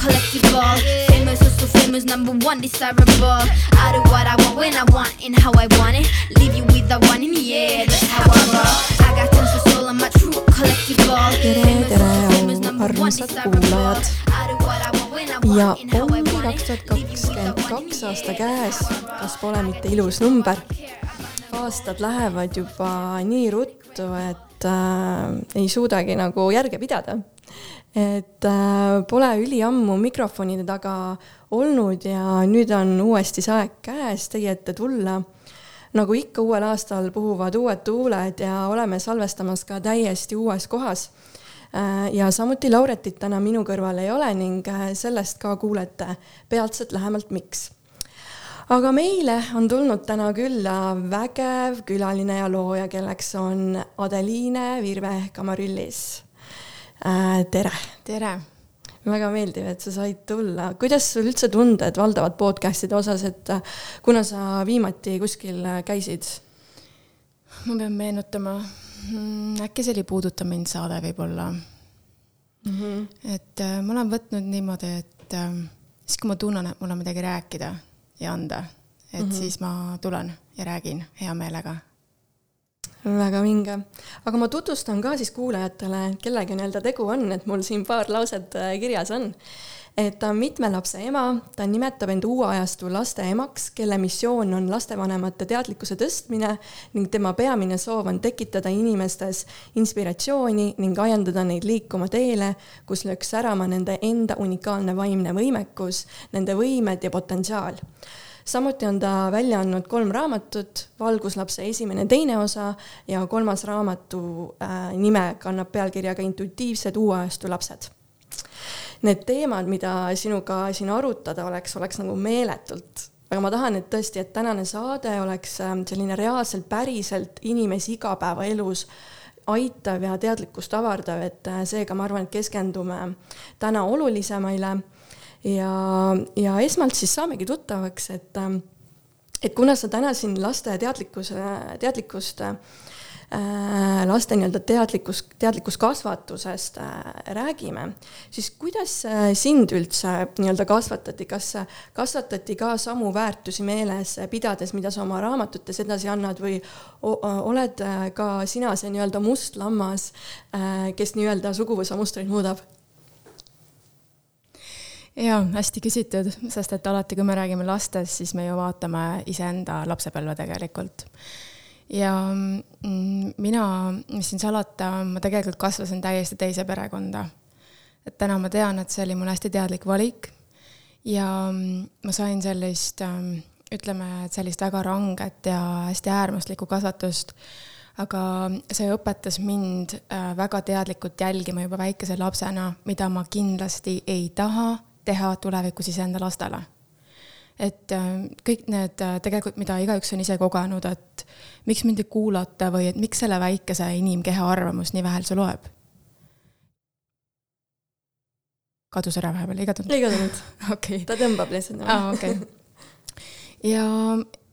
collectible. Famous, also famous, number one, desirable. I do what I want when I want and how I want it. Leave you with the one in the air, that's how I roll. I got tons of soul, I'm a true collectible. tere, tere, armsad kuulajad. ja ongi kaks tuhat kakskümmend kaks aasta käes, kas pole mitte ilus number? aastad lähevad juba nii ruttu, et äh, ei suudagi nagu järge pidada. et äh, pole üliammu mikrofonide taga olnud ja nüüd on uuesti see aeg käes teie ette tulla. nagu ikka, uuel aastal puhuvad uued tuuled ja oleme salvestamas ka täiesti uues kohas Äh, ja samuti Lauretit täna minu kõrval ei ole ning äh, sellest ka kuulete peatselt lähemalt, miks. Aga meile on tulnud täna külla vägev külaline ja looja, kelleks on Adeliine Virve Kamarüllis. Äh, tere! tere! väga meeldiv, et sa said tulla. kuidas sul üldse tunded valdavad podcast'ide osas, et kuna sa viimati kuskil käisid? ma pean meenutama Mm, äkki see oli Puuduta mind saade võib-olla mm. -hmm. et äh, ma olen võtnud niimoodi, et äh, siis, kui ma tunnen, et mul on midagi rääkida ja anda, et mm -hmm. siis ma tulen ja räägin hea meelega. väga vinge, aga ma tutvustan ka siis kuulajatele, kellega nii-öelda tegu on, et mul siin paar lauset äh, kirjas on et ta on mitme lapse ema, ta nimetab end uue ajastu laste emaks, kelle missioon on lastevanemate teadlikkuse tõstmine ning tema peamine soov on tekitada inimestes inspiratsiooni ning ajendada neid liikuma teele, kus lööks särama nende enda unikaalne vaimne võimekus, nende võimed ja potentsiaal. Samuti on ta välja andnud kolm raamatut, Valguslapse esimene, teine osa ja kolmas raamatu äh, nime kannab pealkirjaga Intuitiivsed uue ajastu lapsed need teemad, mida sinuga siin arutada oleks, oleks nagu meeletult. Aga ma tahan, et tõesti, et tänane saade oleks ähm, selline reaalselt, päriselt inimesi igapäevaelus aitav ja teadlikkust avardav, et äh, seega ma arvan, et keskendume täna olulisemaile. Ja, ja esmalt siis saamegi tuttavaks, et ähm, et kuna sa täna siin laste teadlikkuse, teadlikkust äh, laste nii-öelda teadlikkus, teadlikkuskasvatusest äh, räägime, siis kuidas äh, sind üldse nii-öelda kasvatati, kas kasvatati ka samu väärtusi meeles pidades, mida sa oma raamatutes edasi annad või oled ka sina see nii-öelda must lammas, kes nii-öelda suguvõsa mustreid muudab? jaa, hästi küsitud, sest et alati, kui me räägime lastest, siis me ju vaatame iseenda lapsepõlve tegelikult ja mm, mina, mis siin salata, ma tegelikult kasvasin täiesti teise perekonda. et täna ma tean, et see oli mul hästi teadlik valik. Ja mm, ma sain sellist, ähm, ütleme, et sellist väga ranget ja hästi äärmuslikku kasvatust, aga see õpetas mind äh, väga teadlikult jälgima juba väikese lapsena, mida ma kindlasti ei taha teha tulevikus iseenda lastele et äh, kõik need äh, tegelikult, mida igaüks on ise kogenud, et miks mind ei kuulata või et miks selle väikese inimkeha arvamus nii vähe üldse loeb? kadus ära vahepeal, ei kadunud? ei kadunud okay.. ta tõmbab lihtsalt. aa, okei okay.. ja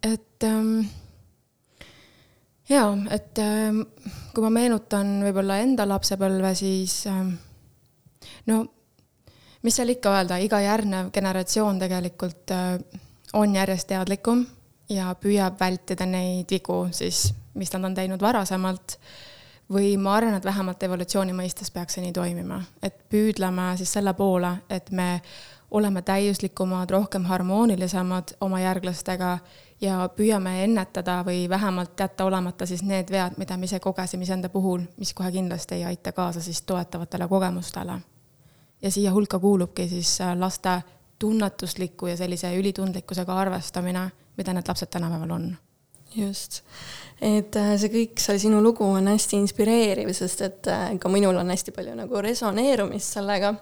et ähm, jaa, et ähm, kui ma meenutan võib-olla enda lapsepõlve, siis ähm, no mis seal ikka öelda, iga järgnev generatsioon tegelikult äh, on järjest teadlikum ja püüab vältida neid vigu siis, mis nad on teinud varasemalt. või ma arvan, et vähemalt evolutsiooni mõistes peaks see nii toimima, et püüdleme siis selle poole, et me oleme täiuslikumad, rohkem harmoonilisemad oma järglastega ja püüame ennetada või vähemalt jätta olemata siis need vead, mida me ise kogesime iseenda puhul, mis kohe kindlasti ei aita kaasa siis toetavatele kogemustele ja siia hulka kuulubki siis äh, laste tunnetusliku ja sellise ülitundlikkusega arvestamine, mida need lapsed tänapäeval on. just, et äh, see kõik, see sinu lugu on hästi inspireeriv, sest et äh, ka minul on hästi palju nagu resoneerumist sellega.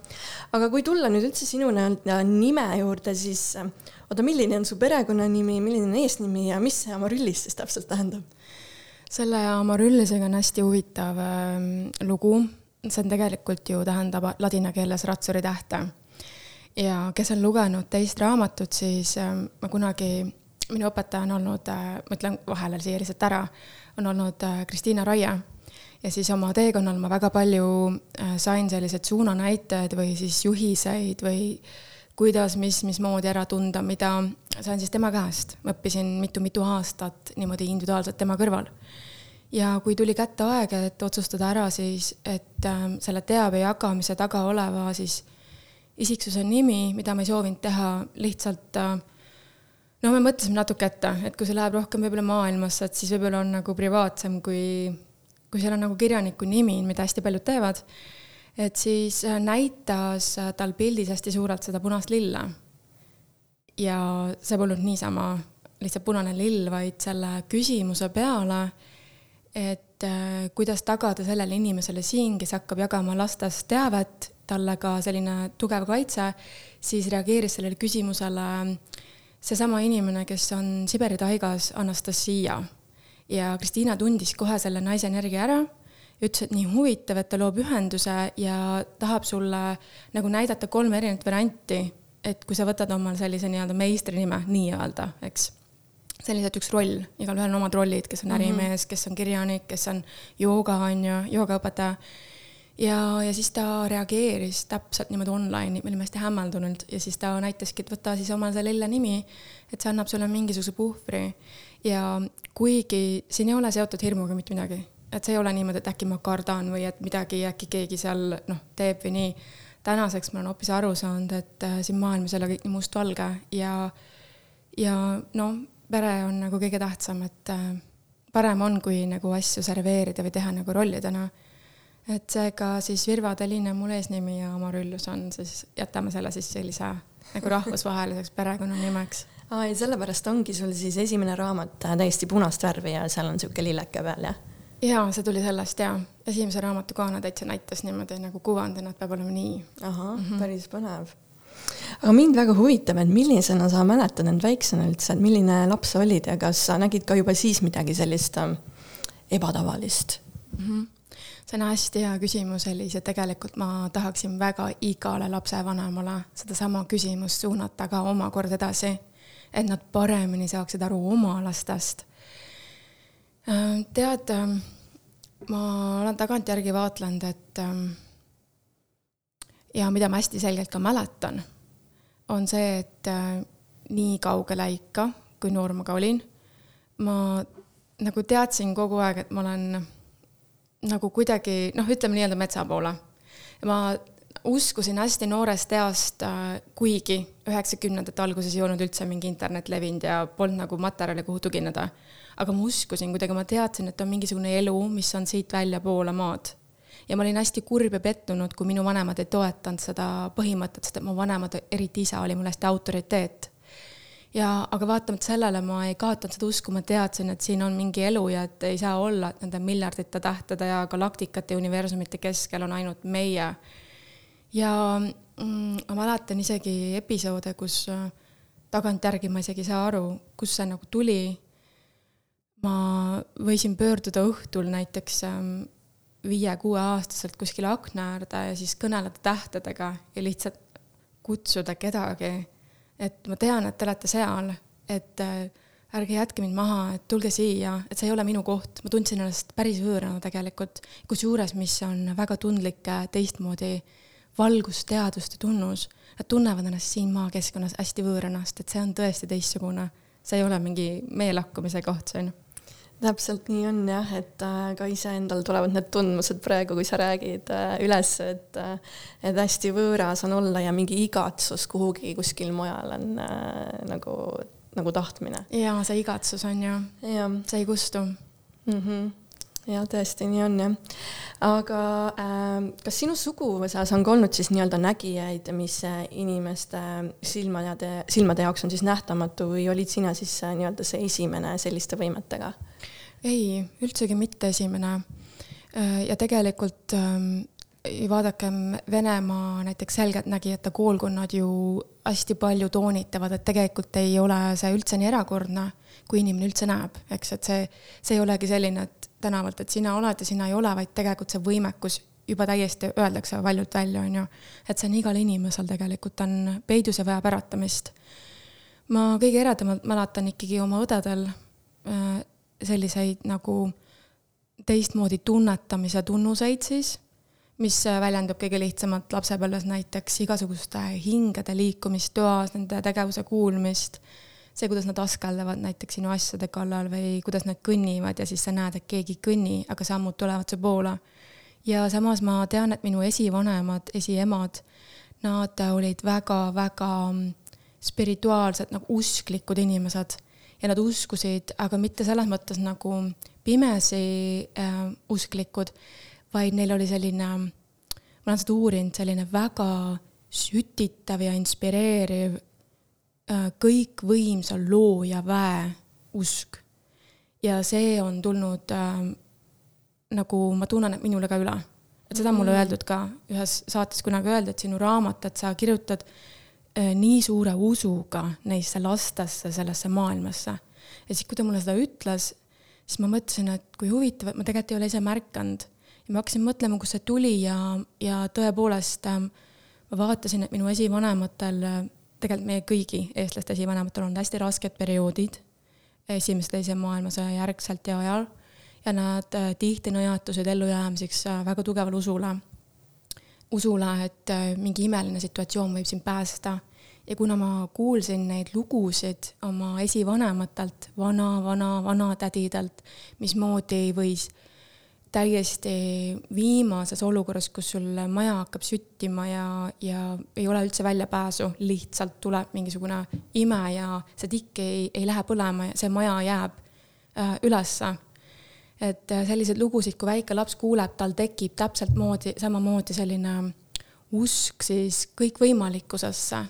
aga kui tulla nüüd üldse sinu nii-öelda nime juurde, siis oota, milline on su perekonnanimi, milline on eesnimi ja mis see Amaryllis siis täpselt tähendab? selle Amaryllisega on hästi huvitav äh, lugu see on tegelikult ju, tähendab ladina keeles ratsuri tähte. ja kes on lugenud teist raamatut, siis ähm, ma kunagi, minu õpetaja on olnud, äh, ma ütlen vahele siia lihtsalt ära, on olnud äh, Kristiina Raie. ja siis oma teekonnal ma väga palju äh, sain selliseid suunanäitajaid või siis juhiseid või kuidas, mis, mismoodi ära tunda, mida sain siis tema käest. ma õppisin mitu-mitu aastat niimoodi individuaalselt tema kõrval. Ja kui tuli kätte aeg, et otsustada ära siis, et äh, selle teabe jagamise taga oleva siis isiksuse nimi, mida ma ei soovinud teha lihtsalt äh, no me mõtlesime natuke ette, et kui see läheb rohkem võib-olla maailmasse, et siis võib-olla on nagu privaatsem, kui, kui seal on nagu kirjaniku nimi, mida hästi paljud teevad, et siis äh, näitas äh, tal pildis hästi suurelt seda punast lille. ja see polnud niisama lihtsalt punane lill, vaid selle küsimuse peale, et äh, kuidas tagada sellele inimesele siin, kes hakkab jagama lastest teavet, talle ka selline tugev kaitse, siis reageeris sellele küsimusele seesama inimene, kes on Siberi taigas, Anastasia. ja Kristiina tundis kohe selle naise energia ära ja ütles, et nii huvitav, et ta loob ühenduse ja tahab sulle nagu näidata kolme erinevat varianti, et kui sa võtad omal sellise nii-öelda meistrinime, nii-öelda, eks see on lihtsalt üks roll, igalühel on omad rollid, kes on ärimees mm, -hmm. kes on kirjanik, kes on jooga, on ju, joogaõpetaja. ja, ja siis ta reageeris täpselt niimoodi online'i, me olime hästi hämmeldunud ja siis ta näitaski, et võta siis omal see lille nimi, et see annab sulle mingisuguse puhvri. ja kuigi siin ei ole seotud hirmuga mitte midagi, et see ei ole niimoodi, et äkki ma kardan või et midagi äkki keegi seal noh, teeb või nii. tänaseks ma olen hoopis aru saanud, et äh, siin maailmas ei ole kõik nii mustvalge ja, ja no pere on nagu kõige tähtsam, et äh, parem on, kui nagu asju serveerida või teha nagu rollidena. et seega siis Virva Teline mul eesnimi ja Amaryllus on siis, jätame selle siis sellise nagu rahvusvaheliseks perekonnanimeks. aa, ja sellepärast ongi sul siis esimene raamat äh, täiesti punast värvi ja seal on niisugune lilleke peal, jah? jaa, see tuli sellest jaa. esimese raamatu kaana täitsa näitas niimoodi nagu kuvandina, et peab olema nii. ahah mm, -hmm. päris põnev aga mind väga huvitab, et millisena sa mäletad end väiksena üldse, et milline laps sa olid ja kas sa nägid ka juba siis midagi sellist ähm, ebatavalist mm? -hmm see on hästi hea küsimus, Elis, ja tegelikult ma tahaksin väga igale lapsevanemale sedasama küsimust suunata ka omakorda edasi, et nad paremini saaksid aru oma lastest. Ähm, tead, ähm, ma olen tagantjärgi vaatlenud, et ja mida ma hästi selgelt ka mäletan on see, et äh, nii kaugele ikka, kui noor ma ka olin, ma nagu teadsin kogu aeg, et ma olen nagu kuidagi noh, ütleme nii-öelda metsa poole. ma uskusin hästi noorest east, äh, kuigi üheksakümnendate alguses ei olnud üldse mingi internet levinud ja polnud nagu materjali, kuhu tugineda. aga ma uskusin kuidagi, ma teadsin, et on mingisugune elu, mis on siit väljapoole maad ja ma olin hästi kurb ja pettunud, kui minu vanemad ei toetanud seda põhimõtet, sest et mu vanemad, eriti isa, oli mul hästi autoriteet. ja, aga vaatamata sellele ma ei kaotanud seda usku, ma teadsin, et siin on mingi elu ja et ei saa olla, et nende miljardite tähtede ja galaktikate ja universumite keskel on ainult meie. ja mm, ma mäletan isegi episoode, kus äh, tagantjärgi ma isegi ei saa aru, kust see nagu tuli ma võisin pöörduda õhtul näiteks ähm, viie-kuueaastaselt kuskile akna äärde ja siis kõneleda tähtedega ja lihtsalt kutsuda kedagi, et ma tean, et te olete seal, et äh, ärge jätke mind maha, et tulge siia, et see ei ole minu koht, ma tundsin ennast päris võõrana tegelikult, kusjuures, mis on väga tundlik äh, teistmoodi valgusteaduste tunnus, nad tunnevad ennast siin maakeskkonnas hästi võõrana, sest et see on tõesti teistsugune, see ei ole mingi meelakkumise koht, see on täpselt nii on jah, et äh, ka iseendal tulevad need tundmused praegu, kui sa räägid äh, üles, et äh, et hästi võõras on olla ja mingi igatsus kuhugi kuskil mujal on nagu, nagu tahtmine. jaa, see igatsus on ju, see ei kustu mm. -hmm jah, tõesti, nii on jah. aga äh, kas sinu suguvõsas on ka olnud siis nii-öelda nägijaid, mis inimeste silmade, silmade jaoks on siis nähtamatu või olid sina siis nii-öelda see esimene selliste võimetega? Ei, üldsegi mitte esimene. Äh, ja tegelikult ähm, vaadakem Venemaa näiteks selgeltnägijate koolkonnad ju hästi palju toonitavad, et tegelikult ei ole see üldse nii erakordne, kui inimene üldse näeb, eks, et see, see ei olegi selline, et tänavalt, et sina oled ja sina ei ole, vaid tegelikult see võimekus juba täiesti öeldakse valjult välja, on ju. et see on igal inimesel tegelikult on peidus ja vajab äratamist. ma kõige eredamalt mäletan ikkagi oma õdedel äh, selliseid nagu teistmoodi tunnetamise tunnuseid siis, mis väljendub kõige lihtsamalt lapsepõlves näiteks igasuguste hingede liikumist toas, nende tegevuse kuulmist, see, kuidas nad askeldavad näiteks sinu asjade kallal või kuidas nad kõnnivad ja siis sa näed, et keegi ei kõnni, aga sammud tulevad su poole. ja samas ma tean, et minu esivanemad, esiemad, nad olid väga-väga spirituaalsed, nagu usklikud inimesed ja nad uskusid, aga mitte selles mõttes nagu pimesi äh, usklikud, vaid neil oli selline, ma olen seda uurinud, selline väga sütitav ja inspireeriv äh, kõikvõimsa looja väe usk. ja see on tulnud äh, nagu ma tunnen, et minule ka üle. et seda on mulle mm. öeldud ka ühes saates kunagi öeldi, et sinu raamat, et sa kirjutad äh, nii suure usuga neisse lastesse, sellesse maailmasse. ja siis, kui ta mulle seda ütles, siis ma mõtlesin, et kui huvitav, et ma tegelikult ei ole ise märganud. ja ma hakkasin mõtlema, kust see tuli ja, ja tõepoolest ähm, ma vaatasin, et minu esivanematel, äh, tegelikult meie kõigi eestlaste esivanematel on hästi rasked perioodid esimese, teise maailmasõja järgselt ja ajal ja nad äh, tihti nõjatusid ellujäämiseks äh, väga tugevale usule. Usule, et mingi imeline situatsioon võib sind päästa ja kuna ma kuulsin neid lugusid oma esivanematelt, vana, vana, vanatädidelt, mismoodi võis täiesti viimases olukorras, kus sul maja hakkab süttima ja, ja ei ole üldse väljapääsu, lihtsalt tuleb mingisugune ime ja see tikk ei, ei lähe põlema ja see maja jääb äh, ülesse. Et äh, selliseid lugusid, kui väike laps kuuleb, tal tekib täpselt moodi, samamoodi selline usk siis kõikvõimalikkusesse.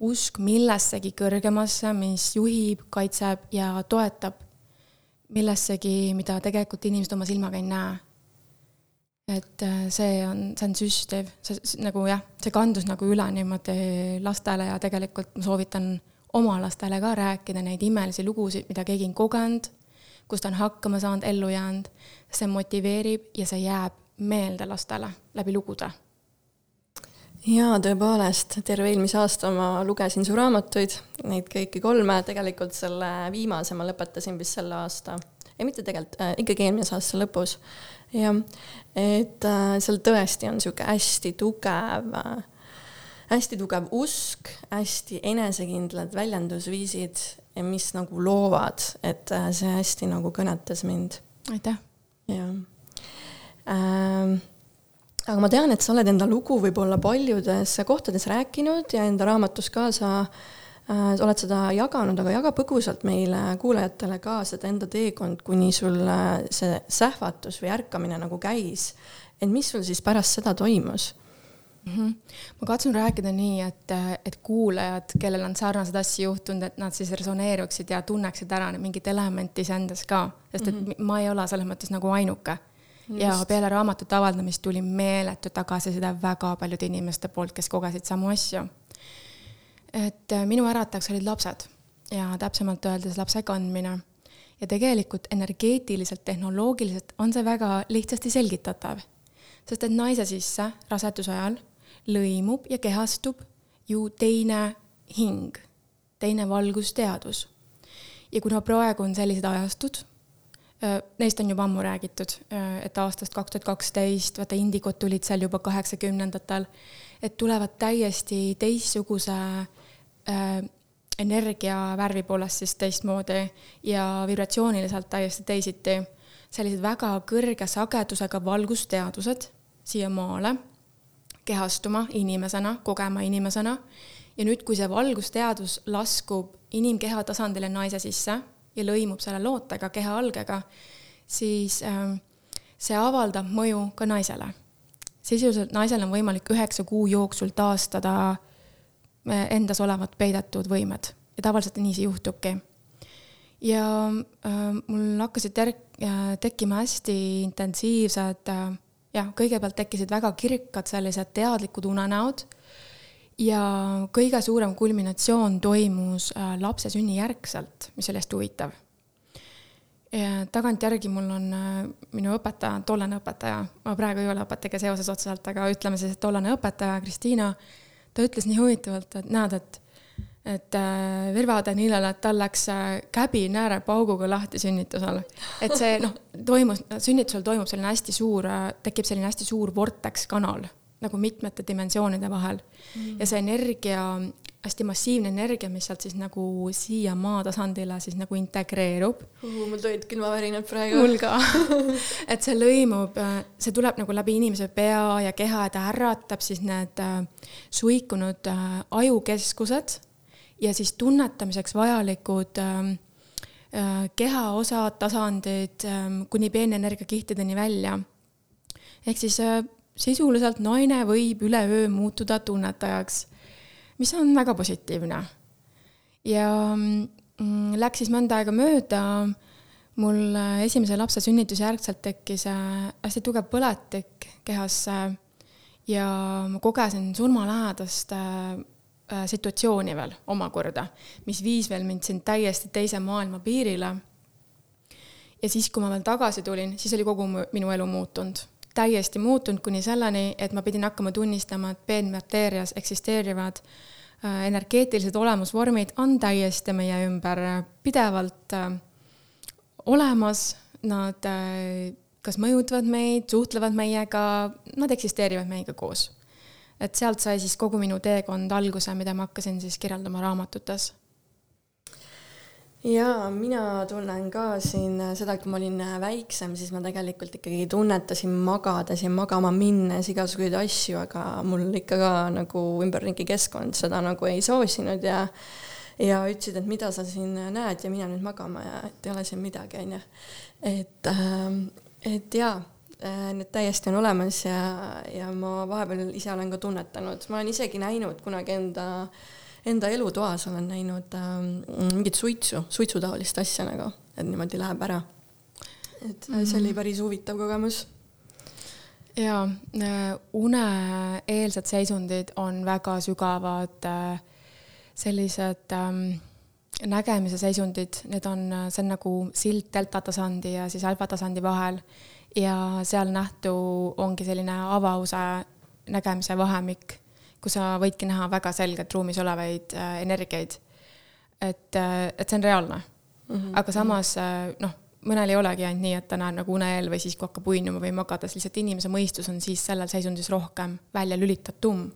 Usk millessegi kõrgemasse, mis juhib, kaitseb ja toetab millessegi, mida tegelikult inimesed oma silmaga ei näe. et äh, see on, see on süstiv, see nagu jah, see kandus nagu üle niimoodi lastele ja tegelikult ma soovitan oma lastele ka rääkida neid imelisi lugusid, mida keegi on kogenud, kus ta on hakkama saanud, ellu jäänud, see motiveerib ja see jääb meelde lastele läbi lugude. Jaa, tõepoolest, terve eelmise aasta ma lugesin su raamatuid, neid kõiki kolme, tegelikult selle viimase ma lõpetasin vist selle aasta, ei mitte tegelikult äh,, ikkagi eelmise aasta lõpus. jah, et äh, seal tõesti on niisugune hästi tugev äh,, hästi tugev usk, hästi enesekindlad väljendusviisid, mis nagu loovad, et äh, see hästi nagu kõnetas mind. aitäh! jah äh, aga ma tean, et sa oled enda lugu võib-olla paljudes kohtades rääkinud ja enda raamatus ka sa äh, oled seda jaganud, aga jaga põgusalt meile kuulajatele ka seda enda teekond, kuni sul äh, see sähvatus või ärkamine nagu käis. et mis sul siis pärast seda toimus? Mm -hmm. ma katsun rääkida nii, et, et kuulajad, kellel on sarnaseid asju juhtunud, et nad siis resoneeruksid ja tunneksid ära mingit elementi iseendas ka, sest et mm -hmm. ma ei ole selles mõttes nagu ainuke ja peale raamatute avaldamist tuli meeletu tagasiside väga paljude inimeste poolt, kes kogesid samu asju. et äh, minu äratajaks olid lapsed ja täpsemalt öeldes lapse kandmine. ja tegelikult energeetiliselt, tehnoloogiliselt on see väga lihtsasti selgitatav. sest et naise sisse raseduse ajal lõimub ja kehastub ju teine hing, teine valgusteadus. ja kuna praegu on sellised ajastud, Äh, neist on juba ammu räägitud, äh, et aastast kaks tuhat kaksteist, vaata indikod tulid seal juba kaheksakümnendatel, et tulevad täiesti teistsuguse äh, energia värvi poolest siis teistmoodi ja vibratsiooniliselt täiesti teisiti. sellised väga kõrge sagedusega valgusteadused siia maale kehastuma inimesena, kogema inimesena ja nüüd, kui see valgusteadus laskub inimkeha tasandile naise sisse ja lõimub selle lootega, keha algega, siis äh, see avaldab mõju ka naisele. sisuliselt naisel on võimalik üheksa kuu jooksul taastada äh, endas olevad peidetud võimed ja tavaliselt nii see juhtubki. ja äh, mul hakkasid ter-, äh, tekkima hästi intensiivsed äh, jah, kõigepealt tekkisid väga kirkad sellised teadlikud unenäod ja kõige suurem kulminatsioon toimus äh, lapse sünni järgselt, mis oli hästi huvitav. tagantjärgi mul on äh, minu õpetaja, tollane õpetaja, ma praegu ei ole õpetajaga seoses otseselt, aga ütleme siis, et tollane õpetaja Kristiina, ta ütles nii huvitavalt, et näed, et et äh, Virva Danilale, et tal läks äh, käbi näärepauguga lahti sünnitusel. et see noh, toimus, sünnitusel toimub selline hästi suur äh,, tekib selline hästi suur vorteks kanal nagu mitmete dimensioonide vahel mm. ja see energia, hästi massiivne energia, mis sealt siis nagu siia maa tasandile siis nagu integreerub uh,. mul tulid külmavärinad praegu. mul ka et see lõimub, see tuleb nagu läbi inimese pea ja keha ja ta äratab siis need suikunud ajukeskused ja siis tunnetamiseks vajalikud ähm, äh, kehaosad, tasandid ähm, kuni peenenergiakihtideni välja. ehk siis äh, sisuliselt naine võib üleöö muutuda tunnetajaks, mis on väga positiivne. ja mm, läks siis mõnda aega mööda, mul äh, esimese lapse sünnituse järgselt tekkis hästi tugev põletik kehasse ja ma kogesin surmalähedast Äh, situatsiooni veel omakorda, mis viis veel mind siin täiesti teise maailma piirile. ja siis, kui ma veel tagasi tulin, siis oli kogu minu elu muutunud, täiesti muutunud kuni selleni, et ma pidin hakkama tunnistama, et peenmateerias eksisteerivad äh, energeetilised olemusvormid on täiesti meie ümber pidevalt äh, olemas, nad äh, kas mõjutavad meid, suhtlevad meiega, nad eksisteerivad meiega koos et sealt sai siis kogu minu teekond alguse, mida ma hakkasin siis kirjeldama raamatutes jaa, mina tunnen ka siin seda, et kui ma olin väiksem, siis ma tegelikult ikkagi tunnetasin magades ja magama minnes igasuguseid asju, aga mul ikka ka nagu ümberringi keskkond seda nagu ei soosinud ja ja ütlesid, et mida sa siin näed ja mine nüüd magama ja et ei ole siin midagi, onju. et, ähm, et jaa Äh, need täiesti on olemas ja, ja ma vahepeal ise olen ka tunnetanud, ma olen isegi näinud kunagi enda, enda elutoas olen näinud ähm, mingit suitsu, suitsutaolist asja nagu, et niimoodi läheb ära. et mm -hmm. see oli päris huvitav kogemus jaa, äh, uneeelsed seisundid on väga sügavad äh, sellised ähm, nägemise seisundid, need on, see on nagu sild delta tasandi ja siis alfa tasandi vahel ja seal nähtu ongi selline avause nägemise vahemik, kus sa võidki näha väga selgelt ruumis olevaid äh, energiaid. et, äh, et see on reaalne mm. -hmm. aga samas äh, noh, mõnel ei olegi ainult nii, et ta näeb nagu une eel või siis, kui hakkab uinuma või magades, lihtsalt inimese mõistus on siis sellel seisundis rohkem välja lülitatum.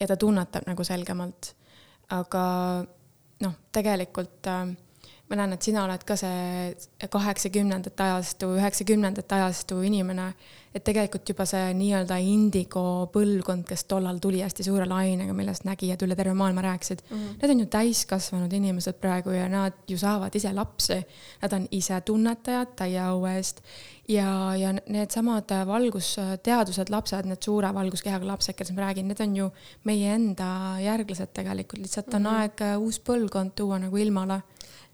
ja ta tunnetab nagu selgemalt. aga noh, tegelikult äh, ma näen, et sina oled ka see kaheksakümnendate ajastu, üheksakümnendate ajastu inimene, et tegelikult juba see nii-öelda indigo põlvkond, kes tollal tuli hästi suure lainega, millest nägijad üle terve maailma rääkisid mm, -hmm. need on ju täiskasvanud inimesed praegu ja nad ju saavad ise lapsi. Nad on ise tunnetajad täie au eest ja, ja needsamad valgusteadused lapsed, need suure valguskehaga lapsed, kellest ma räägin, need on ju meie enda järglased tegelikult, lihtsalt on mm -hmm. aeg uus põlvkond tuua nagu ilmale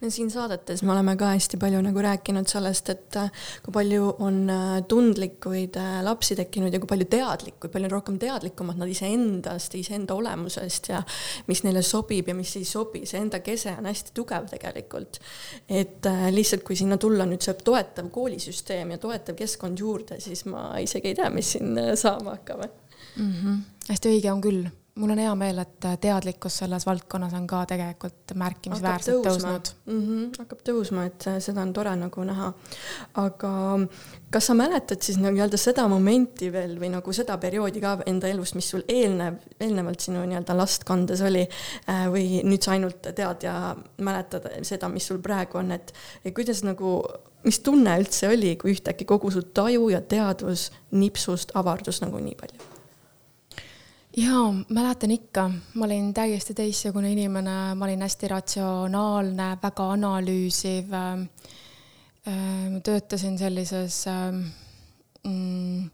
no siin saadetes me oleme ka hästi palju nagu rääkinud sellest, et äh, kui palju on äh, tundlikuid äh, lapsi tekkinud ja kui palju teadlikuid, palju rohkem teadlikumad nad iseendast, iseenda olemusest ja mis neile sobib ja mis ei sobi, see enda kese on hästi tugev tegelikult. et lihtsalt, kui sinna tulla nüüd see toetav koolisüsteem ja toetav keskkond juurde, siis ma isegi ei tea, mis siin saama hakkab mm. -hmm. hästi õige on küll mul on hea meel, et teadlikkus selles valdkonnas on ka tegelikult märkimisväärselt tõusnud mm. -hmm, hakkab tõusma, et seda on tore nagu näha. aga kas sa mäletad siis nii-öelda seda momenti veel või nagu seda perioodi ka enda elust, mis sul eelnev, eelnevalt sinu nii-öelda last kandes oli äh, või nüüd sa ainult tead ja mäletad seda, mis sul praegu on, et kuidas nagu, mis tunne üldse oli, kui ühtäkki kogu su taju ja teadvus nipsust avardus nagu nii palju? Jaa, mäletan ikka, ma olin täiesti teistsugune inimene, ma olin hästi ratsionaalne, väga analüüsiv äh,. Töötasin sellises äh, mm,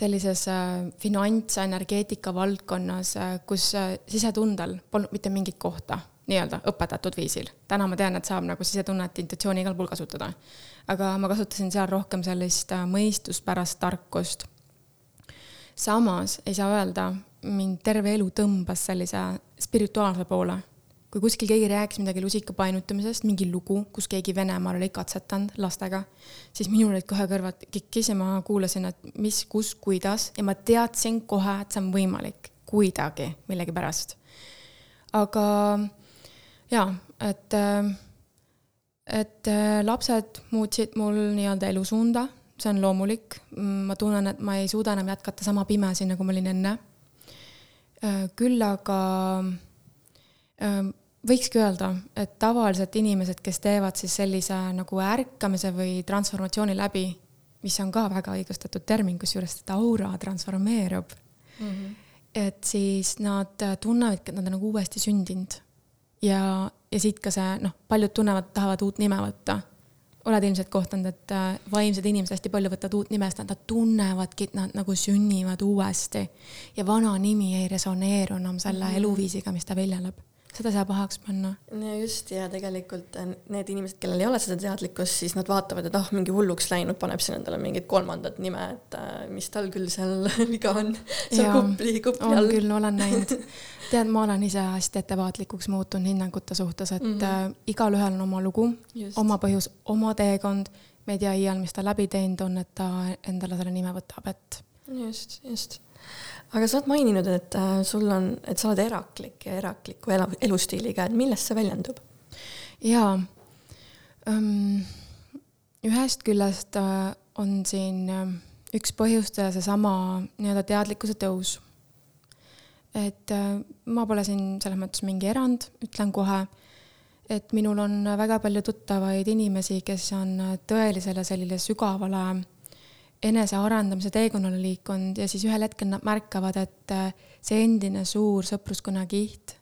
sellises äh, finantsenergeetika valdkonnas, äh, kus äh, sisetundel polnud mitte mingit kohta nii-öelda õpetatud viisil. täna ma tean, et saab nagu sisetunnet, intuitsiooni igal pool kasutada. aga ma kasutasin seal rohkem sellist mõistuspärast tarkust samas ei saa öelda, mind terve elu tõmbas sellise spirituaalse poole. kui kuskil keegi rääkis midagi lusika painutamisest, mingi lugu, kus keegi Venemaal oli katsetanud lastega, siis minul olid kohe kõrvad kikkis ja ma kuulasin, et mis, kus, kuidas ja ma teadsin kohe, et see on võimalik kuidagi millegipärast. aga jaa, et, et lapsed muutsid mul nii-öelda elusuunda, see on loomulik, ma tunnen, et ma ei suuda enam jätkata sama pimesi, nagu ma olin enne. küll aga võikski öelda, et tavaliselt inimesed, kes teevad siis sellise nagu ärkamise või transformatsiooni läbi, mis on ka väga õigustatud termin, kusjuures, et aura transformeerub mm. -hmm. et siis nad tunnevadki, et nad on nagu uuesti sündinud. ja, ja siit ka see, noh, paljud tunnevad, tahavad uut nime võtta. Oled ilmselt kohtunud, et äh, vaimsed inimesed hästi palju võtavad uut nime, sest nad tunnevadki, et nad nagu sünnivad uuesti. ja vana nimi ei resoneeru enam selle mm -hmm. eluviisiga, mis ta viljeleb seda ei saa pahaks panna. no just ja tegelikult äh, need inimesed, kellel ei ole seda teadlikkust, siis nad vaatavad, et ah oh,, mingi hulluks läinud, paneb siin endale mingit kolmandat nime, et äh, mis tal küll seal viga on. seal kupli, kupli all. küll, olen näinud. tead, ma olen ise hästi ettevaatlikuks muutunud hinnangute suhtes, et mm -hmm. äh, igalühel on oma lugu, oma põhjus, oma teekond. me ei tea iial, mis ta läbi teinud on, et ta endale selle nime võtab, et. just, just aga sa oled maininud, et äh, sul on, et sa oled eraklik ja erakliku elu, elustiiliga, et millest see väljendub? jaa um,, ühest küljest uh, on siin uh, üks põhjustaja seesama nii-öelda teadlikkuse tõus. et ma pole siin selles mõttes mingi erand, ütlen kohe, et minul on väga palju tuttavaid inimesi, kes on tõelisele sellisele sügavale enesearendamise teekonnale liikunud ja siis ühel hetkel nad märkavad, et äh, see endine suur sõpruskonna kiht,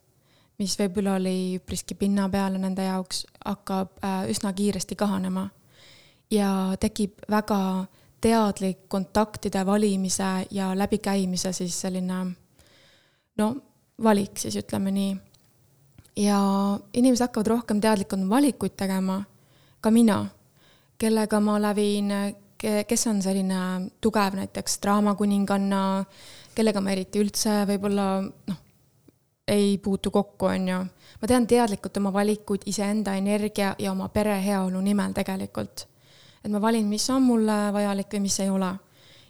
mis võib-olla oli üpriski pinnapeale nende jaoks, hakkab äh, üsna kiiresti kahanema. ja tekib väga teadlik kontaktide valimise ja läbikäimise siis selline no valik siis ütleme nii. ja inimesed hakkavad rohkem teadlikult valikuid tegema, ka mina, kellega ma lävin kes on selline tugev näiteks draamakuninganna, kellega ma eriti üldse võib-olla noh, ei puutu kokku, on ju. ma tean teadlikult oma valikuid iseenda energia ja oma pere heaolu nimel tegelikult. et ma valin, mis on mulle vajalik või mis ei ole.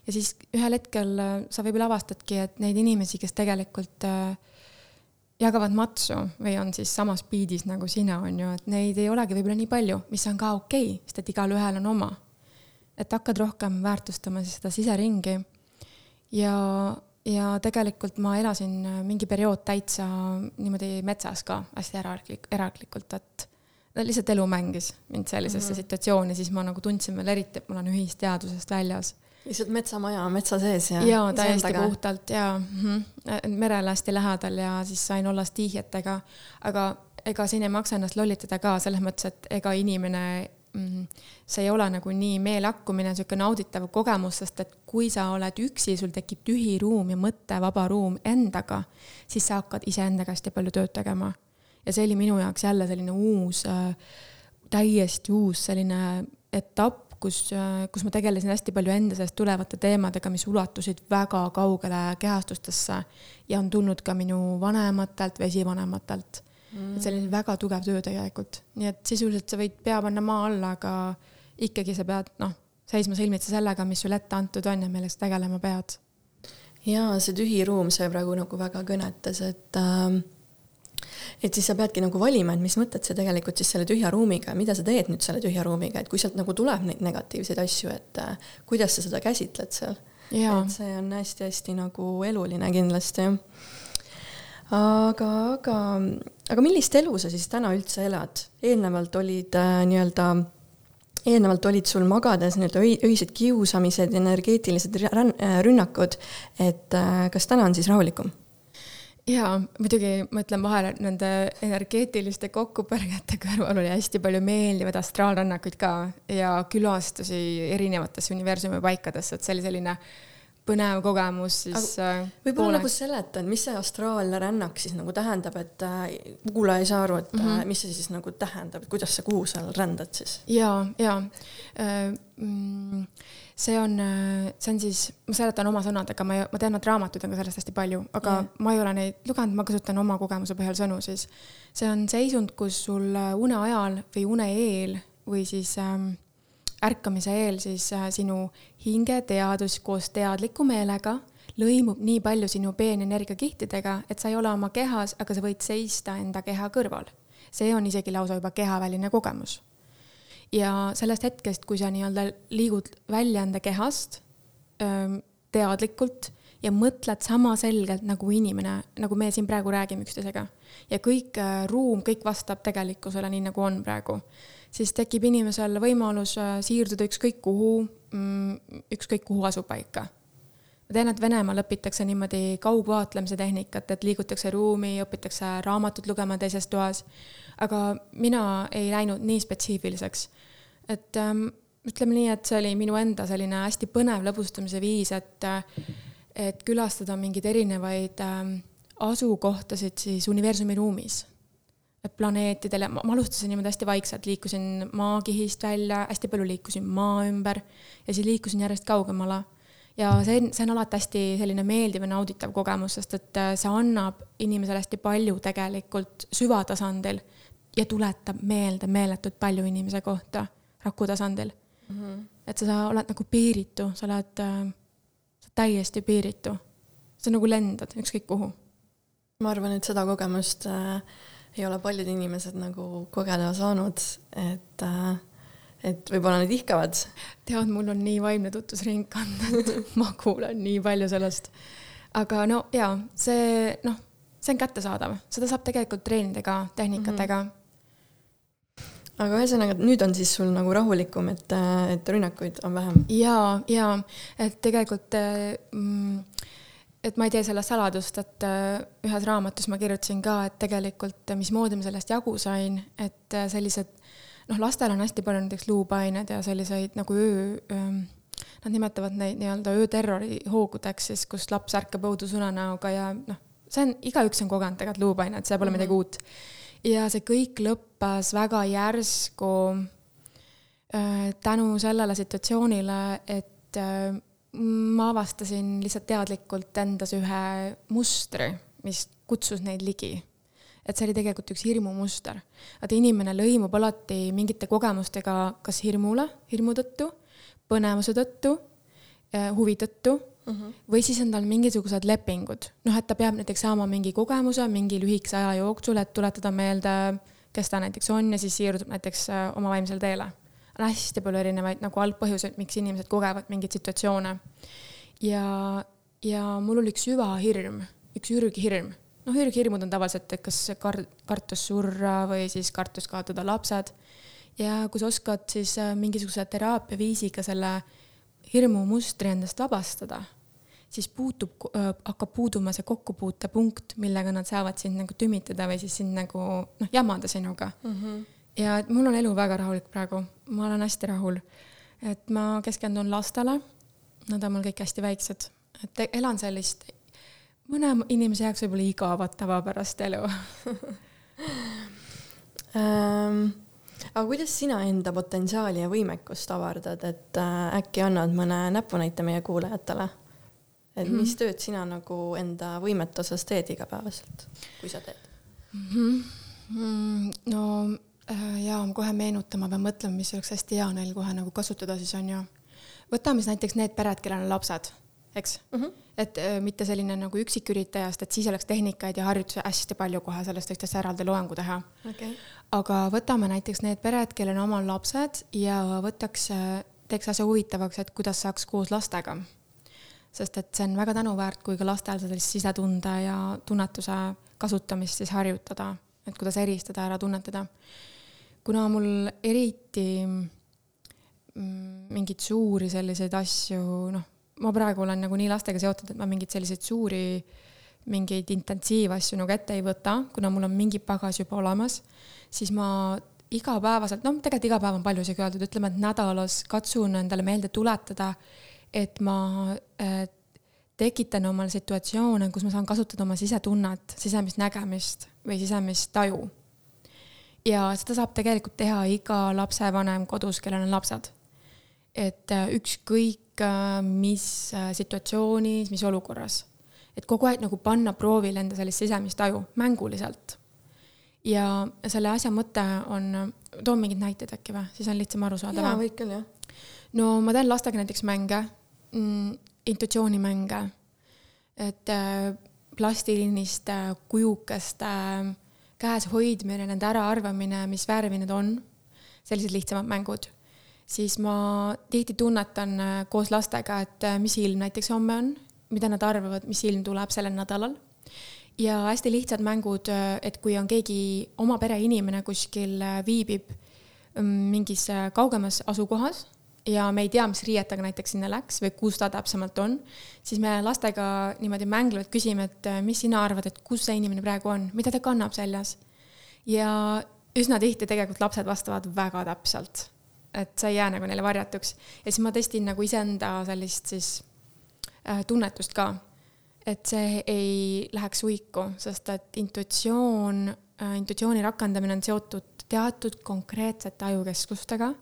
ja siis ühel hetkel äh, sa võib-olla avastadki, et neid inimesi, kes tegelikult äh, jagavad matsu või on siis samas biidis nagu sina, on ju, et neid ei olegi võib-olla nii palju, mis on ka okei okay,, sest et igalühel on oma et hakkad rohkem väärtustama siis seda siseringi. ja, ja tegelikult ma elasin mingi periood täitsa niimoodi metsas ka hästi eraklik, eraklikult, et lihtsalt elu mängis mind sellisesse mm -hmm. situatsiooni, siis ma nagu tundsin veel eriti, et ma olen ühisteadusest väljas lihtsalt metsamaja metsa sees ja. jaa, täiesti puhtalt ja mm -hmm. merele hästi lähedal ja siis sain olla stiihiatega, aga ega siin ei maksa ennast lollitada ka selles mõttes, et ega inimene. See ei ole nagu nii meelehakkumine, niisugune nauditav kogemus, sest et kui sa oled üksi, sul tekib tühi ruum ja mõttevaba ruum endaga, siis sa hakkad iseendaga hästi palju tööd tegema. ja see oli minu jaoks jälle selline uus äh,, täiesti uus selline etapp, kus, äh, kus ma tegelesin hästi palju enda seest tulevate teemadega, mis ulatusid väga kaugele kehastustesse ja on tulnud ka minu vanematelt või esivanematelt mm.. et see oli väga tugev töö tegelikult, nii et sisuliselt sa võid pea panna maa alla, aga ikkagi sa pead noh, seisma silmitsi sellega, mis sul ette antud on ja millega sa tegelema pead. jaa, see tühi ruum, see praegu nagu väga kõnetas, et äh, et siis sa peadki nagu valima, et mis mõtted sa tegelikult siis selle tühja ruumiga, mida sa teed nüüd selle tühja ruumiga, et kui sealt nagu tuleb neid negatiivseid asju, et äh, kuidas sa seda käsitled seal. et see on hästi-hästi nagu eluline kindlasti aga, aga, aga millist elu sa siis täna üldse elad? eelnevalt olid äh, nii-öelda, eelnevalt olid sul magades nii-öelda öised kiusamised, energeetilised äh, rünnakud, et äh, kas täna on siis rahulikum? jaa, muidugi ma ütlen vahele, et nende energeetiliste kokkupõrgete kõrval oli hästi palju meeldivaid astraalrännakuid ka ja külastusi erinevatesse universumi paikadesse, et see oli selline äh, põnev kogemus, siis äh, võib-olla nagu seletad, mis see astraalne rännak siis nagu tähendab, et äh, kuulaja ei saa aru, et mm -hmm. mis see siis nagu tähendab, et kuidas sa kuhu seal rändad siis? ja, ja mm, see on, see on siis, ma seletan oma sõnadega, ma, ma tean, et raamatuid on ka sellest hästi palju, aga yeah. ma ei ole neid lugenud, ma kasutan oma kogemuse põhjal sõnu siis. see on seisund, kus sul une ajal või une eel või siis ähm, ärkamise eel siis äh, sinu hingeteadus koos teadliku meelega lõimub nii palju sinu peenenergiakihtidega, et sa ei ole oma kehas, aga sa võid seista enda keha kõrval. see on isegi lausa juba kehaväline kogemus. ja sellest hetkest, kui sa nii-öelda liigud välja enda kehast öö, teadlikult ja mõtled sama selgelt nagu inimene, nagu me siin praegu räägime üksteisega. ja kõik äh, ruum, kõik vastab tegelikkusele, nii nagu on praegu. Siis tekib inimesel võimalus äh, siirduda ükskõik kuhu, mm, ükskõik kuhu asupaika. ma tean, et Venemaal õpitakse niimoodi kaugvaatlemise tehnikat, et liigutakse ruumi, õpitakse raamatut lugema teises toas. aga mina ei läinud nii spetsiifiliseks. et ähm, ütleme nii, et see oli minu enda selline hästi põnev lõbustamise viis, et äh, et külastada mingeid erinevaid äh, asukohtasid siis universumi ruumis. Et planeetidele, ma alustasin niimoodi hästi vaikselt, liikusin maakihist välja, hästi palju liikusin maa ümber ja siis liikusin järjest kaugemale. ja see on, see on alati hästi selline meeldiv ja nauditav kogemus, sest et äh, see annab inimesele hästi palju tegelikult süvatasandil ja tuletab meelde meeletult palju inimese kohta raku tasandil mm. -hmm. et sa, sa oled nagu piiritu, sa oled äh, täiesti piiritu. sa nagu lendad ükskõik kuhu. ma arvan, et seda kogemust äh, ei ole paljud inimesed nagu kogeda saanud, et äh, et võib-olla nad ihkavad. tead, mul on nii vaimne tutvusringkond, et ma kuulen nii palju sellest. aga no jaa, see noh, see on kättesaadav, seda saab tegelikult treenida ka tehnikatega mm. -hmm aga ühesõnaga, nüüd on siis sul nagu rahulikum, et, et rünnakuid on vähem? ja, ja et tegelikult mm, et ma ei tee sellest saladust, et äh, ühes raamatus ma kirjutasin ka, et tegelikult mismoodi ma sellest jagu sain, et äh, sellised noh, lastel on hästi palju näiteks luupained ja selliseid nagu öö, öö Nad nimetavad neid nii-öelda ööterrori hoogudeks siis, kus laps ärkab õudusunanäoga ja noh, see on, igaüks on kogenud tegelikult luupainet, see pole mm -hmm. midagi uut ja see kõik lõppes väga järsku äh, tänu sellele situatsioonile, et äh, ma avastasin lihtsalt teadlikult endas ühe mustri, mis kutsus neid ligi. et see oli tegelikult üks hirmumuster. vaata, inimene lõimub alati mingite kogemustega kas hirmule, hirmu tõttu, põnevuse tõttu, äh, huvi tõttu mm. -hmm. või siis on tal mingisugused lepingud, noh, et ta peab näiteks saama mingi kogemuse mingi lühikese aja jooksul, et tuletada meelde, kes ta näiteks on ja siis siirdub näiteks äh, oma vaimsele teele. Hästi palju erinevaid nagu algpõhjuseid, miks inimesed kogevad mingeid situatsioone. ja, ja mul oli üks süvahirm, üks ürghirm. noh, ürghirmud on tavaliselt kas kar-, kartus surra või siis kartus kaotada lapsed. ja kui sa oskad siis äh, mingisuguse teraapiaviisiga selle hirmumustri endast vabastada siis puutub, hakkab puuduma see kokkupuutepunkt, millega nad saavad sind nagu tümitada või siis sind nagu noh, jamada sinuga mm. -hmm. Ja mul on elu väga rahulik praegu, ma olen hästi rahul. et ma keskendun lastele, nad on mul kõik hästi väiksed, et elan sellist mõne inimese jaoks võib-olla igavat tavapärast elu um aga kuidas sina enda potentsiaali ja võimekust avardad, et äh, äkki annad mõne näpunäite meie kuulajatele? et mm -hmm. mis tööd sina nagu enda võimete osas teed igapäevaselt, kui sa teed mm? -hmm. no äh, jaa, ma kohe meenutama pean mõtlema, mis oleks hästi hea neil kohe nagu kasutada siis on ju. võtame siis näiteks need pered, kellel on lapsed, eks mm. -hmm. et äh, mitte selline nagu üksiküritajast, et siis oleks tehnikaid ja harjutusi hästi palju kohe, sellest võiks täitsa eraldi loengu teha okay.. aga võtame näiteks need pered, kellel on omal lapsed ja võtaks, äh, teeks asja huvitavaks, et kuidas saaks koos lastega sest et see on väga tänuväärt, kui ka lastel sellist sisetunde ja tunnetuse kasutamist siis harjutada, et kuidas eristada, ära tunnetada. Kuna mul eriti mm, mingeid suuri selliseid asju, noh, ma praegu olen nagu nii lastega seotud, et ma mingeid selliseid suuri mingeid intensiivasju nagu ette ei võta, kuna mul on mingi pagas juba olemas, siis ma igapäevaselt, noh, tegelikult iga päev on palju isegi öeldud, ütleme, et nädalas katsun endale meelde tuletada, et ma äh, tekitan omal situatsioone, kus ma saan kasutada oma sisetunnet, sisemist nägemist või sisemist taju. Ja seda saab tegelikult teha iga lapsevanem kodus, kellel on lapsed. et äh, ükskõik äh, mis situatsioonis, mis olukorras, et kogu aeg nagu panna proovile enda sellist sisemist taju mänguliselt. ja selle asja mõte on, toon mingeid näiteid äkki või, siis on lihtsam aru saada. jaa, võid küll, jah. no ma teen lastega näiteks mänge mm, intuitsioonimänge et äh, plastiliste kujukeste käes hoidmine, nende äraarvamine, mis värvi need on, sellised lihtsamad mängud, siis ma tihti tunnetan äh, koos lastega, et äh, mis ilm näiteks homme on, mida nad arvavad, mis ilm tuleb sellel nädalal. ja hästi lihtsad mängud, et kui on keegi oma pere inimene kuskil viibib mm, mingis kaugemas asukohas ja me ei tea, mis riietega näiteks sinna läks või kus ta täpsemalt on, siis me lastega niimoodi mänglevalt küsime, et äh, mis sina arvad, et kus see inimene praegu on, mida ta kannab seljas. ja üsna tihti tegelikult lapsed vastavad väga täpselt, et see ei jää nagu neile varjatuks. ja siis ma testin nagu iseenda sellist siis äh, tunnetust ka, et see ei läheks uiku, sest et intuitsioon äh,, intuitsiooni rakendamine on seotud teatud konkreetsete ajukeskustega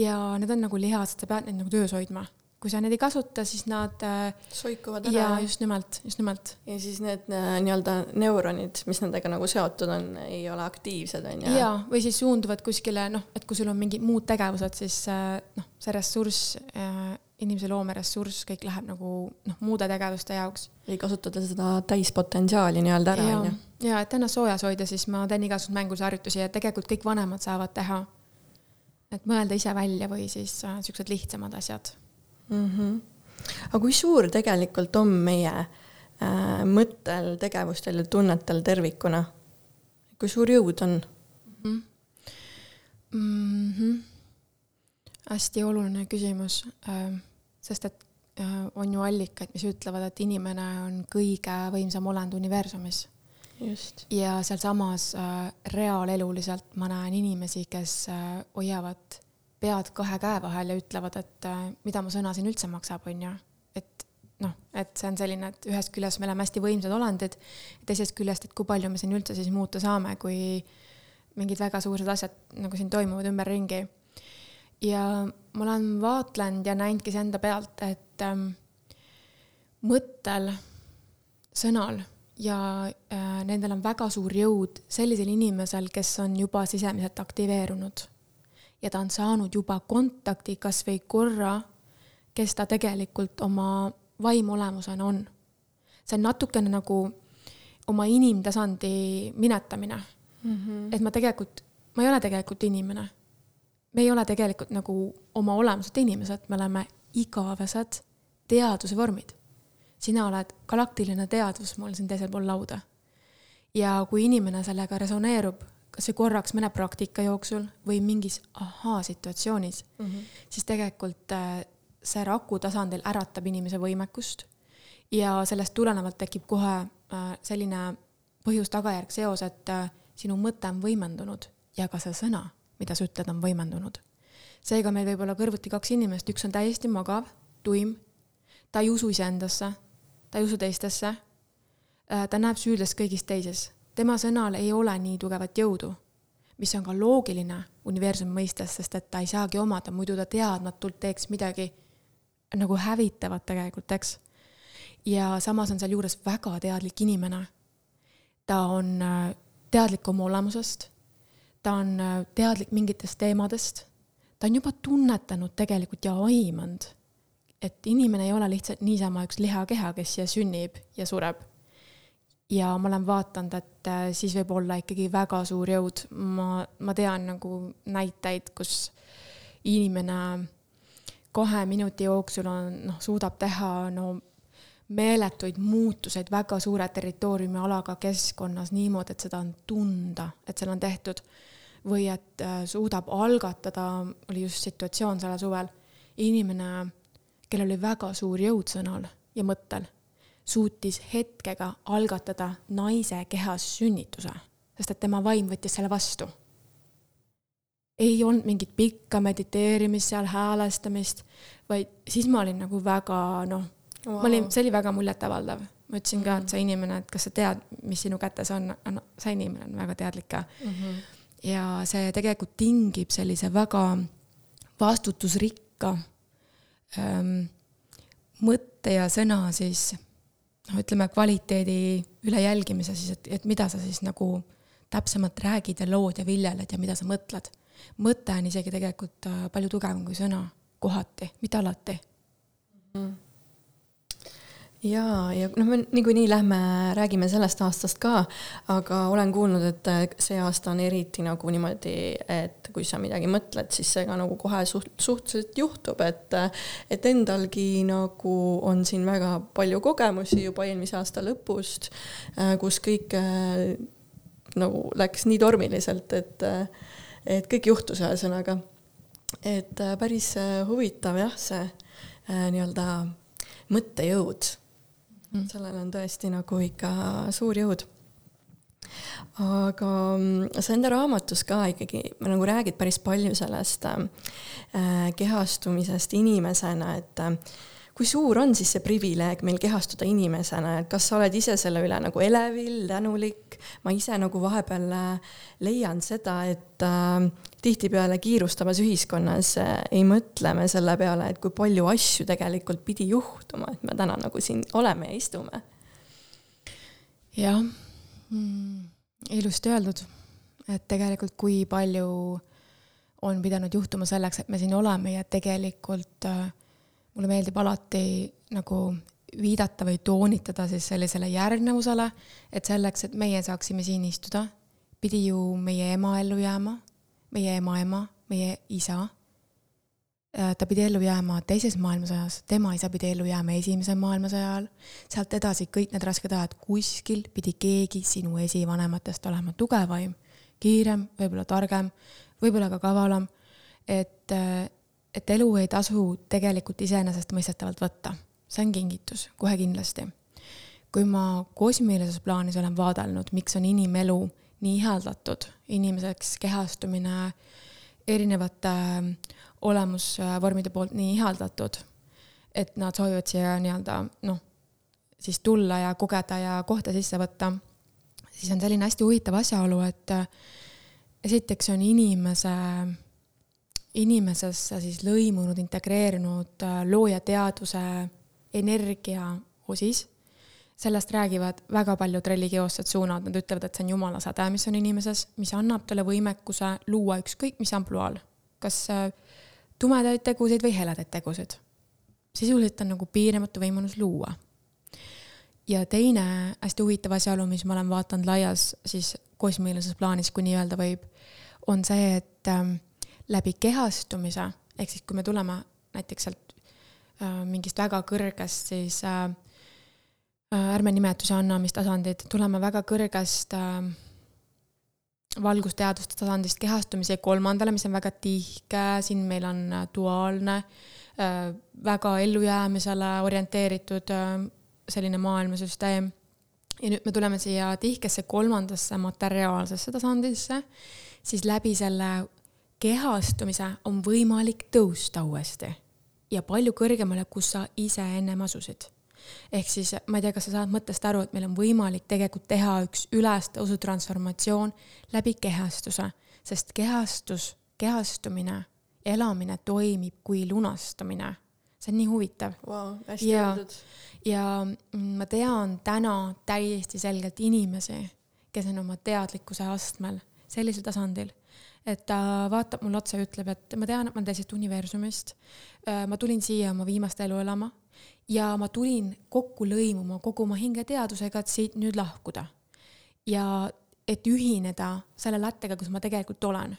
ja need on nagu lihased, sa pead neid nagu töös hoidma. kui sa neid ei kasuta, siis nad äh, soikuvad ära. jaa, just nimelt, just nimelt. ja siis need äh, nii-öelda neuronid, mis nendega nagu seotud on, ei ole aktiivsed, on ju. jaa, või siis suunduvad kuskile, noh, et kui sul on mingid muud tegevused, siis äh, noh, see ressurss, inimese loomeressurss, kõik läheb nagu noh, muude tegevuste jaoks. ei kasutada seda täispotentsiaali nii-öelda ära, on ju. ja et ennast soojas hoida, siis ma teen igasuguseid mängulisi harjutusi ja tegelikult kõik vanemad saavad teha et mõelda ise välja või siis niisugused äh, lihtsamad asjad mm. -hmm. aga kui suur tegelikult on meie äh, mõttel, tegevustel ja tunnetel tervikuna? kui suur jõud on mm? -hmm. Mm -hmm. hästi oluline küsimus äh,, sest et äh, on ju allikaid, mis ütlevad, et inimene on kõige võimsam olend universumis ja sealsamas äh, reaaleluliselt ma näen inimesi, kes äh, hoiavad pead kahe käe vahel ja ütlevad, et äh, mida mu sõna siin üldse maksab, on ju. et noh, et see on selline, et ühest küljest me oleme hästi võimsad olendid, teisest küljest, et kui palju me siin üldse siis muuta saame, kui mingid väga suured asjad nagu siin toimuvad ümberringi. ja ma olen vaatlenud ja näinudki see enda pealt, et ähm, mõttel, sõnal ja äh, nendel on väga suur jõud sellisel inimesel, kes on juba sisemiselt aktiveerunud. ja ta on saanud juba kontakti kas või korra, kes ta tegelikult oma vaimuolemusena on. see on natukene nagu oma inimtasandi minetamine mm. -hmm. et ma tegelikult, ma ei ole tegelikult inimene. me ei ole tegelikult nagu oma olemuselt inimesed, me oleme igavesed teaduse vormid sina oled galaktiline teadvus mul siin teisel pool lauda. ja kui inimene sellega resoneerub, kas või korraks mõne praktika jooksul või mingis ahaa-situatsioonis mm, -hmm. siis tegelikult äh, see raku tasandil äratab inimese võimekust ja sellest tulenevalt tekib kohe äh, selline põhjus-tagajärg seos, et äh, sinu mõte on võimendunud ja ka see sõna, mida sa ütled, on võimendunud. seega meil võib olla kõrvuti kaks inimest, üks on täiesti magav, tuim, ta ei usu iseendasse ta ei usu teistesse. Äh, ta näeb süüdlast kõigis teises. tema sõnal ei ole nii tugevat jõudu, mis on ka loogiline universumi mõistes, sest et ta ei saagi omada, muidu ta teadmatult teeks midagi nagu hävitavat tegelikult, eks. ja samas on sealjuures väga teadlik inimene. ta on äh, teadlik oma olemusest, ta on äh, teadlik mingitest teemadest, ta on juba tunnetanud tegelikult ja aimanud et inimene ei ole lihtsalt niisama üks lihakeha, kes siia sünnib ja sureb. ja ma olen vaadanud, et äh, siis võib olla ikkagi väga suur jõud, ma, ma tean nagu näiteid, kus inimene kahe minuti jooksul on, noh, suudab teha no meeletuid muutuseid väga suure territooriumi alaga keskkonnas niimoodi, et seda on tunda, et seal on tehtud. või et äh, suudab algatada, oli just situatsioon sellel suvel, inimene kellel oli väga suur jõud sõnal ja mõttel, suutis hetkega algatada naise kehas sünnituse, sest et tema vaim võttis selle vastu. ei olnud mingit pikka mediteerimist seal, häälestamist, vaid siis ma olin nagu väga noh wow., ma olin, see oli väga muljetavaldav. ma ütlesin ka, et sa inimene, et kas sa tead, mis sinu kätes on, no sa inimene on väga teadlik ka mm. -hmm. ja see tegelikult tingib sellise väga vastutusrikka ähm, mõtte ja sõna siis noh, ütleme kvaliteedi üle jälgimise siis, et, et mida sa siis nagu täpsemalt räägid ja lood ja viljeled ja mida sa mõtled. mõte on isegi tegelikult äh, palju tugevam kui sõna, kohati, mitte alati mm. jaa, ja noh, me niikuinii lähme, räägime sellest aastast ka, aga olen kuulnud, et see aasta on eriti nagu niimoodi, et kui sa midagi mõtled, siis see ka nagu kohe suht-, suhteliselt juhtub, et et endalgi nagu on siin väga palju kogemusi juba eelmise aasta lõpust, kus kõik nagu läks nii tormiliselt, et et kõik juhtus ühesõnaga. et päris huvitav jah, see nii-öelda mõttejõud. Sellel on tõesti nagu ikka suur jõud. aga mm, sa enda raamatus ka ikkagi nagu räägid päris palju sellest äh, kehastumisest inimesena, et äh, kui suur on siis see privileeg meil kehastuda inimesena, et kas sa oled ise selle üle nagu elevil, tänulik? ma ise nagu vahepeal äh, leian seda, et äh, tihtipeale kiirustavas ühiskonnas äh, ei mõtle me selle peale, et kui palju asju tegelikult pidi juhtuma, et me täna nagu siin oleme ja istume. jah mm,, ilusti öeldud, et tegelikult kui palju on pidanud juhtuma selleks, et me siin oleme ja tegelikult äh, mulle meeldib alati nagu viidata või toonitada siis sellisele järgnevusele, et selleks, et meie saaksime siin istuda, pidi ju meie ema ellu jääma, meie ema-ema, meie isa. Äh, ta pidi ellu jääma teises maailmasõjas, tema isa pidi ellu jääma esimese maailmasõja ajal. sealt edasi kõik need rasked ajad, kuskil pidi keegi sinu esivanematest olema tugevaim, kiirem, võib-olla targem, võib-olla ka kavalam. et äh, et elu ei tasu tegelikult iseenesestmõistetavalt võtta. see on kingitus, kohe kindlasti. kui ma kosmilises plaanis olen vaadelnud, miks on inimelu nii ihaldatud, inimeseks kehastumine erinevate äh, olemusvormide poolt nii ihaldatud, et nad soovivad siia nii-öelda noh, siis tulla ja kogeda ja kohta sisse võtta, siis on selline hästi huvitav asjaolu, et äh, esiteks on inimese inimesesse siis lõimunud, integreerunud äh, loojateaduse energia osis. Sellest räägivad väga paljud religioossed suunad, nad ütlevad, et see on jumala säde, mis on inimeses, mis annab talle võimekuse luua ükskõik mis ampluaal, kas äh, tumedaid tegusid või heledaid tegusid. sisuliselt on nagu piiramatu võimalus luua. ja teine hästi huvitav asjaolu, mis ma olen vaadanud laias siis kosmilises plaanis, kui nii öelda võib, on see, et ähm, läbi kehastumise, ehk siis kui me tuleme näiteks sealt äh, mingist väga kõrgest, siis äh, ärme nimetuse anna, mis tasandid, tuleme väga kõrgest äh, valgusteaduste tasandist kehastumise kolmandale, mis on väga tihke, siin meil on äh, duaalne äh,, väga ellujäämisele orienteeritud äh, selline maailmasüsteem. ja nüüd me tuleme siia tihkesse kolmandasse materiaalsesse tasandisse, siis läbi selle kehastumise on võimalik tõusta uuesti ja palju kõrgemale, kus sa ise ennem asusid. Ehk siis ma ei tea, kas sa saad mõttest aru, et meil on võimalik tegelikult teha üks ülestõusu transformatsioon läbi kehastuse, sest kehastus, kehastumine, elamine toimib kui lunastamine. see on nii huvitav wow,. öeldud. ja ma tean täna täiesti selgelt inimesi, kes on oma teadlikkuse astmel sellisel tasandil et ta vaatab mulle otsa ja ütleb, et ma tean, et ma olen teisest universumist. Äh, ma tulin siia oma viimast elu elama ja ma tulin kokku lõimuma kogu oma hingeteadusega, et siit nüüd lahkuda. ja et ühineda selle lättega, kus ma tegelikult olen.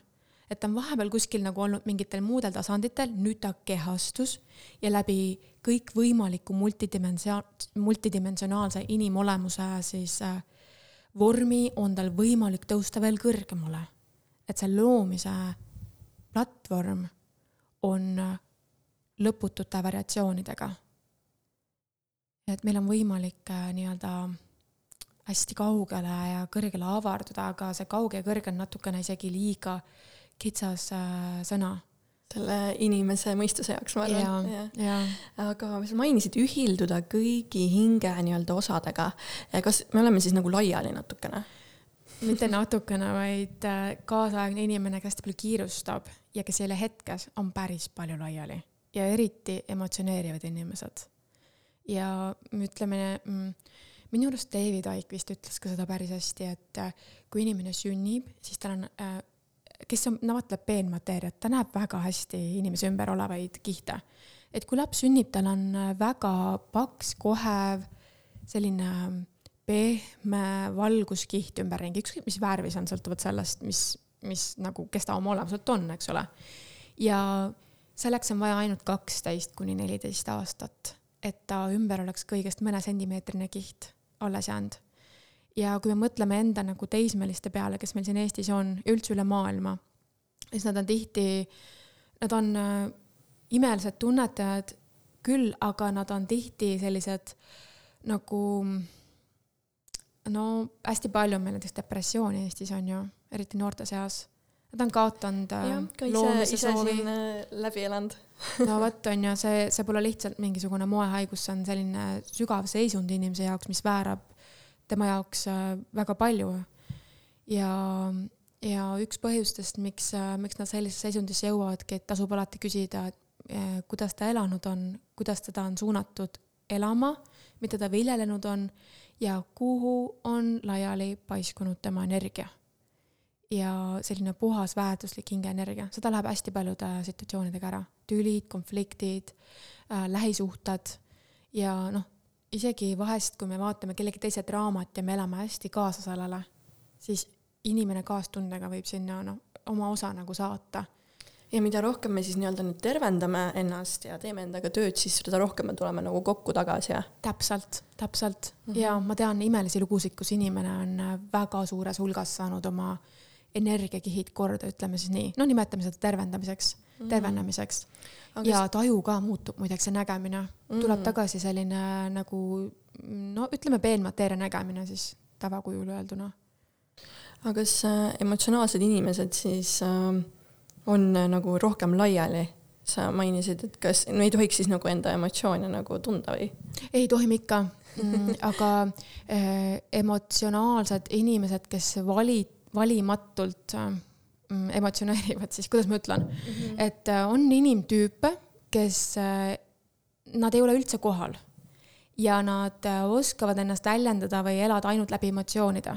et ta on vahepeal kuskil nagu olnud mingitel muudel tasanditel, nüüd ta kehastus ja läbi kõikvõimaliku multidimensia-, multidimensionaalse inimolemuse siis äh, vormi on tal võimalik tõusta veel kõrgemale et see loomise platvorm on lõputute variatsioonidega. Et meil on võimalik äh, nii-öelda hästi kaugele ja kõrgele avarduda, aga see kauge ja kõrge on natukene isegi liiga kitsas äh, sõna selle inimese mõistuse jaoks, ma arvan. aga sa mainisid ühilduda kõigi hinge nii-öelda osadega. kas me oleme siis nagu laiali natukene? mitte natukene, vaid äh, kaasaegne inimene, kes hästi palju kiirustab ja kes ole hetkes, on päris palju laiali ja eriti emotsioneerivad inimesed. Ja ütleme, mm, minu arust David Icke vist ütles ka seda päris hästi, et äh, kui inimene sünnib, siis tal on, äh, kes on, navatleb peenmateeriat, ta näeb väga hästi inimese ümber olevaid kihte. et kui laps sünnib, tal on äh, väga paks, kohev, selline ähm, pehme valguskiht ümberringi, ükskõik mis värvi see on, sõltuvalt sellest, mis, mis nagu, kes ta oma olemuselt on, eks ole. ja selleks on vaja ainult kaksteist kuni neliteist aastat, et ta ümber oleks kõigest mõne sentimeetrine kiht alles jäänud. ja kui me mõtleme enda nagu teismeliste peale, kes meil siin Eestis on ja üldse üle maailma, siis nad on tihti, nad on äh, imelised tunnetajad küll, aga nad on tihti sellised nagu no hästi palju on meil näiteks depressiooni Eestis on ju, eriti noorte seas. Nad on kaotanud äh, jah, ka ise, ise siin äh, läbi elanud no vot, on ju, see, see pole lihtsalt mingisugune moehaigus, see on selline sügav seisund inimese jaoks, mis väärab tema jaoks äh, väga palju. ja, ja üks põhjustest, miks, miks nad sellisesse seisundisse jõuavadki, et tasub alati küsida, et kuidas ta elanud on, kuidas teda on suunatud elama, mida ta viljelenud on ja kuhu on laiali paiskunud tema energia. Ja selline puhas väärtuslik hingeenergia, seda läheb hästi paljude situatsioonidega ära, tülid, konfliktid äh,, lähisuhted ja noh, isegi vahest, kui me vaatame kellegi teise draamat ja me elame hästi kaasa sellele, siis inimene kaastundega võib sinna noh, oma osa nagu saata ja mida rohkem me siis nii-öelda nüüd tervendame ennast ja teeme endaga tööd, siis seda rohkem me tuleme nagu kokku tagasi ja. täpselt, täpselt mm -hmm. ja ma tean imelisi lugusid, kus inimene on äh, väga suures hulgas saanud oma energiakihid korda, ütleme siis nii, no nimetame seda tervendamiseks mm, -hmm. tervenemiseks. ja taju ka muutub muideks, see nägemine mm, -hmm. tuleb tagasi selline nagu no ütleme, peenmateeria nägemine siis tavakujul öelduna. aga kas äh, emotsionaalsed inimesed siis äh, on äh, nagu rohkem laiali. sa mainisid, et kas, no ei tohiks siis nagu enda emotsioone nagu tunda või? ei, tohime ikka mm,, aga äh, emotsionaalsed inimesed, kes vali, valimatult äh, emotsioneerivad, siis kuidas ma ütlen mm, -hmm. et äh, on inimtüüpe, kes äh,, nad ei ole üldse kohal ja nad oskavad ennast väljendada või elada ainult läbi emotsioonide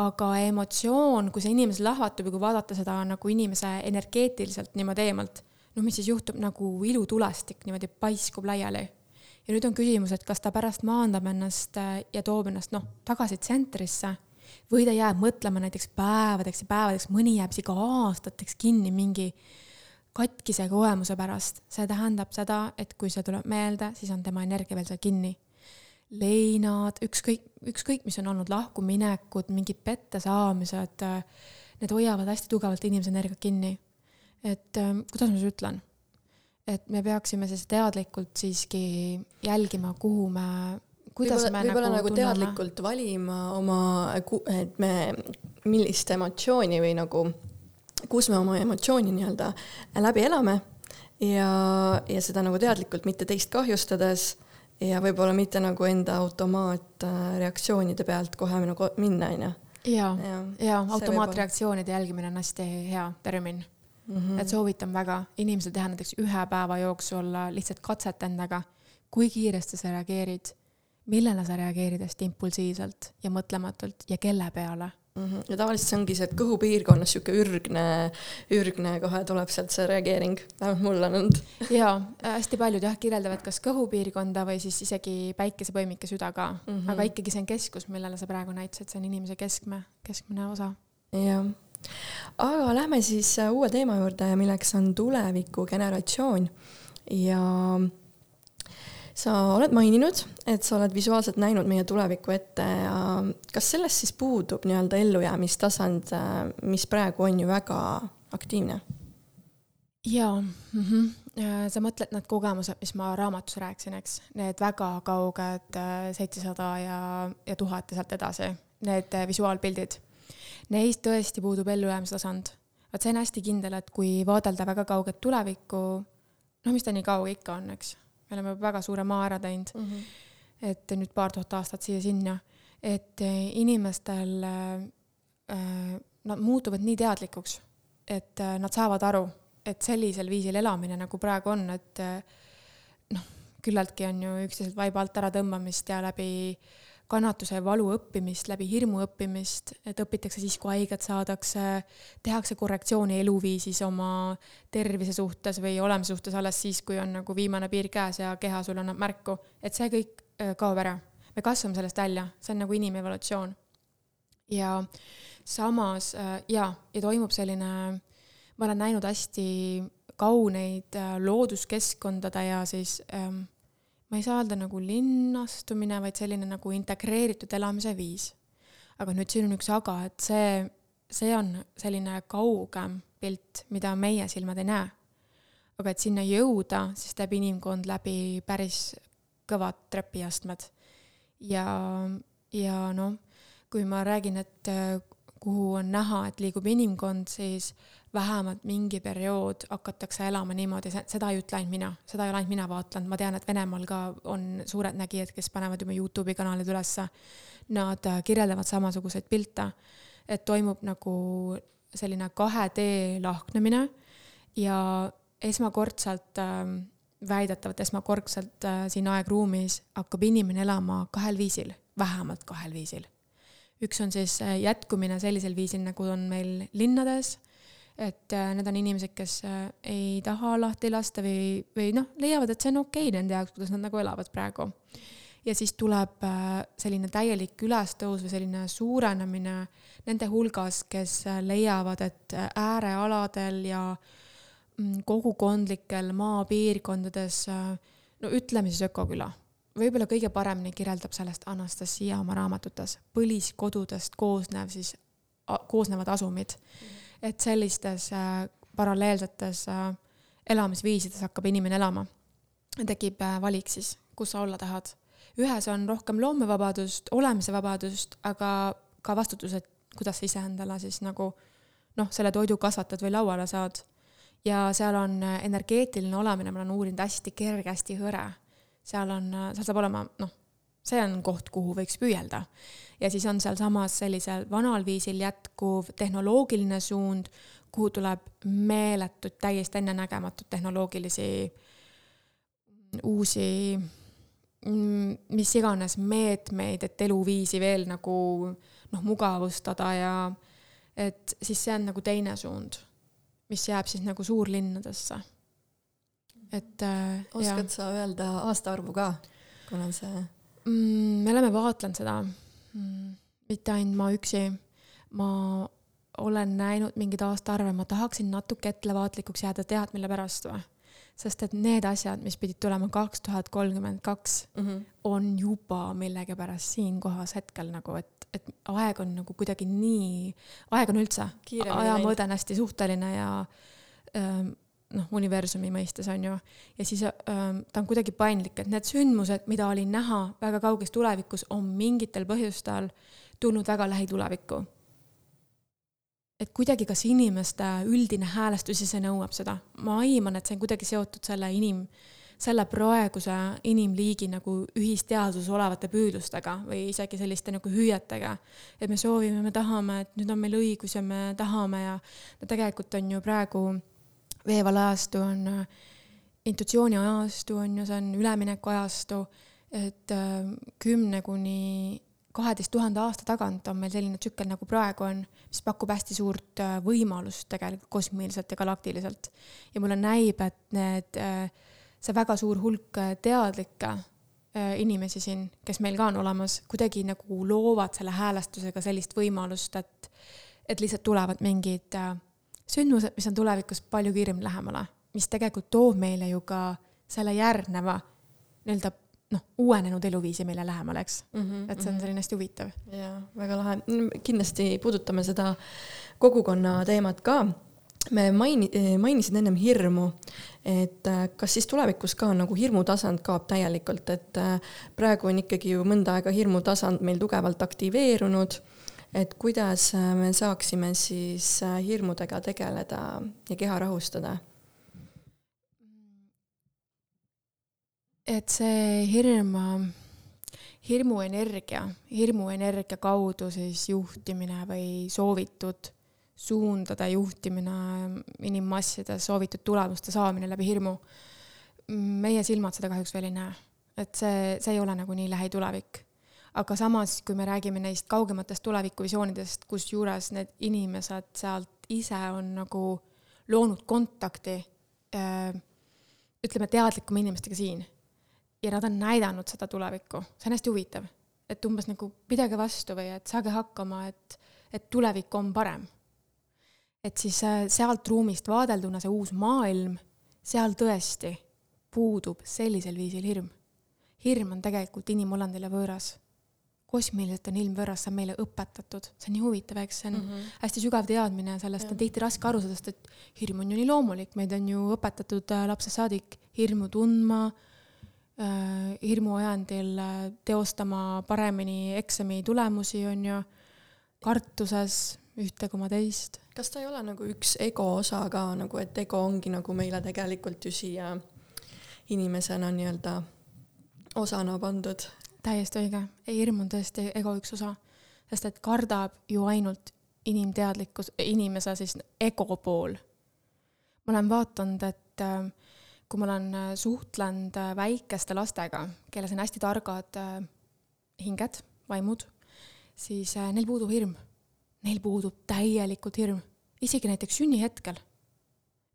aga emotsioon, kui see inimesel lahvatub ja kui vaadata seda nagu inimese energeetiliselt niimoodi eemalt, noh, mis siis juhtub nagu ilutulestik niimoodi paiskub laiali. ja nüüd on küsimus, et kas ta pärast maandab ennast ja toob ennast noh, tagasi tsentrisse või ta jääb mõtlema näiteks päevadeks ja päevadeks, mõni jääb isegi aastateks kinni mingi katkise kogemuse pärast. see tähendab seda, et kui see tuleb meelde, siis on tema energia veel seal kinni leinad, ükskõik, ükskõik, mis on olnud lahkuminekud, mingid pettesaamised, need hoiavad hästi tugevalt inimese energiat kinni. et ähm, kuidas ma siis ütlen, et me peaksime siis teadlikult siiski jälgima, kuhu me kuidas võib-olla, me võib-olla nagu, nagu teadlikult valima oma, et me, millist emotsiooni või nagu, kus me oma emotsiooni nii-öelda läbi elame ja, ja seda nagu teadlikult mitte teist kahjustades ja võib-olla mitte nagu enda automaatreaktsioonide pealt kohe nagu minna, onju. ja, ja, ja automaatreaktsioonide jälgimine on hästi hea termin mm. -hmm. et soovitan väga inimesel teha näiteks ühe päeva jooksul lihtsalt katset endaga, kui kiiresti sa reageerid, millele sa reageerid hästi impulsiivselt ja mõtlematult ja kelle peale. -hmm. ja tavaliselt see ongi see, et kõhupiirkonnas sihuke ürgne, ürgne kohe tuleb sealt see reageering, vähemalt mul on olnud. ja hästi paljud jah, kirjeldavad kas kõhupiirkonda või siis isegi päikesepõimike süda ka mm, -hmm. aga ikkagi see on keskus, millele sa praegu näitasid, see on inimese keskme, keskmine osa. jah aga lähme siis äh, uue teema juurde, milleks on tulevikugeneratsioon ja sa oled maininud, et sa oled visuaalselt näinud meie tulevikku ette ja kas sellest siis puudub nii-öelda ellujäämistasand, mis praegu on ju väga aktiivne? jaa mm, -hmm. sa mõtled need kogemused, mis ma raamatus rääkisin, eks, need väga kauged äh, seitsesada ja, ja tuhat ja sealt edasi, need äh, visuaalpildid. Neis tõesti puudub ellujäämistasand. vot see on hästi kindel, et kui vaadelda väga kauget tulevikku, noh, mis ta nii kauge ikka on, eks me oleme väga suure maa ära teinud mm. -hmm. et nüüd paar tuhat aastat siia-sinna, et eh, inimestel äh,, nad muutuvad nii teadlikuks, et äh, nad saavad aru, et sellisel viisil elamine, nagu praegu on, et äh, noh, küllaltki on ju üksteiselt vaiba alt ära tõmbamist ja läbi kannatuse ja valu õppimist läbi hirmu õppimist, et õpitakse siis, kui haiget saadakse, tehakse korrektsiooni eluviisis oma tervise suhtes või olemise suhtes alles siis, kui on nagu viimane piir käes ja keha sulle annab märku, et see kõik äh, kaob ära. me kasvame sellest välja, see on nagu inimevolutsioon. ja samas äh, jaa, ja toimub selline, ma olen näinud hästi kauneid äh, looduskeskkondade ja siis ähm, ma ei saa öelda nagu linnastumine, vaid selline nagu integreeritud elamise viis. aga nüüd siin on üks aga, et see, see on selline kaugem pilt, mida meie silmad ei näe. aga et sinna jõuda, siis teeb inimkond läbi päris kõvad trepiastmed. ja, ja noh, kui ma räägin, et äh, kuhu on näha, et liigub inimkond, siis vähemalt mingi periood hakatakse elama niimoodi, seda ei ütle ainult mina, seda ei ole ainult mina vaatlenud, ma tean, et Venemaal ka on suured nägijad, kes panevad juba Youtube'i kanalid ülesse. Nad äh, kirjeldavad samasuguseid pilte, et toimub nagu selline 2D lahknemine ja esmakordselt äh, väidetavalt esmakordselt äh, siin aegruumis hakkab inimene elama kahel viisil, vähemalt kahel viisil. üks on siis äh, jätkumine sellisel viisil, nagu on meil linnades et äh, need on inimesed, kes äh, ei taha lahti lasta või, või noh, leiavad, et see on okei okay nende jaoks, kuidas nad nagu elavad praegu. ja siis tuleb äh, selline täielik ülestõus või selline suurenemine nende hulgas, kes leiavad, et äärealadel ja mm, kogukondlikel maapiirkondades, no ütleme siis ökoküla võib-olla kõige paremini kirjeldab sellest Anastasia oma raamatutes, põliskodudest koosnev siis, koosnevad asumid mm. -hmm et sellistes äh, paralleelsetes äh, elamisviisides hakkab inimene elama. tekib äh, valik siis, kus sa olla tahad. ühes on rohkem loomevabadust, olemise vabadust, aga ka vastutused, kuidas sa iseendale siis nagu noh, selle toidu kasvatad või lauale saad. ja seal on energeetiline olemine, ma olen uurinud, hästi kerge, hästi hõre. seal on, seal saab olema noh, see on koht, kuhu võiks püüelda. Ja siis on sealsamas sellisel vanal viisil jätkuv tehnoloogiline suund, kuhu tuleb meeletuid, täiesti ennenägematuid tehnoloogilisi uusi mis iganes meetmeid, et eluviisi veel nagu noh, mugavustada ja et siis see on nagu teine suund, mis jääb siis nagu suurlinnadesse. et äh,. oskad ja. sa öelda aastaarvu ka, kuna see mm,? me oleme vaatlenud seda mm,, mitte ainult ma üksi. ma olen näinud mingeid aastaarve, ma tahaksin natuke ettevaatlikuks jääda, tead mille pärast või? sest et need asjad, mis pidid tulema kaks tuhat kolmkümmend kaks, mhm. on juba millegipärast siinkohas hetkel nagu, et, et aeg on nagu kuidagi nii, aeg on üldse, ajamõõde on hästi suhteline ja ähm, noh, universumi mõistes on ju, ja siis ähm, ta on kuidagi paindlik, et need sündmused, mida oli näha väga kauges tulevikus, on mingitel põhjustel tulnud väga lähitulevikku. et kuidagi kas inimeste üldine häälestus ise nõuab seda, ma aiman, et see on kuidagi seotud selle inim, selle praeguse inimliigi nagu ühisteaduses olevate püüdlustega või isegi selliste nagu hüüetega. et me soovime, me tahame, et nüüd on meil õigus ja me tahame ja no tegelikult on ju praegu veeval ajastu on äh, intuitsiooni ajastu on ju, see on ülemineku ajastu, et äh, kümne kuni kaheteist tuhande aasta tagant on meil selline tsükkel, nagu praegu on, mis pakub hästi suurt äh, võimalust tegelikult kosmiliselt ja galaktiliselt. ja mulle näib, et need, see väga suur hulk teadlikke inimesi siin, kes meil ka on olemas, kuidagi nagu loovad selle häälestusega sellist võimalust, et, et lihtsalt tulevad mingid äh, sündmused, mis on tulevikus palju kiiremini lähemale, mis tegelikult toob meile ju ka selle järgneva nii-öelda noh, uuenenud eluviisi meile lähemale, eks mm. -hmm, et see on mhm. selline hästi huvitav. jaa, väga lahe. kindlasti puudutame seda kogukonna teemat ka. me maini-, mainisid ennem hirmu, et äh, kas siis tulevikus ka nagu hirmutasand kaob täielikult, et äh, praegu on ikkagi ju mõnda aega hirmutasand meil tugevalt aktiveerunud et kuidas äh, me saaksime siis äh, hirmudega tegeleda ja keha rahustada? et see hirm, hirmuenergia, hirmuenergia kaudu siis juhtimine või soovitud suundade juhtimine, inimmasside soovitud tulemuste saamine läbi hirmu. meie silmad seda kahjuks veel ei näe, et see, see ei ole nagu nii lähitulevik aga samas, kui me räägime neist kaugematest tulevikuvisioonidest, kusjuures need inimesed sealt ise on nagu loonud kontakti öö, ütleme, teadlikuma inimestega siin. ja nad on näidanud seda tulevikku, see on hästi huvitav. et umbes nagu pidage vastu või et saage hakkama, et, et tulevik on parem. et siis äh, sealt ruumist vaadelduna see uus maailm, seal tõesti puudub sellisel viisil hirm. hirm on tegelikult inimolendile võõras kosmiliselt on ilm võõras, see on meile õpetatud, see on nii huvitav, eks see on mm -hmm. hästi sügav teadmine, sellest on tihti raske aru saada, sest et hirm on ju nii loomulik, meid on ju õpetatud äh, lapsest saadik hirmu tundma äh,, hirmu ajendil äh, teostama paremini eksami tulemusi, on ju, kartuses ühte koma teist. kas ta ei ole nagu üks ego osa ka nagu, et ego ongi nagu meile tegelikult ju siia inimesena nii-öelda osana pandud? Täiesti õige, hirm on tõesti ego üks osa, sest et kardab ju ainult inimteadlikkus, inimese siis ego pool. ma olen vaadanud, et äh, kui ma olen äh, suhtlenud äh, väikeste lastega, kelles on hästi targad hinged, vaimud, siis neil puudub hirm. Neil puudub täielikult hirm, isegi näiteks sünnihetkel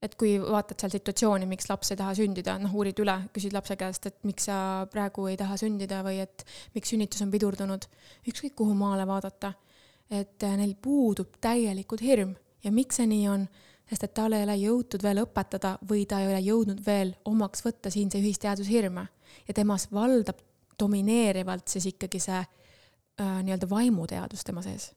et kui vaatad seal situatsiooni, miks laps ei taha sündida, noh, uurid üle, küsid lapse käest, et miks sa praegu ei taha sündida või et miks sünnitus on pidurdunud, ükskõik kuhu maale vaadata. et äh, neil puudub täielikult hirm. Ja miks see nii on, sest et tal ei ole jõutud veel õpetada või ta ei ole jõudnud veel omaks võtta siinse ühisteadushirme. Ja temas valdab domineerivalt siis ikkagi see äh, nii-öelda vaimuteadus tema sees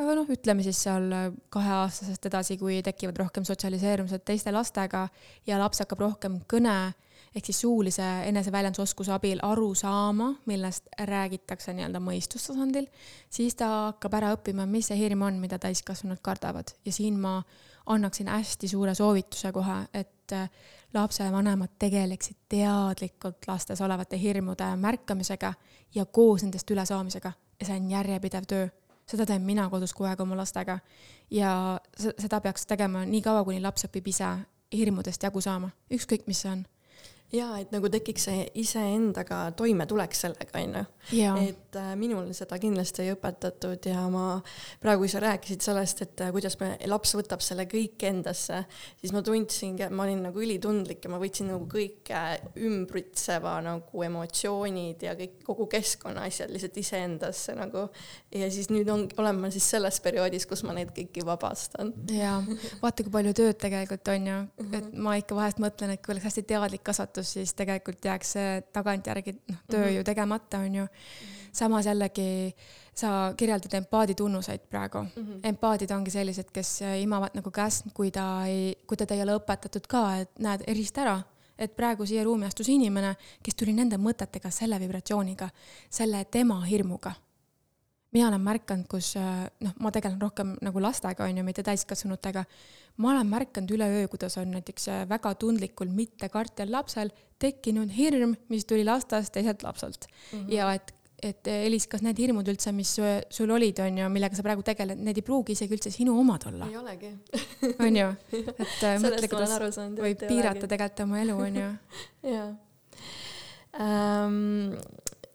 aga noh, ütleme siis seal äh, kaheaastasest edasi, kui tekivad rohkem sotsialiseerumised teiste lastega ja laps hakkab rohkem kõne ehk siis suulise eneseväljenduse abil aru saama, millest räägitakse nii-öelda mõistustasandil, siis ta hakkab ära õppima, mis see hirm on, mida täiskasvanud kardavad. ja siin ma annaksin hästi suure soovituse kohe, et äh, lapsevanemad tegeleksid teadlikult lastes olevate hirmude märkamisega ja koos nendest ülesaamisega ja see on järjepidev töö seda teen mina kodus kogu aeg oma lastega. ja seda peaks tegema nii kaua, kuni laps õpib ise hirmudest jagu saama, ükskõik mis see on jaa, et nagu tekiks see iseendaga toimetulek sellega, on ju. Et äh, minul seda kindlasti ei õpetatud ja ma, praegu kui sa rääkisid sellest, et äh, kuidas me, laps võtab selle kõik endasse, siis ma tundsingi, et ma olin nagu ülitundlik ja ma võtsin nagu kõike ümbritseva nagu emotsioonid ja kõik, kogu keskkonna asjad lihtsalt iseendasse nagu. ja siis nüüd on, olen ma siis selles perioodis, kus ma neid kõiki vabastan. jaa, vaata, kui palju tööd tegelikult on ju, et ma ikka vahest mõtlen, et kui oleks hästi teadlik kasvatus, siis tegelikult jääks see tagantjärgi noh, töö mm -hmm. ju tegemata, on ju. Samas jällegi sa kirjeldad empaadi tunnuseid praegu mm. -hmm. empaadid ongi sellised, kes imavad nagu käest, kui ta ei, kui teda ei ole õpetatud ka, et näed, erista ära et praegu siia ruumi astus inimene, kes tuli nende mõtetega, selle vibratsiooniga, selle tema hirmuga mina olen märganud, kus noh, ma tegelen rohkem nagu lastega, on ju, mitte täiskasvanutega. ma olen märganud üleöö, kuidas on näiteks väga tundlikul mittekartjal lapsel tekkinud hirm, mis tuli lastest teiselt lapselt mm. -hmm. ja et, et Elis, kas need hirmud üldse, mis sul olid, on ju, millega sa praegu tegeled, need ei pruugi isegi üldse sinu omad olla. ei olegi on ju, et äh, mõtle, kuidas võib piirata tegelikult oma elu, on ju. jaa um,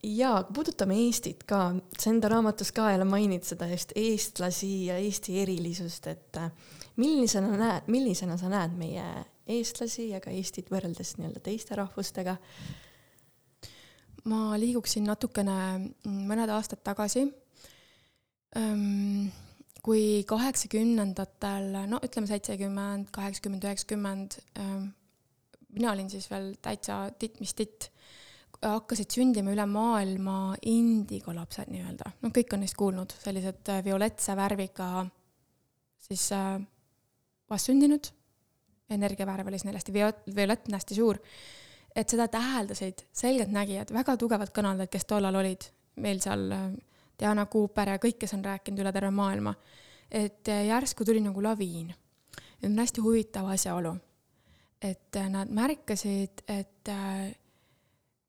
jaa, puudutame Eestit ka, sa enda raamatus ka jälle mainid seda just eestlasi ja Eesti erilisust, et äh, millisena näed, millisena sa näed meie eestlasi ja ka Eestit võrreldes nii-öelda teiste rahvustega? Ma liiguksin natukene mm, mõned aastad tagasi. kui kaheksakümnendatel, no ütleme seitsekümmend, kaheksakümmend, üheksakümmend, mina olin siis veel täitsa titt mis titt hakkasid sündima üle maailma indigolapsed nii-öelda, noh, kõik on neist kuulnud, sellised äh, violetse värviga siis äh, vastsündinud, energiavärv oli siis neil hästi vio-, violettne, hästi suur, et seda täheldasid selgeltnägijad, väga tugevad kõnaldajad, kes tollal olid meil seal, äh, Diana Cooper ja kõik, kes on rääkinud üle terve maailma, et äh, järsku tuli nagu laviin. nüüd on hästi huvitav asjaolu, et nad märkasid, et äh,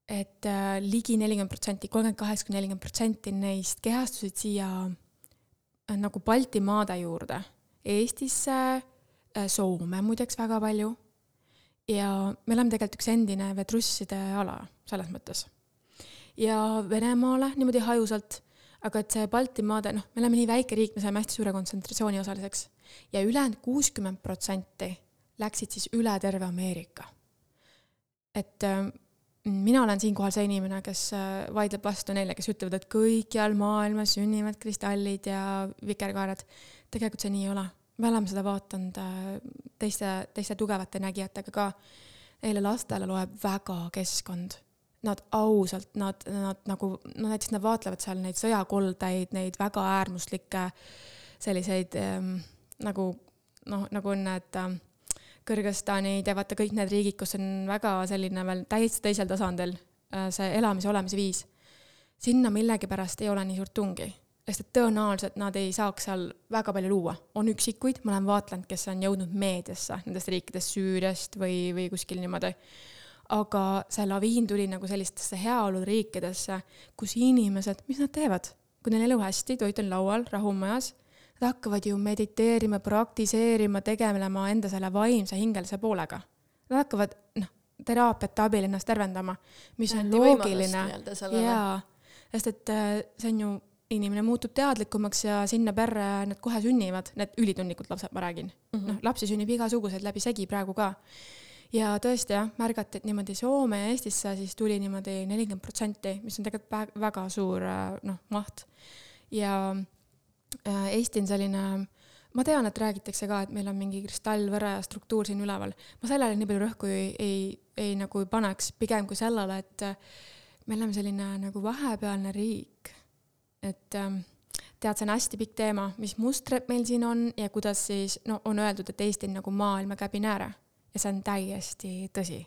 et äh, ligi nelikümmend protsenti, kolmkümmend kaheksa kuni nelikümmend protsenti neist kehastusid siia äh, nagu Baltimaade juurde, Eestisse, äh, Soome muideks väga palju. Ja me oleme tegelikult üks endine vedrusside ala selles mõttes. ja Venemaale niimoodi hajusalt, aga et see Baltimaade, noh, me oleme nii väike riik, me saime hästi suure kontsentratsiooni osaliseks ja ülejäänud kuuskümmend protsenti läksid siis üle terve Ameerika. et äh, mina olen siinkohal see inimene, kes äh, vaidleb vastu neile, kes ütlevad, et kõikjal maailmas sünnivad kristallid ja vikerkaared. tegelikult see nii ei ole. Me oleme seda vaadanud äh, teiste, teiste tugevate nägijatega ka. Neile lastele loeb väga keskkond. Nad ausalt, nad, nad nagu, no näiteks nad vaatlevad seal neid sõjakoldeid, neid väga äärmuslikke selliseid ähm, nagu noh, nagu on need äh, Kõrgõzstanid ja vaata kõik need riigid, kus on väga selline veel täiesti teisel tasandil äh, see elamise, olemise viis. sinna millegipärast ei ole nii suurt tungi, sest et tõenäoliselt nad ei saaks seal väga palju luua. on üksikuid, ma olen vaatlenud, kes on jõudnud meediasse nendest riikidest, Süüriast või, või kuskil niimoodi. aga see laviin tuli nagu sellistesse heaoluriikidesse, kus inimesed, mis nad teevad? kui neil elu hästi, toit on laual, rahu on majas Nad hakkavad ju mediteerima, praktiseerima, tegelema enda selle vaimse hingelise poolega. Nad hakkavad, noh, teraapiate abil ennast tervendama, mis on loogiline. jaa, sest et äh, see on ju, inimene muutub teadlikumaks ja sinna perre nad kohe sünnivad, need ülitunnikud lapsed, ma räägin mm -hmm.. noh, lapsi sünnib igasuguseid läbisegi praegu ka. ja tõesti jah, märgati, et niimoodi Soome ja Eestisse siis tuli niimoodi nelikümmend protsenti, mis on tegelikult väga suur noh, maht. ja Äh, Eesti on selline, ma tean, et räägitakse ka, et meil on mingi kristallvõre struktuur siin üleval. ma sellele nii palju rõhku ei, ei, ei nagu paneks, pigem kui sellele, et äh, me oleme selline nagu vahepealne riik. Et ähm, tead, see on hästi pikk teema, mis mustrid meil siin on ja kuidas siis, no on öeldud, et Eesti on nagu maailma käbinääre ja see on täiesti tõsi.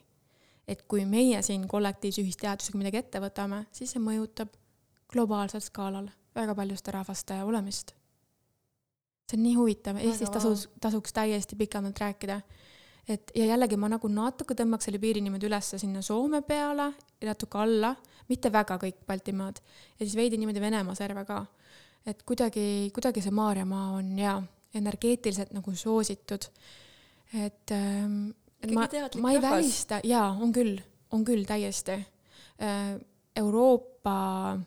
et kui meie siin kollektiivse ühisteadusega midagi ette võtame, siis see mõjutab globaalsel skaalal väga paljuste rahvaste olemist see on nii huvitav, Eestis tasus, tasuks täiesti pikemalt rääkida. Et ja jällegi ma nagu natuke tõmbaks selle piiri niimoodi üles sinna Soome peale ja natuke alla, mitte väga kõik Baltimaad, ja siis veidi niimoodi Venemaa serva ka. et kuidagi, kuidagi see Maarjamaa on jaa, energeetiliselt nagu soositud. et, ähm, et ma, ma ei välista, jaa, on küll, on küll täiesti. Äh, Euroopa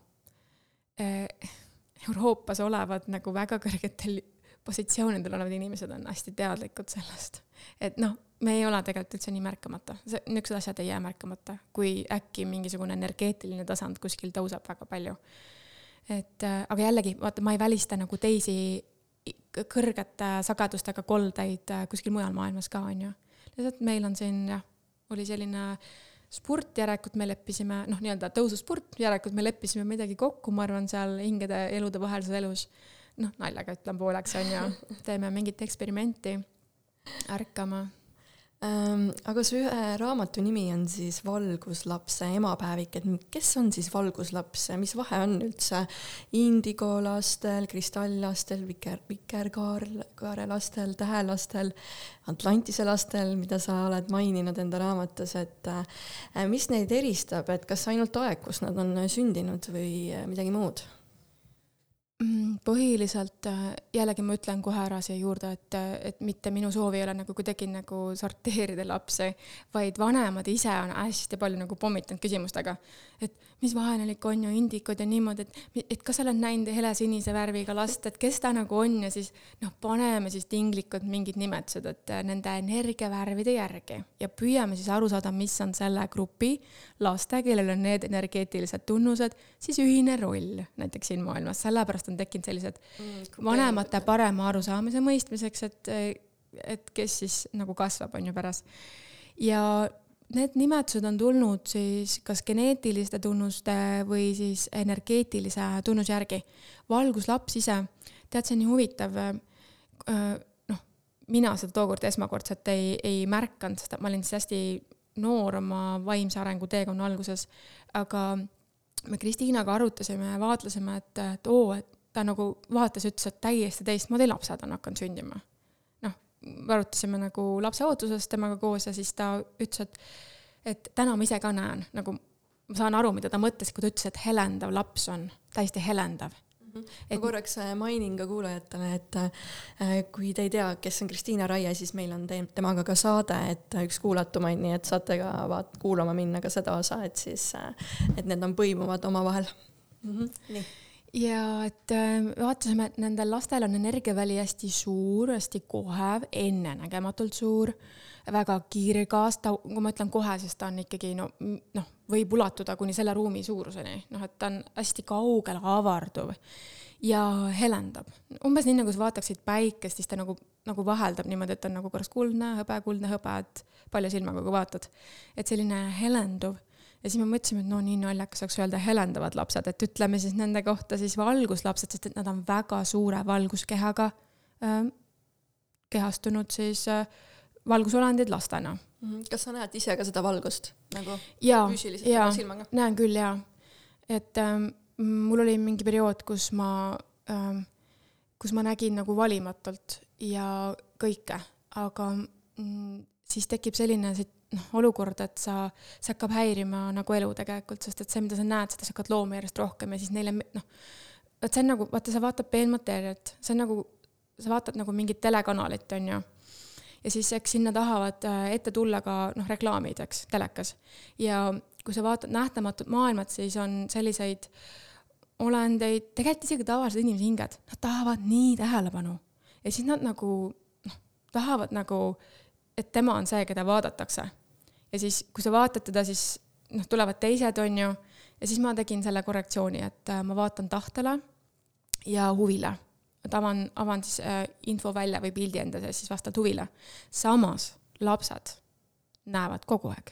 äh, Euroopas olevad nagu väga kõrgetel positsioonidel olevad inimesed on hästi teadlikud sellest. et noh, me ei ole tegelikult üldse nii märkamata, see, niisugused asjad ei jää märkamata, kui äkki mingisugune energeetiline tasand kuskil tõuseb väga palju. et äh, aga jällegi, vaata, ma ei välista nagu teisi kõrgete sagedustega koldeid äh, kuskil mujal maailmas ka, on ju. lihtsalt meil on siin jah, oli selline spurt, järelikult me leppisime, noh, nii-öelda tõususpurt, järelikult me leppisime midagi kokku, ma arvan, seal hingede elude vahelises elus noh, naljaga ütlen pooleks, on ju, teeme mingit eksperimenti, ärkama ähm,. Aga su ühe raamatu nimi on siis Valguslapse emapäevik, et kes on siis valguslaps ja mis vahe on üldse indigolastel, kristalllastel, viker, vikerkaare lastel, tähelastel, Atlantise lastel, mida sa oled maininud enda raamatus, et äh, mis neid eristab, et kas ainult aeg, kus nad on sündinud või midagi muud? Mm, põhiliselt äh, jällegi ma ütlen kohe ära siia juurde, et, et mitte minu soov ei ole nagu kuidagi nagu sorteerida lapsi, vaid vanemad ise on hästi palju nagu pommitanud küsimustega. et mis vaenulik on ju indikod ja niimoodi, et, et kas sa oled näinud helesinise värviga last, et kes ta nagu on ja siis noh, paneme siis tinglikult mingid nimetused, et äh, nende energiavärvide järgi. Ja püüame siis aru saada, mis on selle grupi laste, kellel on need energeetilised tunnused, siis ühine roll näiteks siin maailmas, sellepärast on tekkinud sellised mm, vanemate parema arusaamise mõistmiseks, et, et kes siis nagu kasvab, on ju, pärast. ja need nimetused on tulnud siis kas geneetiliste tunnuste või siis energeetilise tunnuse järgi. valguslaps ise, tead, see on nii huvitav, noh, mina seda tookord esmakordselt ei, ei märganud, sest ma olin siis hästi noor oma vaimse arengu teekonna alguses, aga me Kristiinaga arutasime ja vaatlesime, et, et oo, et ta nagu vaatas, ütles, et täiesti teistmoodi lapsed on hakanud sündima. Arutasime nagu lapse ootusest temaga koos ja siis ta ütles, et, et täna ma ise ka näen, nagu ma saan aru, mida ta mõtles, kui ta ütles, et helendav laps on, täiesti helendav. ma korraks äh, mainin ka kuulajatele, et äh, kui te ei tea, kes on Kristiina Raie, siis meil on te temaga ka saade, et üks kuulatumaid, nii et saate ka vaat-, kuulama minna ka seda osa, et siis, et need on põimuvad omavahel mm. -hmm. nii ja et äh, vaatasime, et nendel lastel on energiaväli hästi suur, hästi kohev, ennenägematult suur, väga kirgas, ta, kui ma ütlen kohe, siis ta on ikkagi no, noh, võib ulatuda kuni selle ruumi suuruseni, noh, et ta on hästi kaugel avarduv ja helendab. umbes nii, nagu sa vaataksid päikest, siis ta nagu, nagu vaheldab niimoodi, et on nagu korraks kuldne hõbe, kuldne hõbe, et palja silmaga, kui vaatad. et selline helenduv ja siis me mõtlesime, et no nii naljakas oleks öelda helendavad lapsed, et ütleme siis nende kohta siis valguslapsed, sest et nad on väga suure valguskehaga äh, kehastunud siis äh, valgusolendid lastena. -hmm. kas sa näed ise ka seda valgust nagu ja, füüsiliselt ja, silmaga? näen küll jaa, et ähm, mul oli mingi periood, kus ma ähm,, kus ma nägin nagu valimatult ja kõike, aga mm, siis tekib selline noh, olukord, et sa, see hakkab häirima nagu elu tegelikult, sest et see, mida sa näed, seda sa hakkad looma järjest rohkem ja siis neile noh, et see on nagu, vaata, sa vaatad peenmaterjalit, see on nagu, sa vaatad nagu mingit telekanalit, on ju. ja siis eks sinna tahavad äh, ette tulla ka noh, reklaamid, eks, telekas. ja kui sa vaatad nähtamatut maailmat, siis on selliseid olendeid, tegelikult isegi tavalised inimese hinged, nad tahavad nii tähelepanu. ja siis nad nagu noh, tahavad nagu, et tema on see, keda vaadatakse ja siis, kui sa vaatad teda, siis noh, tulevad teised, on ju, ja siis ma tegin selle korrektsiooni, et äh, ma vaatan tahtele ja huvile. et avan, avan siis äh, info välja või pildi enda sees siis vastavalt huvile. samas lapsed näevad kogu aeg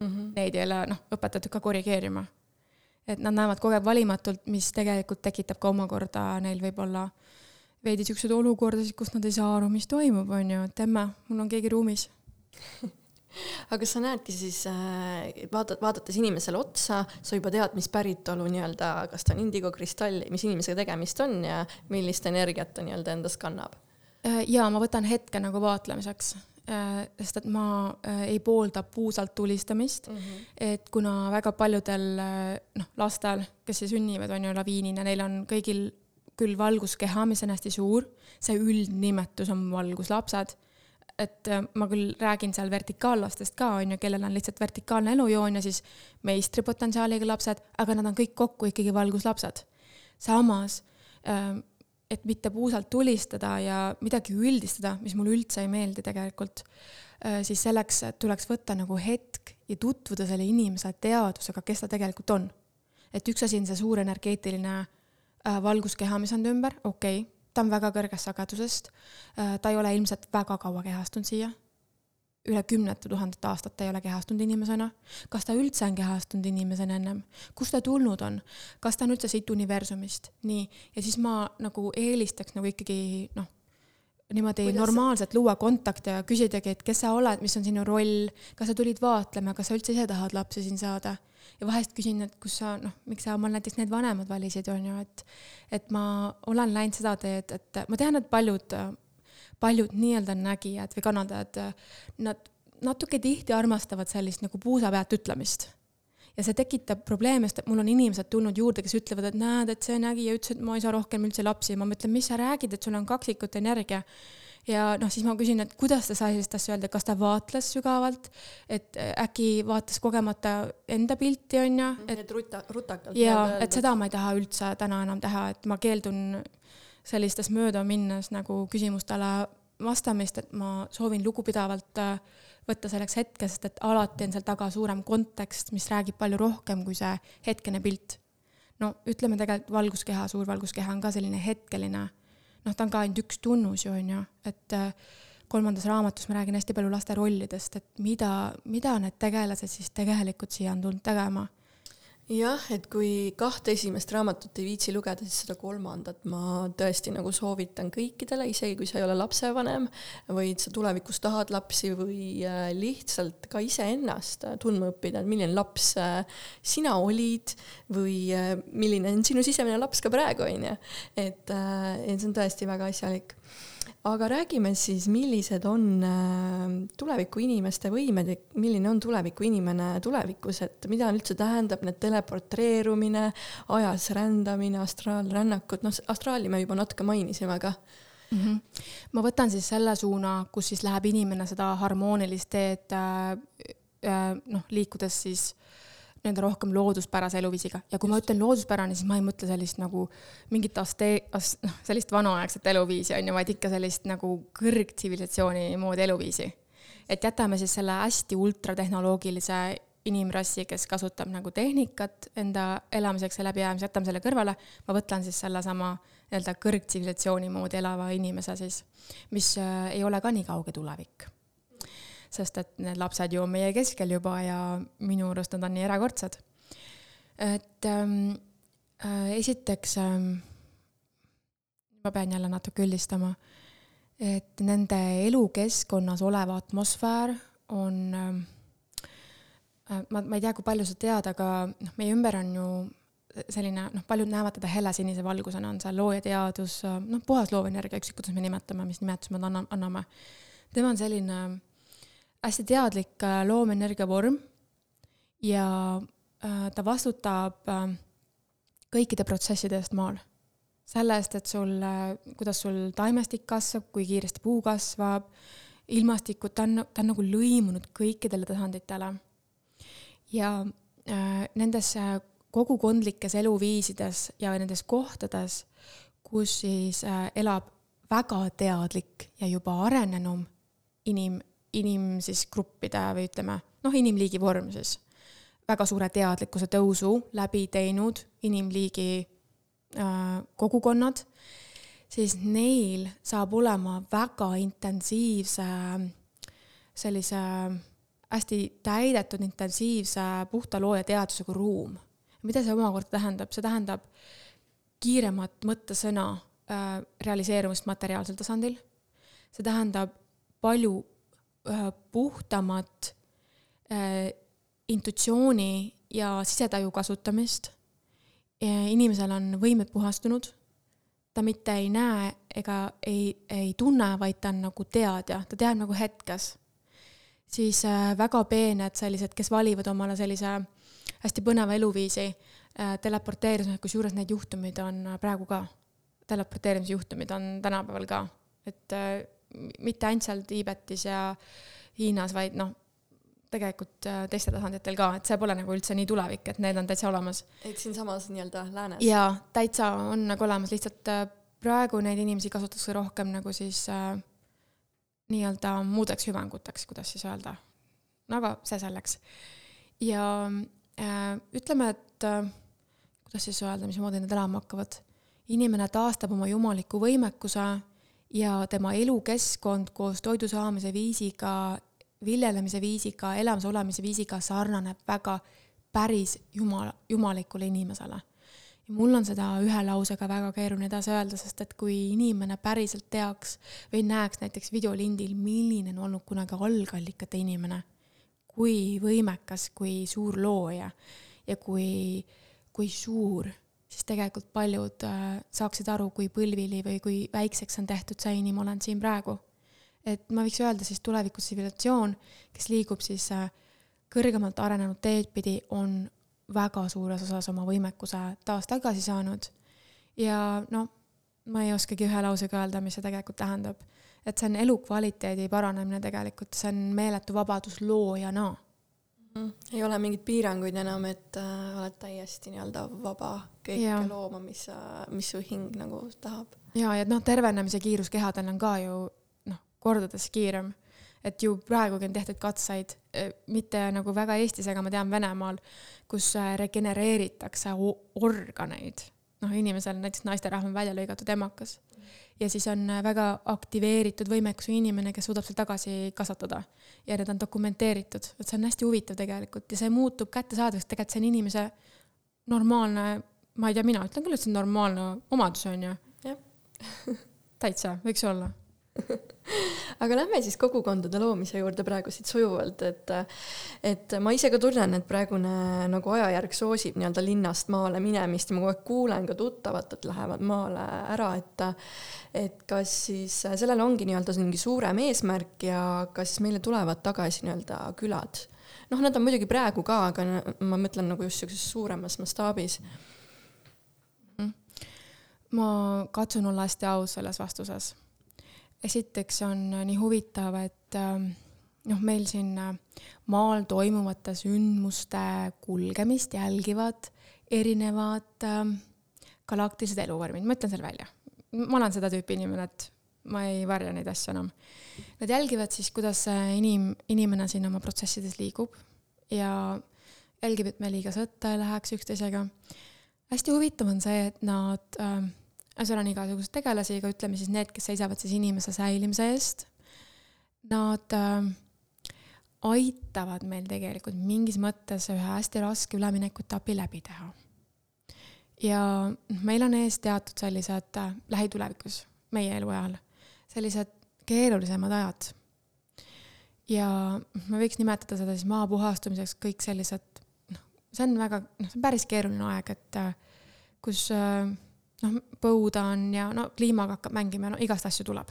mm. -hmm. Neid ei ole noh, õpetatud ka korrigeerima. et nad näevad kogu aeg valimatult, mis tegelikult tekitab ka omakorda neil võib-olla veidi siukseid olukordasid, kus nad ei saa aru, mis toimub, on ju, et emme, mul on keegi ruumis aga kas sa näedki siis äh,, vaatad, vaadates inimesele otsa, sa juba tead, mis päritolu nii-öelda, kas ta on indigokristalli, mis inimesega tegemist on ja millist energiat ta nii-öelda endas kannab? Äh, jaa, ma võtan hetke nagu vaatlemiseks äh, sest et ma äh, ei poolda puusalt tulistamist mm, -hmm. et kuna väga paljudel noh, lastel, kes sünnivad, on ju laviinina, neil on kõigil küll valguskeha, mis on hästi suur, see üldnimetus on valguslapsed et äh, ma küll räägin seal vertikaallastest ka, on ju, kellel on lihtsalt vertikaalne elujoon ja siis meistripotentsiaaliga lapsed, aga nad on kõik kokku ikkagi valguslapsed. samas, ähm, et mitte puusalt tulistada ja midagi üldistada, mis mulle üldse ei meeldi tegelikult, äh, siis selleks tuleks võtta nagu hetk ja tutvuda selle inimese teadvusega, kes ta tegelikult on. et üks asi on see suur energeetiline äh, valguskeha, mis on ümber, okei okay ta on väga kõrgest sagedusest, äh, ta ei ole ilmselt väga kaua kehastunud siia, üle kümnete tuhandete aastate ei ole kehastunud inimesena. kas ta üldse on kehastunud inimesena ennem? kust ta tulnud on? kas ta on üldse siit universumist? nii, ja siis ma nagu eelistaks nagu ikkagi noh, niimoodi Kuidas... normaalselt luua kontakte ja küsidagi, et kes sa oled, mis on sinu roll, kas sa tulid vaatlema, kas sa üldse ise tahad lapsi siin saada ja vahest küsin, et kus sa noh, miks sa omal näiteks need vanemad valisid, on ju, et et ma olen läinud seda teed, et ma tean, et paljud, paljud nii-öelda nägijad või kanaldajad, nad natuke tihti armastavad sellist nagu puusapealt ütlemist. Ja see tekitab probleeme, sest et mul on inimesed tulnud juurde, kes ütlevad, et näed, et see nägija ütles, et ma ei saa rohkem üldse lapsi, ma mõtlen, mis sa räägid, et sul on kaksikute energia ja noh, siis ma küsin, et kuidas ta sai sellist asja öelda, kas ta vaatles sügavalt, et äkki vaatas kogemata enda pilti, on ju, et. ruta, rutakalt. jaa, et seda ma ei taha üldse täna enam teha, et ma keeldun sellistes möödaminnes nagu küsimustele vastamist, et ma soovin lugupidavalt äh, võtta selleks hetke, sest et alati on seal taga suurem kontekst, mis räägib palju rohkem kui see hetkene pilt. no ütleme tegelikult valguskeha, suur valguskeha on ka selline hetkeline noh, ta on ka ainult üks tunnus ju, on ju, et äh, kolmandas raamatus ma räägin hästi palju laste rollidest, et mida, mida need tegelased siis tegelikult siia on tulnud tegema jah, et kui kahte esimest raamatut ei viitsi lugeda, siis seda kolmandat ma tõesti nagu soovitan kõikidele, isegi kui sa ei ole lapsevanem või sa tulevikus tahad lapsi või äh, lihtsalt ka iseennast tundma õppida, et milline laps äh, sina olid või äh, milline on sinu sisemine laps ka praegu, on ju. et, et see on tõesti väga asjalik aga räägime siis, millised on äh, tuleviku inimeste võimed ja milline on tuleviku inimene tulevikus, et mida üldse tähendab need teleportreerumine, ajas rändamine, astraalrännakud, noh, astraali me juba natuke mainisime ka mm. -hmm. ma võtan siis selle suuna, kus siis läheb inimene seda harmoonilist teed äh, äh, noh, liikudes siis nii-öelda rohkem looduspärase eluviisiga. Ja kui ma ütlen looduspärane, siis ma ei mõtle sellist nagu mingit aste-, as-, noh, sellist vanaaegset eluviisi on ju, vaid ikka sellist nagu kõrgtsivilisatsiooni moodi eluviisi. et jätame siis selle hästi ultratehnoloogilise inimrassi, kes kasutab nagu tehnikat enda elamiseks ja läbijäämiseks, jätame selle kõrvale, ma võtan siis sellesama nii-öelda kõrgtsivilisatsiooni moodi elava inimese siis, mis äh, ei ole ka nii kauge tulevik sest et need lapsed ju on meie keskel juba ja minu arust nad on nii erakordsed. et ähm, äh, esiteks ähm, ma pean jälle natuke üldistama, et nende elukeskkonnas olev atmosfäär on ähm, äh, ma, ma ei tea, kui palju sa tead, aga noh, meie ümber on ju selline, noh, paljud näevad teda helesinise valgusena, on see loojateadus, noh, puhas loovenergia, ükskõik kuidas me nimetame, mis nimetuse me anname. tema on selline hästi teadlik äh, loomenergia vorm ja äh, ta vastutab äh, kõikide protsesside eest maal. selle eest, et sul, kuidas sul taimestik kasvab, kui kiiresti puu kasvab, ilmastikud, ta on, ta on nagu lõimunud kõikidele tasanditele. ja nendes kogukondlikes eluviisides ja nendes kohtades, kus siis elab väga teadlik ja juba arenenum inim, inim siis gruppide või ütleme, noh, inimliigi vorm siis, väga suure teadlikkuse tõusu läbi teinud inimliigi äh, kogukonnad, siis neil saab olema väga intensiivse sellise hästi täidetud intensiivse puhta looja teadusega ruum. mida see omakorda tähendab, see tähendab kiiremat mõttesõna äh, realiseerumist materiaalsel tasandil, see tähendab palju puhtamat äh, intuitsiooni ja sisetaju kasutamist. inimesel on võimed puhastunud, ta mitte ei näe ega ei, ei tunne, vaid ta on nagu teadja, ta teab nagu hetkes. siis äh, väga peened sellised, kes valivad omale sellise hästi põneva eluviisi äh,, teleporteerimised, kusjuures neid juhtumeid on praegu ka. teleporteerimise juhtumid on tänapäeval ka, et äh, mitte ainult seal Tiibetis ja Hiinas, vaid noh, tegelikult äh, teistel tasanditel ka, et see pole nagu üldse nii tulevik, et need on täitsa olemas. et siinsamas nii-öelda läänes? jaa, täitsa on nagu olemas, lihtsalt äh, praegu neid inimesi kasutatakse rohkem nagu siis äh, nii-öelda muudeks hüvanguteks, kuidas siis öelda. no aga see selleks. ja äh, ütleme, et äh, kuidas siis öelda, mismoodi nad elama hakkavad. inimene taastab oma jumaliku võimekuse ja tema elukeskkond koos toidu saamise viisiga, viljelemise viisiga, elamas olemise viisiga sarnaneb väga päris jumal, jumalikule inimesele. ja mul on seda ühe lausega väga keeruline edasi öelda, sest et kui inimene päriselt teaks või näeks näiteks videolindil, milline on olnud kunagi algallikate inimene, kui võimekas, kui suur looja ja kui, kui suur siis tegelikult paljud äh, saaksid aru, kui põlvili või kui väikseks on tehtud see inimolend siin praegu. et ma võiks öelda siis tuleviku tsivilisatsioon, kes liigub siis äh, kõrgemalt arenenud teed pidi, on väga suures osas oma võimekuse taas tagasi saanud. ja no ma ei oskagi ühe lausega öelda, mis see tegelikult tähendab. et see on elukvaliteedi paranemine tegelikult, see on meeletu vabadus loojana mm,. ei ole mingeid piiranguid enam, et äh, oled täiesti nii-öelda vaba kõike ja. looma, mis sa, mis su hing nagu tahab. ja, ja noh, tervenemise kiirus kehadel on ka ju noh, kordades kiirem. et ju praegugi on tehtud katseid, äh, mitte nagu väga Eestis, aga ma tean Venemaal, kus äh, regenereeritakse organeid noh, inimesel näiteks naisterahval välja lõigatud emakas. ja siis on äh, väga aktiveeritud võimekusega inimene, kes suudab seal tagasi kasvatada. ja need on dokumenteeritud, et see on hästi huvitav tegelikult ja see muutub kättesaadavaks, tegelikult see on inimese normaalne, ma ei tea, mina ütlen küll, et see on normaalne omadus, on ju. jah täitsa, võiks olla aga lähme siis kogukondade loomise juurde praegu siit sujuvalt, et et ma ise ka tunnen, et praegune nagu ajajärg soosib nii-öelda linnast maale minemist ja ma kogu aeg kuulen ka tuttavatelt lähevad maale ära, et et kas siis sellel ongi nii-öelda mingi suurem eesmärk ja kas siis meile tulevad tagasi nii-öelda külad? noh, nad on muidugi praegu ka, aga ma mõtlen nagu just niisuguses suuremas mastaabis mhm. Ma katsun olla hästi aus selles vastuses esiteks on äh, nii huvitav, et ähm, noh, meil siin äh, maal toimuvate sündmuste kulgemist jälgivad erinevad ähm, galaktilised eluvormid, ma ütlen selle välja. ma olen seda tüüpi inimene, et ma ei varja neid asju enam. Nad jälgivad siis, kuidas inim-, inimene siin oma protsessides liigub ja jälgib, et me liiga sõtta ei läheks üksteisega. hästi huvitav on see, et nad äh, seal on igasuguseid tegelasi, aga ütleme siis need, kes seisavad siis inimese säilimise eest. Nad äh, aitavad meil tegelikult mingis mõttes ühe hästi raske üleminekuetapi läbi teha. ja meil on ees teatud sellised äh, lähitulevikus, meie eluajal, sellised keerulisemad ajad. ja ma võiks nimetada seda siis maa puhastumiseks, kõik sellised, noh, see on väga, noh, see on päris keeruline aeg, et äh, kus äh, noh, põuda on ja no kliimaga hakkab mängima, no igast asju tuleb.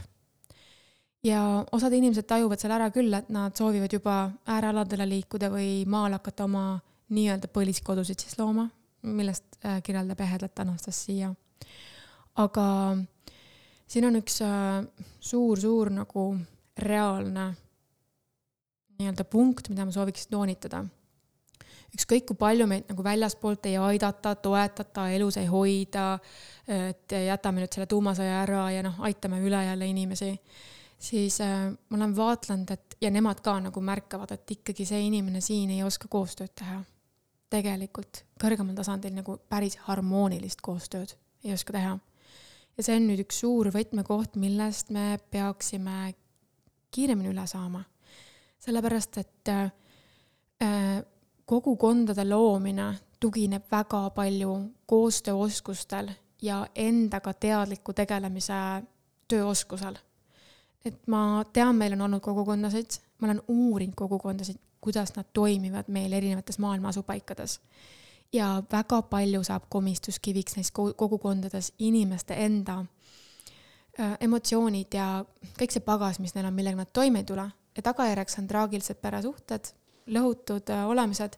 ja osad inimesed tajuvad selle ära küll, et nad soovivad juba äärealadele liikuda või maal hakata oma nii-öelda põliskodusid siis looma, millest äh, kirjeldab ehedalt Anastasia. aga siin on üks suur-suur äh, nagu reaalne nii-öelda punkt, mida ma sooviks toonitada ükskõik kui palju meid nagu väljaspoolt ei aidata, toetata, elus ei hoida, et jätame nüüd selle tuumasõja ära ja noh, aitame üle jälle inimesi, siis äh, ma olen vaatlenud, et ja nemad ka nagu märkavad, et ikkagi see inimene siin ei oska koostööd teha. tegelikult kõrgemal tasandil nagu päris harmoonilist koostööd ei oska teha. ja see on nüüd üks suur võtmekoht, millest me peaksime kiiremini üle saama. sellepärast, et äh, kogukondade loomine tugineb väga palju koostööoskustel ja endaga teadliku tegelemise tööoskusel. et ma tean, meil on olnud kogukondasid, ma olen uurinud kogukondasid, kuidas nad toimivad meil erinevates maailma asupaikades. ja väga palju saab komistuskiviks neis kogukondades inimeste enda äh, emotsioonid ja kõik see pagas, mis neil on, millega nad toime ei tule ja tagajärjeks on traagilised peresuhted lõhutud äh, olemised.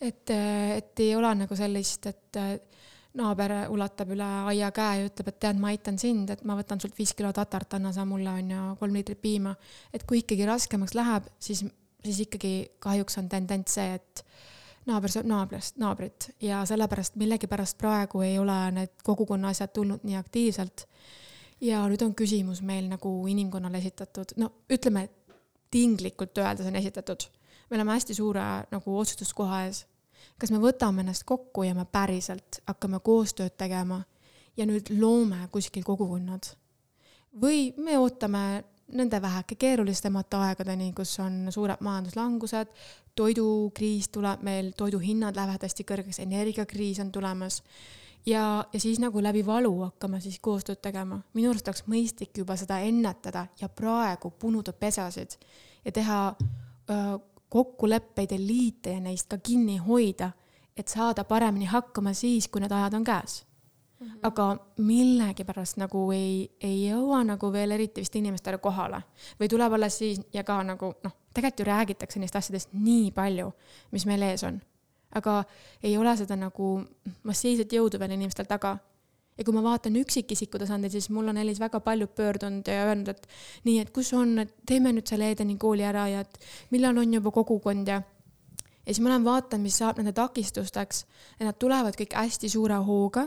et, äh, et ei ole nagu sellist, et äh, naaber ulatab üle aia käe ja ütleb, et tead, ma aitan sind, et ma võtan sult viis kilo tatart, anna sa mulle, on ju, kolm liitrit piima. et kui ikkagi raskemaks läheb, siis, siis ikkagi kahjuks on tendents see, et naaber sööb naabrist, naabrit ja sellepärast millegipärast praegu ei ole need kogukonna asjad tulnud nii aktiivselt. ja nüüd on küsimus meil nagu inimkonnale esitatud, no ütleme, tinglikult öeldes on esitatud me oleme hästi suure nagu otsustuskoha ees. kas me võtame ennast kokku ja me päriselt hakkame koostööd tegema ja nüüd loome kuskil kogukonnad? või me ootame nende väheke keerulisemate aegadeni, kus on suured majanduslangused, toidukriis tuleb meil, toiduhinnad lähevad hästi kõrgeks, energiakriis on tulemas ja, ja siis nagu läbi valu hakkame siis koostööd tegema. minu arust oleks mõistlik juba seda ennetada ja praegu punuda pesasid ja teha öö, kokkuleppeid ja liite ja neist ka kinni hoida, et saada paremini hakkama siis, kui need ajad on käes mm. -hmm. aga millegipärast nagu ei, ei jõua nagu veel eriti vist inimestele kohale või tuleb alles siis ja ka nagu noh, tegelikult ju räägitakse neist asjadest nii palju, mis meil ees on. aga ei ole seda nagu massiivset jõudu veel inimestel taga ja kui ma vaatan üksikisiku tasandil, siis mul on Elis väga paljud pöördunud ja öelnud, et nii, et kus on, et teeme nüüd selle Edeni kooli ära ja et millal on juba kogukond ja ja siis ma lähen vaatan, mis saab nende takistusteks. Ja nad tulevad kõik hästi suure hooga,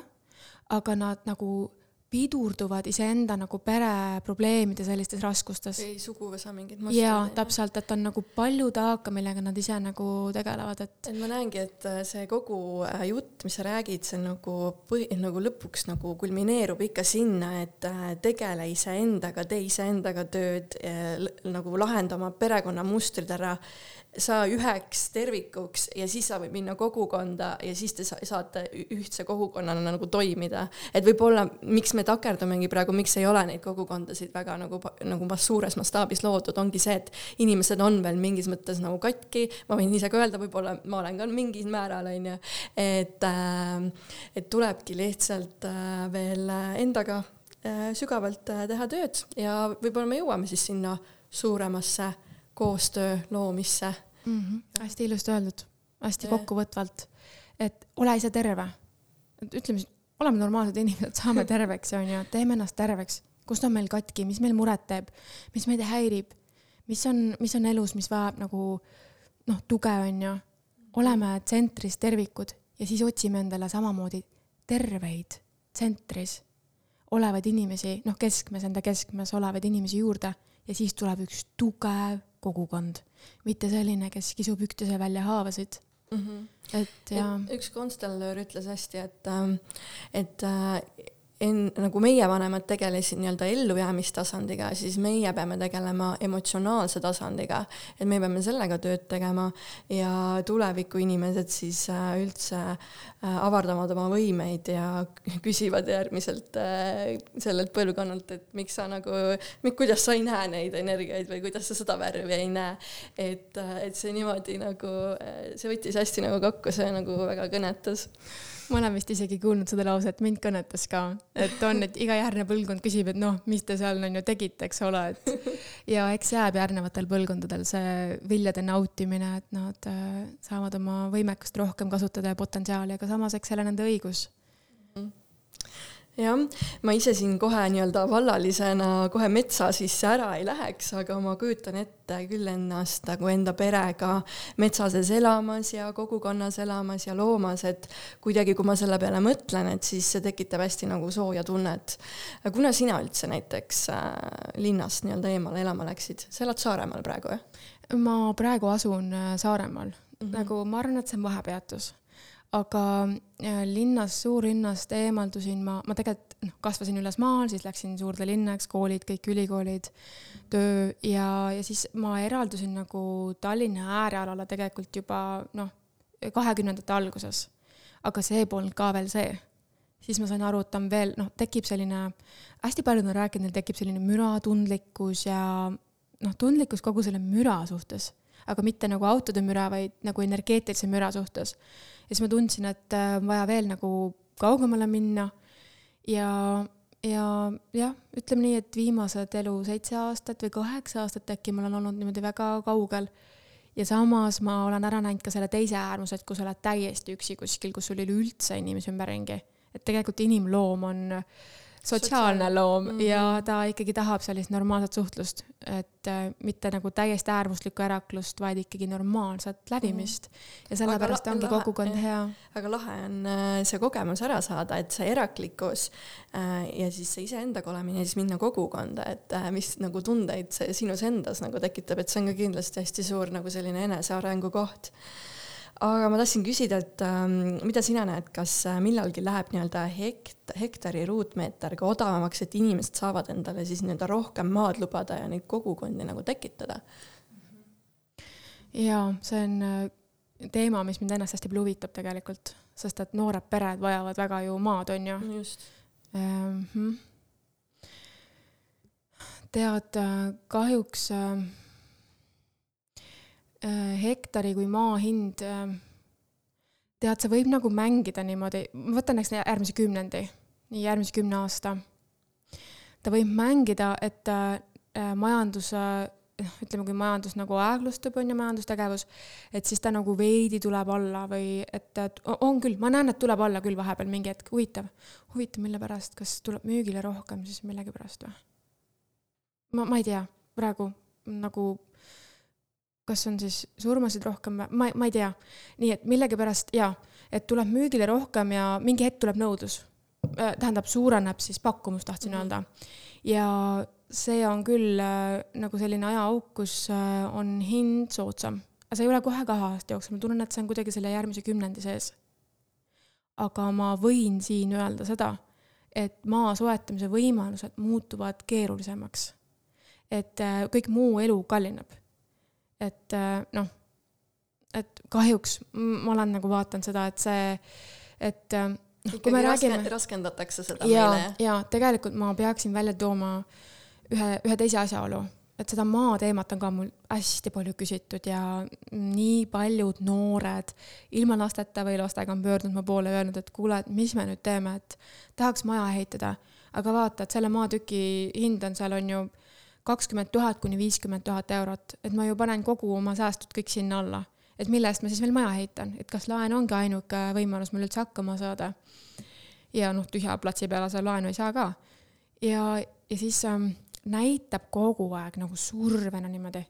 aga nad nagu pidurduvad iseenda nagu pereprobleemide sellistes raskustes. ei suguvõsa mingid mustrid. jaa, täpselt, et on nagu palju taaka, millega nad ise nagu tegelevad, et. et ma näengi, et äh, see kogu äh, jutt, mis sa räägid, see nagu põhi, nagu lõpuks nagu kulmineerub ikka sinna, et äh, tegele iseendaga, tee iseendaga tööd, nagu lahenda oma perekonnamustrid ära sa üheks tervikuks ja siis sa võid minna kogukonda ja siis te saate ühtse kogukonnana nagu toimida. et võib-olla, miks me takerdumegi praegu, miks ei ole neid kogukondasid väga nagu, nagu suures mastaabis loodud, ongi see, et inimesed on veel mingis mõttes nagu katki, ma võin ise ka öelda, võib-olla ma olen ka mingil määral, on ju, et äh, et tulebki lihtsalt äh, veel endaga äh, sügavalt teha tööd ja võib-olla me jõuame siis sinna suuremasse koostöö loomisse mm. -hmm. hästi ilusti öeldud, hästi kokkuvõtvalt, et ole ise terve. ütleme siis, oleme normaalsed inimesed, saame terveks, on ju, teeme ennast terveks. kust on meil katki, mis meil muret teeb, mis meid häirib, mis on, mis on elus, mis vajab nagu noh, tuge, on ju. oleme tsentris tervikud ja siis otsime endale samamoodi terveid tsentris olevaid inimesi, noh, keskmes, enda keskmes olevaid inimesi juurde ja siis tuleb üks tugev kogukond, mitte selline, kes kisub üksteise välja haavasid mm. -hmm. et ja. üks konstellöör ütles hästi, et, ähm, et äh, en-, nagu meie vanemad tegelesid nii-öelda ellujäämistasandiga, siis meie peame tegelema emotsionaalse tasandiga. et me peame sellega tööd tegema ja tuleviku inimesed siis äh, üldse äh, avardavad oma võimeid ja küsivad järgmiselt äh, sellelt põlvkonnalt, et miks sa nagu, kuidas sa ei näe neid energiaid või kuidas sa seda värvi ei näe. et, et see niimoodi nagu, see võttis hästi nagu kokku, see nagu väga kõnetas ma olen vist isegi kuulnud seda lauset, mind kõnetas ka, et on, et iga järgnev põlvkond küsib, et noh, mis te seal on ju tegite, eks ole, et ja eks jääb järgnevatel põlvkondadel see viljade nautimine, et nad äh, saavad oma võimekust rohkem kasutada ja potentsiaali, aga samas, eks see ole nende õigus jah, ma ise siin kohe nii-öelda vallalisena kohe metsa sisse ära ei läheks, aga ma kujutan ette küll ennast nagu enda perega metsa sees elamas ja kogukonnas elamas ja loomas, et kuidagi, kui ma selle peale mõtlen, et siis see tekitab hästi nagu sooja tunnet. kuna sina üldse näiteks äh, linnast nii-öelda eemale elama läksid, sa elad Saaremaal praegu, jah? ma praegu asun äh, Saaremaal mm, -hmm. nagu ma arvan, et see on vahepeatus aga äh, linnas, suurlinnast eemaldusin ma, ma tegelikult noh, kasvasin üles maal, siis läksin suurde linna, eks koolid, kõik ülikoolid, töö ja, ja siis ma eraldusin nagu Tallinna äärealale tegelikult juba noh, kahekümnendate alguses. aga see polnud ka veel see. siis ma sain aru, et on veel, noh, tekib selline, hästi paljud on rääkinud, neil tekib selline müratundlikkus ja noh, tundlikkus kogu selle müra suhtes, aga mitte nagu autode müra, vaid nagu energeetilise müra suhtes ja siis ma tundsin, et äh, on vaja veel nagu kaugemale minna ja, ja jah, ütleme nii, et viimased elu seitse aastat või kaheksa aastat äkki ma olen olnud niimoodi väga kaugel. ja samas ma olen ära näinud ka selle teise äärmuse, et kui sa oled täiesti üksi kuskil, kus sul ei ole üldse inimesi ümberringi. et tegelikult inimloom on äh, sotsiaalne loom mm -hmm. ja ta ikkagi tahab sellist normaalset suhtlust, et äh, mitte nagu täiesti äärmuslikku äraklust, vaid ikkagi normaalset lävimist mm. -hmm. ja sellepärast ongi lahe, kogukond hea. aga lahe on äh, see kogemus ära saada, et see eraklikkus äh, ja siis see iseendaga olemine ja siis minna kogukonda, et äh, mis nagu tundeid see sinus endas nagu tekitab, et see on ka kindlasti hästi suur nagu selline enesearengu koht aga ma tahtsin küsida, et ähm, mida sina näed, kas äh, millalgi läheb nii-öelda hekt-, hektari ruutmeeter ka odavamaks, et inimesed saavad endale siis nii-öelda rohkem maad lubada ja neid kogukondi nagu tekitada? jaa, see on äh, teema, mis mind ennast hästi palju huvitab tegelikult, sest et noored pered vajavad väga ju maad, on ju. just ähm,. tead, äh, kahjuks Äh, hektari kui maa hind, äh, tead, see võib nagu mängida niimoodi, ma võtan näiteks järgmise kümnendi, nii järgmise kümne aasta. ta võib mängida, et äh, majandus, ütleme, kui majandus nagu aeglustub, on ju, majandustegevus, et siis ta nagu veidi tuleb alla või et, et on küll, ma näen, et tuleb alla küll vahepeal mingi hetk, huvitav. huvitav, mille pärast, kas tuleb müügile rohkem siis millegipärast või? ma, ma ei tea, praegu nagu kas on siis surmasid rohkem, ma, ma ei tea. nii et millegipärast jaa, et tuleb müügile rohkem ja mingi hetk tuleb nõudlus. Äh, tähendab, suureneb siis pakkumus, tahtsin mm -hmm. öelda. ja see on küll äh, nagu selline ajaauk, kus äh, on hind soodsam. aga see ei ole kohe kahe aasta jooksul, ma tunnen, et see on kuidagi selle järgmise kümnendi sees. aga ma võin siin öelda seda, et maa soetamise võimalused muutuvad keerulisemaks. et kõik muu elu kallineb et äh, noh, et kahjuks ma olen nagu vaadanud seda, et see, et äh, kui me räägime. raskendatakse seda ja, meile. ja tegelikult ma peaksin välja tooma ühe, ühe teise asjaolu, et seda maa teemat on ka mul hästi palju küsitud ja nii paljud noored ilma lasteta või lastega on pöördunud mu poole ja öelnud, et kuule, et mis me nüüd teeme, et tahaks maja ehitada, aga vaata, et selle maatüki hind on seal on ju kakskümmend tuhat kuni viiskümmend tuhat eurot, et ma ju panen kogu oma säästud kõik sinna alla. et mille eest ma siis veel maja ehitan, et kas laen ongi ainuke võimalus mul üldse hakkama saada. ja noh, tühja platsi peale sa laenu ei saa ka. ja, ja siis ähm, näitab kogu aeg nagu survena niimoodi,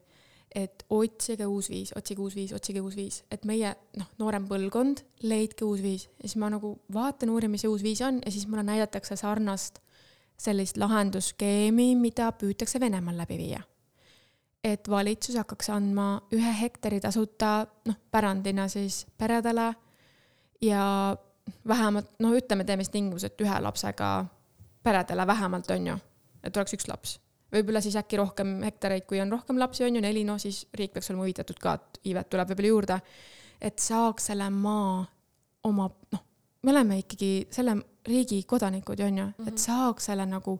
et otsige uus viis, otsige uus viis, otsige uus viis, et meie noh, noorem põlvkond, leidke uus viis ja siis ma nagu vaatan, uurin, mis see uus viis on ja siis mulle näidatakse sarnast sellist lahendusskeemi, mida püütakse Venemaal läbi viia. et valitsus hakkaks andma ühe hektari tasuta noh, pärandina siis peredele ja vähemalt, no ütleme, teeme siis tingimused ühe lapsega peredele vähemalt, on ju, et oleks üks laps. võib-olla siis äkki rohkem hektareid, kui on rohkem lapsi, on ju, neli, no siis riik peaks olema huvitatud ka, et iivet tuleb võib-olla juurde. et saaks selle maa oma, noh, me oleme ikkagi selle riigi kodanikud, ju, et mhm. saaks selle nagu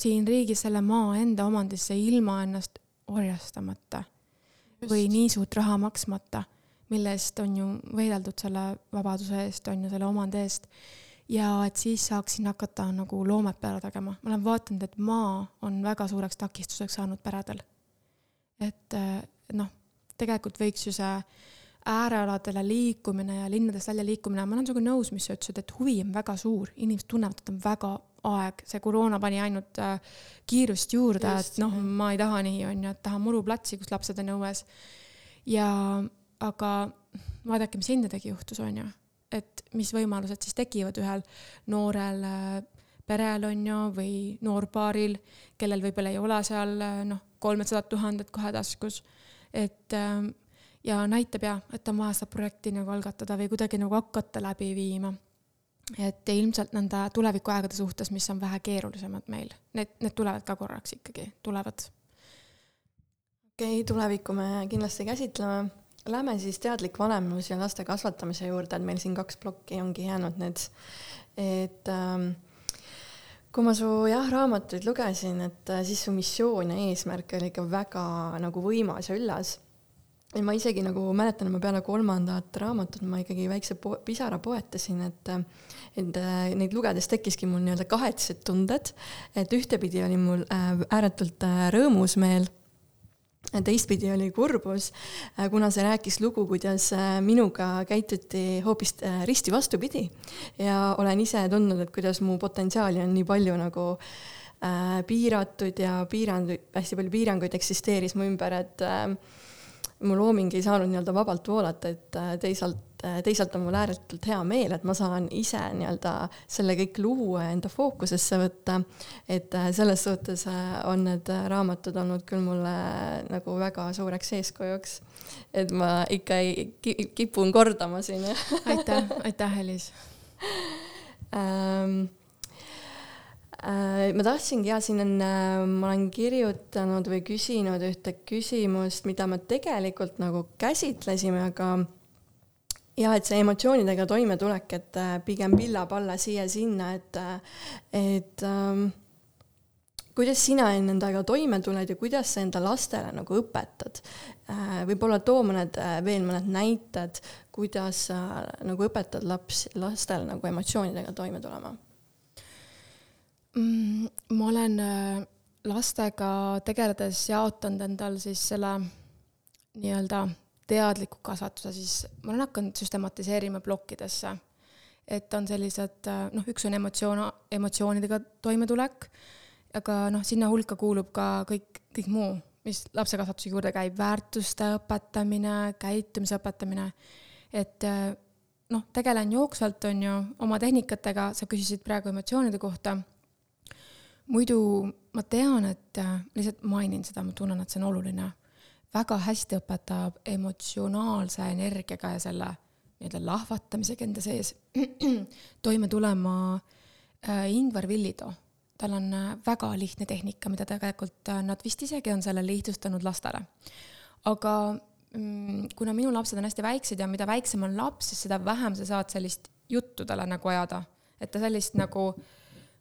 siin riigis selle maa enda omandisse ilma ennast orjastamata Just. või nii suurt raha maksmata, mille eest on ju võideldud selle vabaduse eest, on ju, selle omandi eest. ja et siis saaksin hakata nagu loomet peale tegema. ma olen vaadanud, et maa on väga suureks takistuseks saanud peredel. et noh, tegelikult võiks ju see äärealadele liikumine ja linnadest välja liikumine, ma olen sinuga nõus, mis sa ütlesid, et huvi on väga suur, inimesed tunnevad, et on väga aeg, see koroona pani ainult äh, kiirust juurde, et noh, ma ei taha nii, on ju, et tahan muruplatsi, kus lapsed on õues. ja aga vaadake, mis hindadega juhtus, on ju, et mis võimalused siis tekivad ühel noorel äh, perel on ju, või noorpaaril, kellel võib-olla ei ole seal äh, noh, kolmesadat tuhandet kohe taskus, et äh, ja näitab jah, et on vaja seda projekti nagu algatada või kuidagi nagu hakata läbi viima. et ilmselt nende tulevikuaegade suhtes, mis on vähe keerulisemad meil, need, need tulevad ka korraks ikkagi, tulevad. okei okay,, tulevikku me kindlasti käsitleme. Lähme siis teadlik vanemlus ja laste kasvatamise juurde, et meil siin kaks plokki ongi jäänud need, et ähm, kui ma su jah, raamatuid lugesin, et äh, siis su missioon ja eesmärk oli ikka väga nagu võimas ja üllas ja ma isegi nagu mäletan, et ma peale kolmandat raamatut ma ikkagi väikse po pisara poetasin, et et äh, neid lugedes tekkiski mul nii-öelda kahetsed tunded, et ühtepidi oli mul äh, ääretult äh, rõõmus meel, teistpidi oli kurbus, kuna see rääkis lugu, kuidas minuga käituti hoopis risti vastupidi. Ja olen ise tundnud, et kuidas mu potentsiaali on nii palju nagu äh, piiratud ja piiranguid, hästi palju piiranguid eksisteeris mu ümber, et äh, mu looming ei saanud nii-öelda vabalt voolata, et äh, teisalt, äh, teisalt on mul ääretult hea meel, et ma saan ise nii-öelda selle kõik luua ja enda fookusesse võtta. et äh, selles suhtes on need raamatud olnud küll mulle nagu väga suureks eeskujuks. et ma ikka ei kipun kordama siin aitäh, aitäh, Elis ähm, Äh, ma tahtsingi ja siin on, äh, ma olen kirjutanud või küsinud ühte küsimust, mida me tegelikult nagu käsitlesime, aga jah, et see emotsioonidega toimetulek, et äh, pigem pilla-palla siia-sinna, et, et ähm, kuidas sina nendega toime tuled ja kuidas sa enda lastele nagu õpetad? võib-olla too mõned, veel mõned näited, kuidas sa nagu õpetad laps, lastele nagu emotsioonidega toime tulema mm,? ma olen äh, lastega tegeledes jaotanud endal siis selle nii-öelda teadliku kasvatuse, siis ma olen hakanud süstematiseerima plokkidesse. et on sellised, äh, noh, üks on emotsioon, emotsioonidega toimetulek, aga noh, sinna hulka kuulub ka kõik, kõik muu, mis lapse kasvatuse juurde käib, väärtuste õpetamine, käitumise õpetamine, et äh, noh, tegelen jooksvalt, on ju, oma tehnikatega, sa küsisid praegu emotsioonide kohta muidu ma tean, et äh, lihtsalt mainin seda, ma tunnen, et see on oluline. väga hästi õpetab emotsionaalse energiaga ja selle nii-öelda lahvatamisega enda sees toime tulema äh, Ingvar Villido. tal on äh, väga lihtne tehnika, mida tegelikult äh, nad vist isegi on selle lihtsustanud lastele. aga mm, kuna minu lapsed on hästi väiksed ja mida väiksem on laps, siis seda vähem sa saad sellist juttu talle nagu ajada, et ta sellist nagu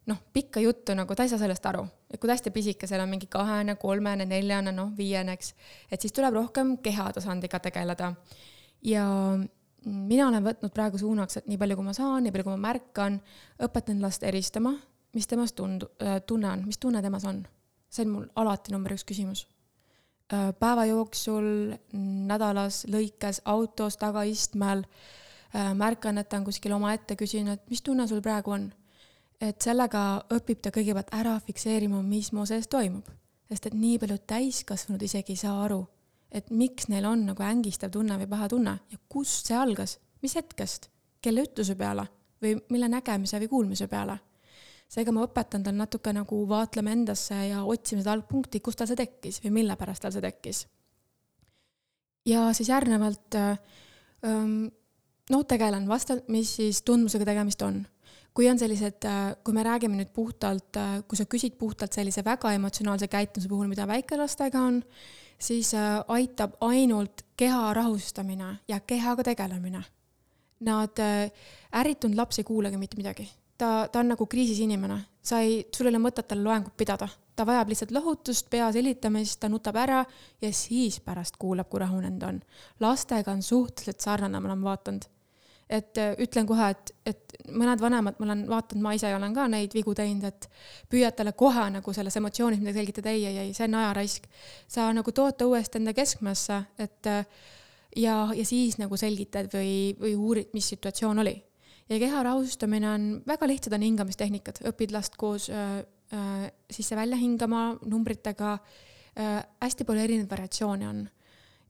noh, pikka juttu nagu ta ei saa sellest aru, et kui ta hästi pisikesel on mingi kahene, kolmene, neljane, noh, viiene, eks, et siis tuleb rohkem kehatasandiga tegeleda. ja mina olen võtnud praegu suunaks, et nii palju, kui ma saan, nii palju, kui ma märkan, õpetan last eristama, mis temas tund-, tunne on, mis tunne temas on. see on mul alati number üks küsimus Äh, päeva jooksul, nädalas, lõikes, autos, tagaistmel, äh, märkan, et ta on kuskil omaette, küsin, et mis tunne sul praegu on. Et sellega õpib ta kõigepealt ära fikseerima, mis mu sees toimub. sest et nii paljud täiskasvanud isegi ei saa aru, et miks neil on nagu ängistav tunne või paha tunne ja kust see algas, mis hetkest, kelle ütluse peale või mille nägemise või kuulmise peale seega ma õpetan tal natuke nagu vaatlema endasse ja otsima seda algpunkti, kust tal see tekkis või mille pärast tal see tekkis. ja siis järgnevalt noh, tegelen vastavalt, mis siis tundmusega tegemist on. Kui on sellised, äh, kui me räägime nüüd puhtalt, äh, kui sa küsid puhtalt sellise väga emotsionaalse käitumise puhul, mida väikelastega on, siis aitab ainult keha rahustamine ja kehaga tegelemine. Nad, ärritunud laps ei kuulegi mitte midagi ta, ta on nagu kriisis inimene, sa ei, sul ei ole mõtet talle loengut pidada, ta vajab lihtsalt lohutust, pea silitamist, ta nutab ära ja siis pärast kuulab, kui rahunenud on. lastega on suhteliselt sarnane, ma olen vaadanud. Et äh, ütlen kohe, et, et mõned vanemad, ma olen vaadanud, ma ise olen ka neid vigu teinud, et püüad talle kohe nagu selles emotsioonis midagi selgitada, ei, ei, ei, see on ajaraisk. sa nagu tood ta uuesti enda keskmesse, et äh, ja, ja siis nagu selgitad või, või uurid, mis situatsioon oli ja keha rahustamine on, väga lihtsad on hingamistehnikad, õpid last koos äh, äh, sisse-välja hingama numbritega äh,, hästi palju erinevaid variatsioone on.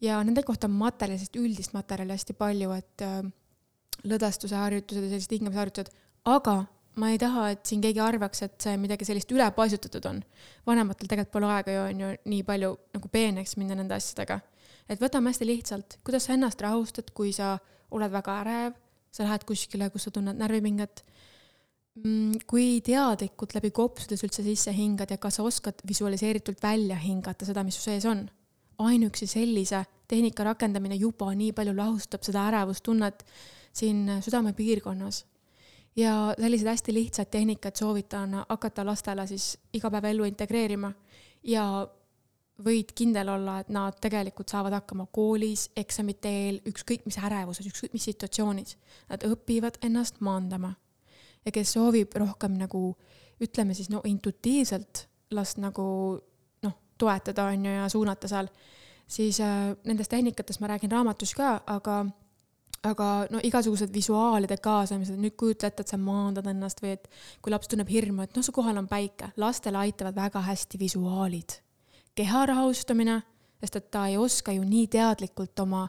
ja nende kohta on materjali, sellist üldist materjali hästi palju, et äh, lõdvestuse harjutused ja sellised hingamisharjutused, aga ma ei taha, et siin keegi arvaks, et see midagi sellist ülepaisutatud on. vanematel tegelikult pole aega ju on ju nii palju nagu peeneks minna nende asjadega. et võtame hästi lihtsalt, kuidas sa ennast rahustad, kui sa oled väga ärev sa lähed kuskile, kus sa tunned närvipinget. Mm, kui teadlikult läbi kopsudes üldse sisse hingad ja kas sa oskad visualiseeritult välja hingata seda, mis su sees on. ainuüksi sellise tehnika rakendamine juba nii palju lahustab seda ärevustunnet siin südamepiirkonnas. ja sellised hästi lihtsad tehnikad soovitan hakata lastele siis igapäevaellu integreerima ja võid kindel olla, et nad tegelikult saavad hakkama koolis, eksamite eel, ükskõik mis ärevuses, ükskõik mis situatsioonis. Nad õpivad ennast maandama. ja kes soovib rohkem nagu ütleme siis no intuitiivselt last nagu noh, toetada on ju ja suunata seal, siis äh, nendest tehnikatest ma räägin raamatus ka, aga aga no igasugused visuaalide kaasamised, nüüd kujuta ette, et sa maandad ennast või et kui laps tunneb hirmu, et noh, su kohal on päike, lastele aitavad väga hästi visuaalid keha rahustamine, sest et ta ei oska ju nii teadlikult oma,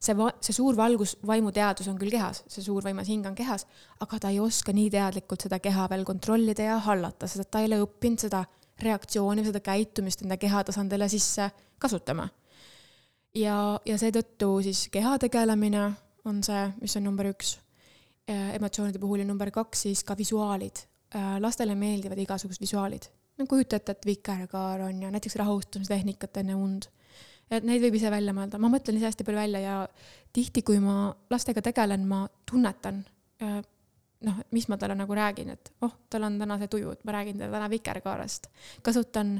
see, see suur valgus, vaimuteadus on küll kehas, see suur võimas hing on kehas, aga ta ei oska nii teadlikult seda keha veel kontrollida ja hallata, sest et ta ei ole õppinud seda reaktsiooni seda käitumist enda keha tasandile sisse kasutama. ja, ja seetõttu siis keha tegelemine on see, mis on number üks emotsioonide puhul ja number kaks siis ka visuaalid. lastele meeldivad igasugused visuaalid no kujuta ette, et vikerkaar on ja näiteks rahustamistehnikat enne und. et neid võib ise välja mõelda, ma mõtlen ise hästi palju välja ja tihti, kui ma lastega tegelen, ma tunnetan äh, noh, mis ma talle nagu räägin, et oh, tal on täna see tuju, et ma räägin talle täna vikerkaarest. kasutan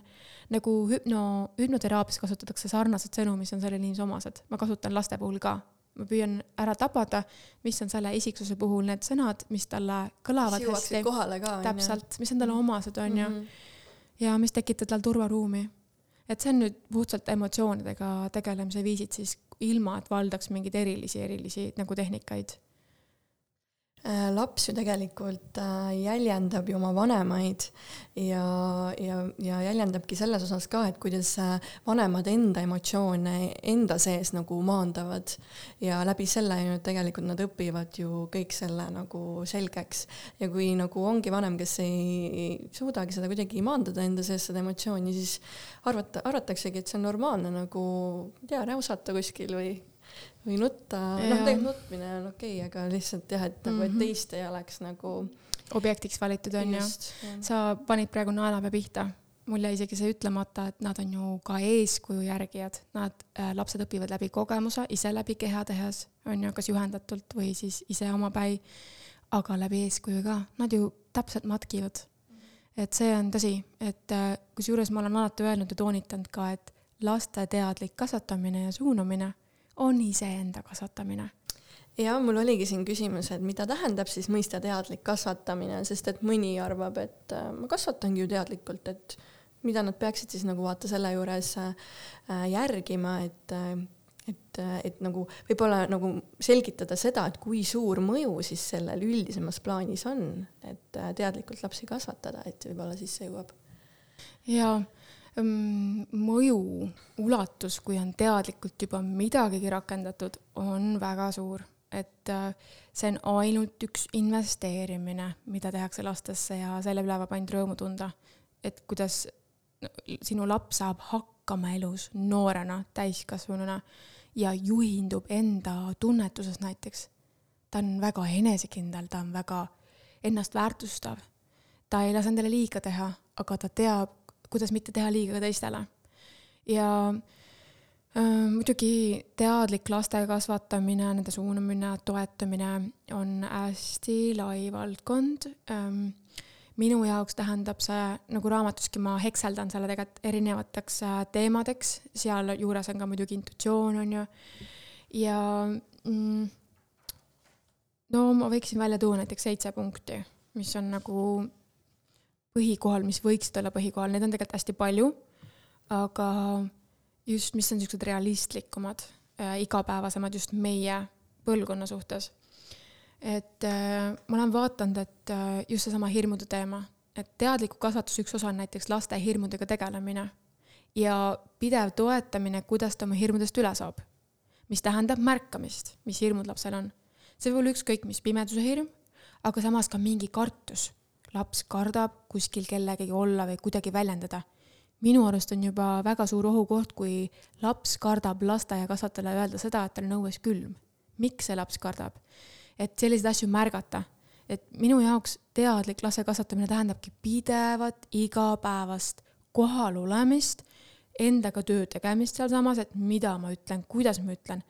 nagu hüpno, hüpnoteraapias kasutatakse sarnased sõnu, mis on sellele inimese omased, ma kasutan laste puhul ka. Ma püüan ära tabada, mis on selle isiksuse puhul need sõnad, mis talle kõlavad hästi. täpselt, mis on talle omased, on ju mm -hmm ja mis tekitab tal turvaruumi. et see on nüüd puhtalt emotsioonidega tegelemise viisid siis ilma, et valdaks mingeid erilisi, erilisi nagu tehnikaid laps ju tegelikult äh, jäljendab ju oma vanemaid ja, ja, ja jäljendabki selles osas ka, et kuidas äh, vanemad enda emotsioone enda sees nagu maandavad. ja läbi selle ju tegelikult nad õpivad ju kõik selle nagu selgeks. ja kui nagu ongi vanem, kes ei suudagi seda kuidagi maandada enda sees, seda emotsiooni, siis arvata, arvataksegi, et see on normaalne nagu, ma ei tea, räusata kuskil või või nutta, noh tegelikult nutmine on okei okay,, aga lihtsalt jah, et nagu mm, -hmm. et mhm. teist ei oleks nagu objektiks valitud, on ju. sa panid praegu naelapea pihta. mul jäi isegi see ütlemata, et nad on ju ka eeskuju järgijad, nad äh,, lapsed õpivad läbi kogemuse, ise läbi keha tehes, on ju, kas juhendatult või siis ise omapäi. aga läbi eeskuju ka, nad ju täpselt matkivad. et see on tõsi, et äh, kusjuures ma olen alati öelnud ja toonitanud ka, et laste teadlik kasvatamine ja suunamine on iseenda kasvatamine ja mul oligi siin küsimus, et mida tähendab siis mõiste teadlik kasvatamine, sest et mõni arvab, et äh, ma kasvatangi ju teadlikult, et mida nad peaksid siis nagu vaata selle juures äh, järgima, et et, et nagu võib-olla nagu selgitada seda, et kui suur mõju siis sellel üldisemas plaanis on, et äh, teadlikult lapsi kasvatada, et võib-olla siis see jõuab. ja mm, mõju ulatus, kui on teadlikult juba midagigi rakendatud, on väga suur, et äh, see on ainult üks investeerimine, mida tehakse lastesse ja selle üle võib ainult rõõmu tunda. et kuidas sinu laps saab hakkama elus noorena, täiskasvanuna ja juhindub enda tunnetusest näiteks. ta on väga enesekindel, ta on väga ennast väärtustav. ta ei lase endale liiga teha, aga ta teab, kuidas mitte teha liiga ka teistele. ja äh, muidugi teadlik laste kasvatamine, nende suunamine, toetamine on hästi lai valdkond ähm, minu jaoks tähendab see, nagu raamatuski ma hekseldan selle tegelikult erinevateks äh, teemadeks, sealjuures on ka muidugi intuitsioon, on ju, ja mm, no ma võiksin välja tuua näiteks seitse punkti, mis on nagu põhikohal, mis võiksid olla põhikohal, neid on tegelikult hästi palju, aga just, mis on niisugused realistlikumad äh,, igapäevasemad just meie põlvkonna suhtes et äh, ma olen vaadanud, et äh, just seesama hirmude teema, et teadliku kasvatuse üks osa on näiteks laste hirmudega tegelemine ja pidev toetamine, kuidas ta oma hirmudest üle saab. mis tähendab märkamist, mis hirmud lapsel on. see võib olla ükskõik mis pimeduse hirm, aga samas ka mingi kartus. Laps kardab kuskil kellegagi olla või kuidagi väljendada. minu arust on juba väga suur ohukoht, kui laps kardab lasteaiakasvatajale öelda seda, et tal on õues külm. miks see laps kardab? et selliseid asju märgata. et minu jaoks teadlik laste kasvatamine tähendabki pidevat igapäevast kohal olemist, endaga töö tegemist sealsamas, et mida ma ütlen, kuidas ma ütlen.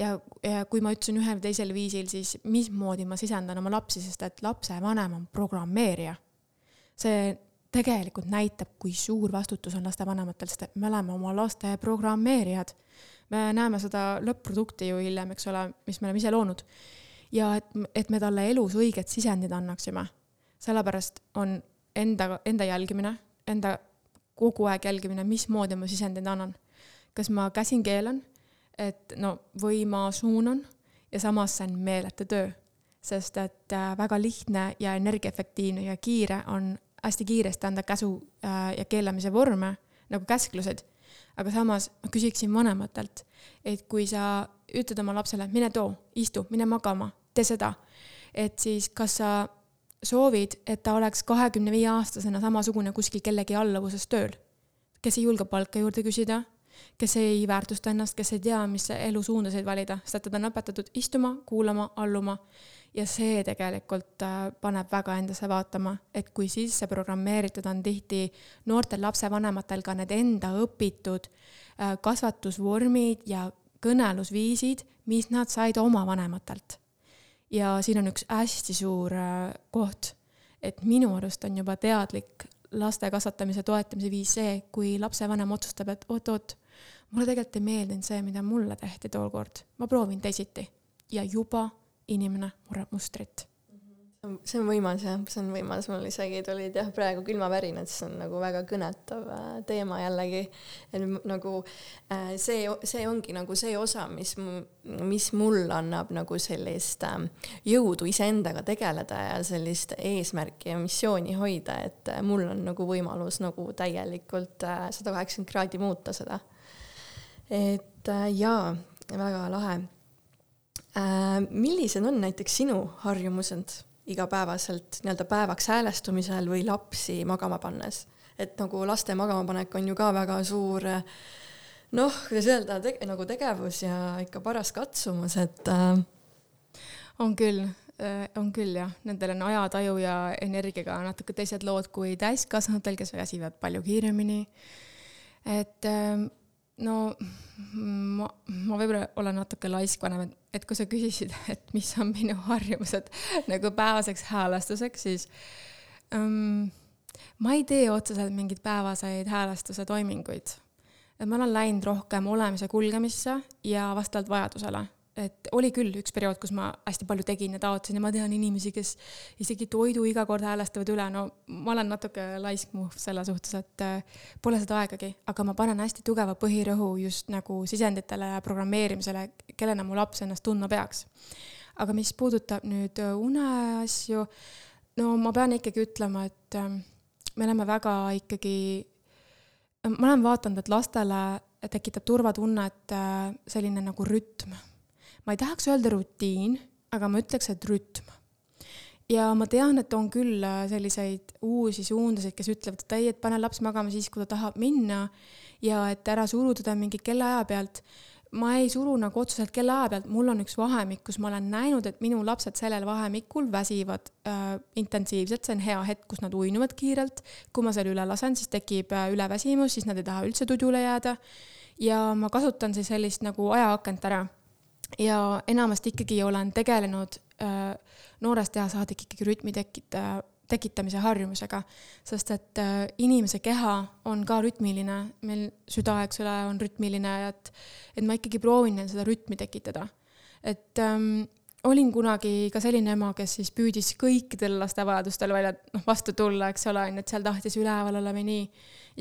Ja, ja kui ma ütlesin ühel või teisel viisil, siis mismoodi ma sisendan oma lapsi, sest et lapsevanem on programmeerija. see tegelikult näitab, kui suur vastutus on lastevanematel, sest et me oleme oma laste programmeerijad. me näeme seda lõpp-produkti ju hiljem, eks ole, mis me oleme ise loonud ja et, et me talle elus õiged sisendid annaksime. sellepärast on enda, enda jälgimine, enda kogu aeg jälgimine, mismoodi ma sisendeid annan. kas ma käsin keelan, et no, või ma suunan ja samas see on meeletu töö. sest et äh, väga lihtne ja energiaefektiivne ja kiire on hästi kiiresti anda käsu äh, ja keelamise vorme nagu käsklused. aga samas ma küsiksin vanematelt, et kui sa ütled oma lapsele, mine too, istu, mine magama, tee seda. et siis kas sa soovid, et ta oleks kahekümne viie aastasena samasugune kuskil kellegi alluvuses tööl, kes ei julge palka juurde küsida, kes ei väärtusta ennast, kes ei tea, mis elusuundasid valida, sest et teda on õpetatud istuma, kuulama, alluma. ja see tegelikult äh, paneb väga endasse vaatama, et kui sisse programmeeritud on tihti noortel lapsevanematel ka need enda õpitud äh, kasvatusvormid ja kõnelusviisid, mis nad said oma vanematelt ja siin on üks hästi suur äh, koht, et minu arust on juba teadlik laste kasvatamise toetamise viis see, kui lapsevanem otsustab, et oot-oot, mulle tegelikult ei meeldinud see, mida mulle tehti tookord, ma proovin teisiti. ja juba inimene murrab mustrit see on võimas jah, see on võimas, mul isegi tulid jah, praegu külmavärinad, see on nagu väga kõnetav äh, teema jällegi. et nagu äh, see, see ongi nagu see osa, mis, mis mul annab nagu sellist äh, jõudu iseendaga tegeleda ja sellist eesmärki ja missiooni hoida, et mul on nagu võimalus nagu täielikult sada kaheksakümmend kraadi muuta seda. Et jaa, väga lahe millised on näiteks sinu harjumused igapäevaselt nii-öelda päevaks häälestumisel või lapsi magama pannes. et nagu laste magamapanek on ju ka väga suur noh, kuidas öelda te, nagu tegevus ja ikka paras katsumus, et äh.... on küll äh,, on küll jah, nendel on ajataju ja energiaga natuke teised lood kui täiskasvanutel, kes väsivad palju kiiremini. et äh, no ma, ma võib-olla olen natuke laisk vanem, et, et kui sa küsisid, et mis on minu harjumused nagu päevaseks häälestuseks, siis um, ma ei tee otseselt mingeid päevaseid häälestuse toiminguid. et ma olen läinud rohkem olemise kulgemisse ja vastavalt vajadusele et oli küll üks periood, kus ma hästi palju tegin ja taotlesin ja ma tean inimesi, kes isegi toidu iga kord häälestavad üle, no ma olen natuke laisk muhv selle suhtes, et äh, pole seda aegagi, aga ma panen hästi tugeva põhirõhu just nagu sisenditele ja programmeerimisele, kellena mu laps ennast tundma peaks. aga mis puudutab nüüd äh, uneasju, no ma pean ikkagi ütlema, et äh, me oleme väga ikkagi, ma olen vaadanud, et lastele tekitab turvatunnet selline nagu rütm ma ei tahaks öelda rutiin, aga ma ütleks, et rütm. ja ma tean, et on küll äh, selliseid uusi suundasid, kes ütlevad, et ei, et pane laps magama siis, kui ta tahab minna ja et ära suru teda mingi kellaaja pealt ma ei suru nagu otseselt kellaaja pealt, mul on üks vahemik, kus ma olen näinud, et minu lapsed sellel vahemikul väsivad äh, intensiivselt, see on hea hetk, kus nad uinuvad kiirelt. kui ma selle üle lasen, siis tekib äh, üleväsimus, siis nad ei taha üldse tudule jääda. ja ma kasutan siis sellist nagu ajaakent ära ja enamasti ikkagi olen tegelenud äh, noorest eas saadik ikkagi rütmi tekita, tekitamise harjumusega, sest et äh, inimese keha on ka rütmiline, meil süda, eks ole, on rütmiline, et, et ma ikkagi proovin neil seda rütmi tekitada. et ähm, olin kunagi ka selline ema, kes siis püüdis kõikidel laste vajadustel välja, noh, vastu tulla, eks ole, on ju, et seal tahtis üleval olla või nii.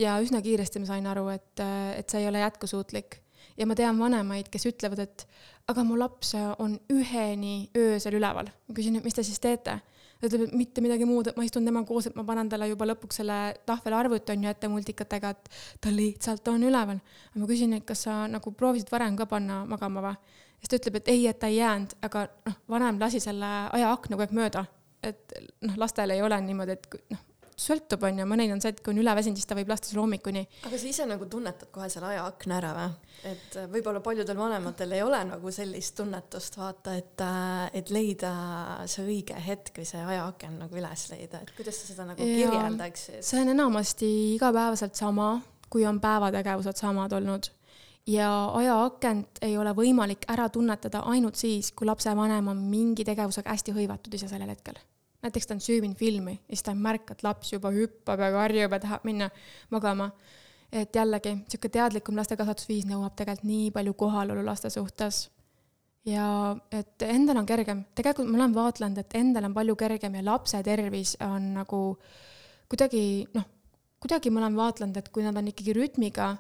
ja üsna kiiresti ma sain aru, et, et see ei ole jätkusuutlik ja ma tean vanemaid, kes ütlevad, et aga mu laps on üheni öösel üleval. ma küsin, et mis te siis teete? ta ütleb, et mitte midagi muud, et ma istun temaga koos, et ma panen talle juba lõpuks selle tahvelarvuti on ju ette multikatega, et ta lihtsalt on üleval. ma küsin, et kas sa nagu proovisid varem ka panna magama või? siis ta ütleb, et ei, et ta ei jäänud, aga noh, vanem lasi selle ajaakna kogu aeg mööda. et noh, lastel ei ole niimoodi, et noh, sõltub, on ju, mõnel on see, et kui on üleväsinud, siis ta võib lasta sul hommikuni. aga sa ise nagu tunnetad kohe selle ajaakna ära või? et äh, võib-olla paljudel vanematel ei ole nagu sellist tunnetust, vaata, et, äh, et leida see õige hetk või see ajaaken nagu üles leida, et kuidas sa seda nagu kirjeldaksid? see on enamasti igapäevaselt sama, kui on päevategevused samad olnud ja ajaakent ei ole võimalik ära tunnetada ainult siis, kui lapsevanem on mingi tegevusega hästi hõivatud ise sellel hetkel näiteks ta on süüvinud filmi ja siis ta ei märka, et laps juba hüppab ja karjub ja tahab minna magama. et jällegi, niisugune teadlikum lastekasvatusviis nõuab tegelikult nii palju kohalolu laste suhtes. ja et endal on kergem, tegelikult ma olen vaatlenud, et endal on palju kergem ja lapse tervis on nagu kuidagi noh, kuidagi ma olen vaatlenud, et kui nad on ikkagi rütmiga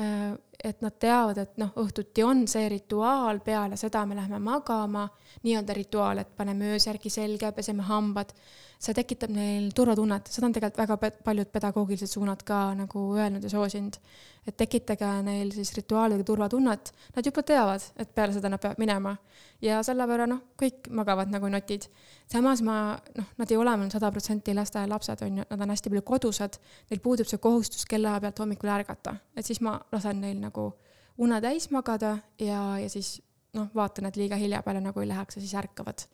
Äh, et nad teavad, et noh, õhtuti on see rituaal, peale seda me läheme magama, nii-öelda rituaal, et paneme öösärgi selga, peseme hambad see tekitab neil turvatunnet, seda on tegelikult väga paljud pedagoogilised suunad ka nagu öelnud ja soosinud. et tekitage neil siis rituaalidega turvatunnet, nad juba teavad, et peale seda nad peavad minema. ja selle võrra noh, kõik magavad nagu notid. samas ma, noh, nad ei ole meil sada protsenti lasteaialapsed, on ju, nad on hästi palju kodused, neil puudub see kohustus kella pealt hommikul ärgata, et siis ma lasen neil nagu une täis magada ja, ja siis noh, vaatan, et liiga hilja peale nagu ei läheks ja siis ärkavad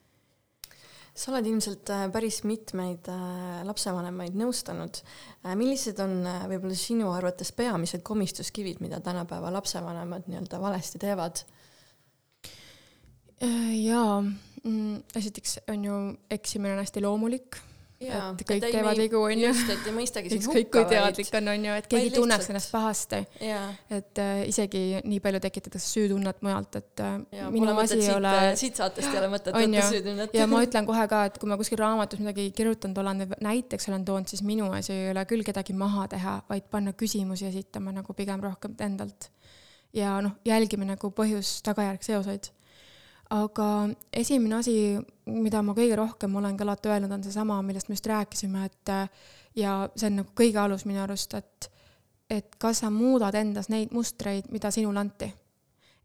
sa oled ilmselt äh, päris mitmeid äh, lapsevanemaid nõustanud. Äh, millised on võib-olla sinu arvates peamised komistuskivid, mida tänapäeva lapsevanemad nii-öelda valesti teevad? jaa, mm, esiteks on ju eksimine on hästi loomulik et kõik et teevad vigu, on ju. just, et ei mõistagi sind hukka. kui teadlik on, on ju, et keegi ei tunneks ennast pahasti. et äh, isegi nii palju tekitatakse süütunnet mujalt, et äh, ja, minu asi ei ole. Äh, siit saatest ei ole mõtet võtta süütunnet. ja ma ütlen kohe ka, et kui ma kuskil raamatus midagi kirjutanud olen või näiteks olen toonud, siis minu asi ei ole küll kedagi maha teha, vaid panna küsimusi esitama nagu pigem rohkem endalt. ja noh, jälgime nagu põhjus-tagajärg seoseid aga esimene asi, mida ma kõige rohkem olen ka alati öelnud, on seesama, millest me just rääkisime, et ja see on nagu kõige alus minu arust, et, et kas sa muudad endas neid mustreid, mida sinule anti.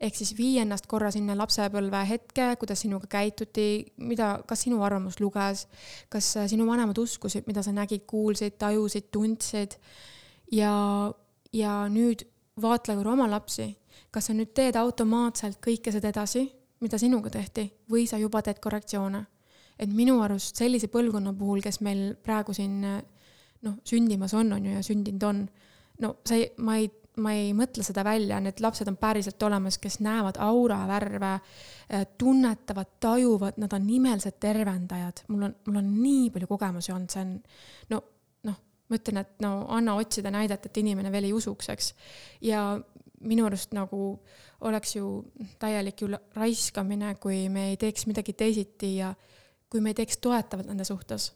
ehk siis vii ennast korra sinna lapsepõlve hetke, kuidas sinuga käituti, mida, kas sinu arvamus luges, kas sinu vanemad uskusid, mida sa nägid, kuulsid, tajusid, tundsid. Ja, ja nüüd vaatle korra oma lapsi, kas sa nüüd teed automaatselt kõike seda edasi mida sinuga tehti, või sa juba teed korrektsioone. et minu arust sellise põlvkonna puhul, kes meil praegu siin noh, sündimas on, on ju, ja sündinud on, no sa ei, ma ei, ma ei mõtle seda välja, need lapsed on päriselt olemas, kes näevad auravärve, äh, tunnetavad, tajuvad, nad on nimelised tervendajad. mul on, mul on nii palju kogemusi olnud, see on no noh, ma ütlen, et no anna otsida näidet, et inimene veel ei usuks, eks. ja minu arust nagu oleks ju täielik ju raiskamine, kui me ei teeks midagi teisiti ja kui me ei teeks toetavalt nende suhtes.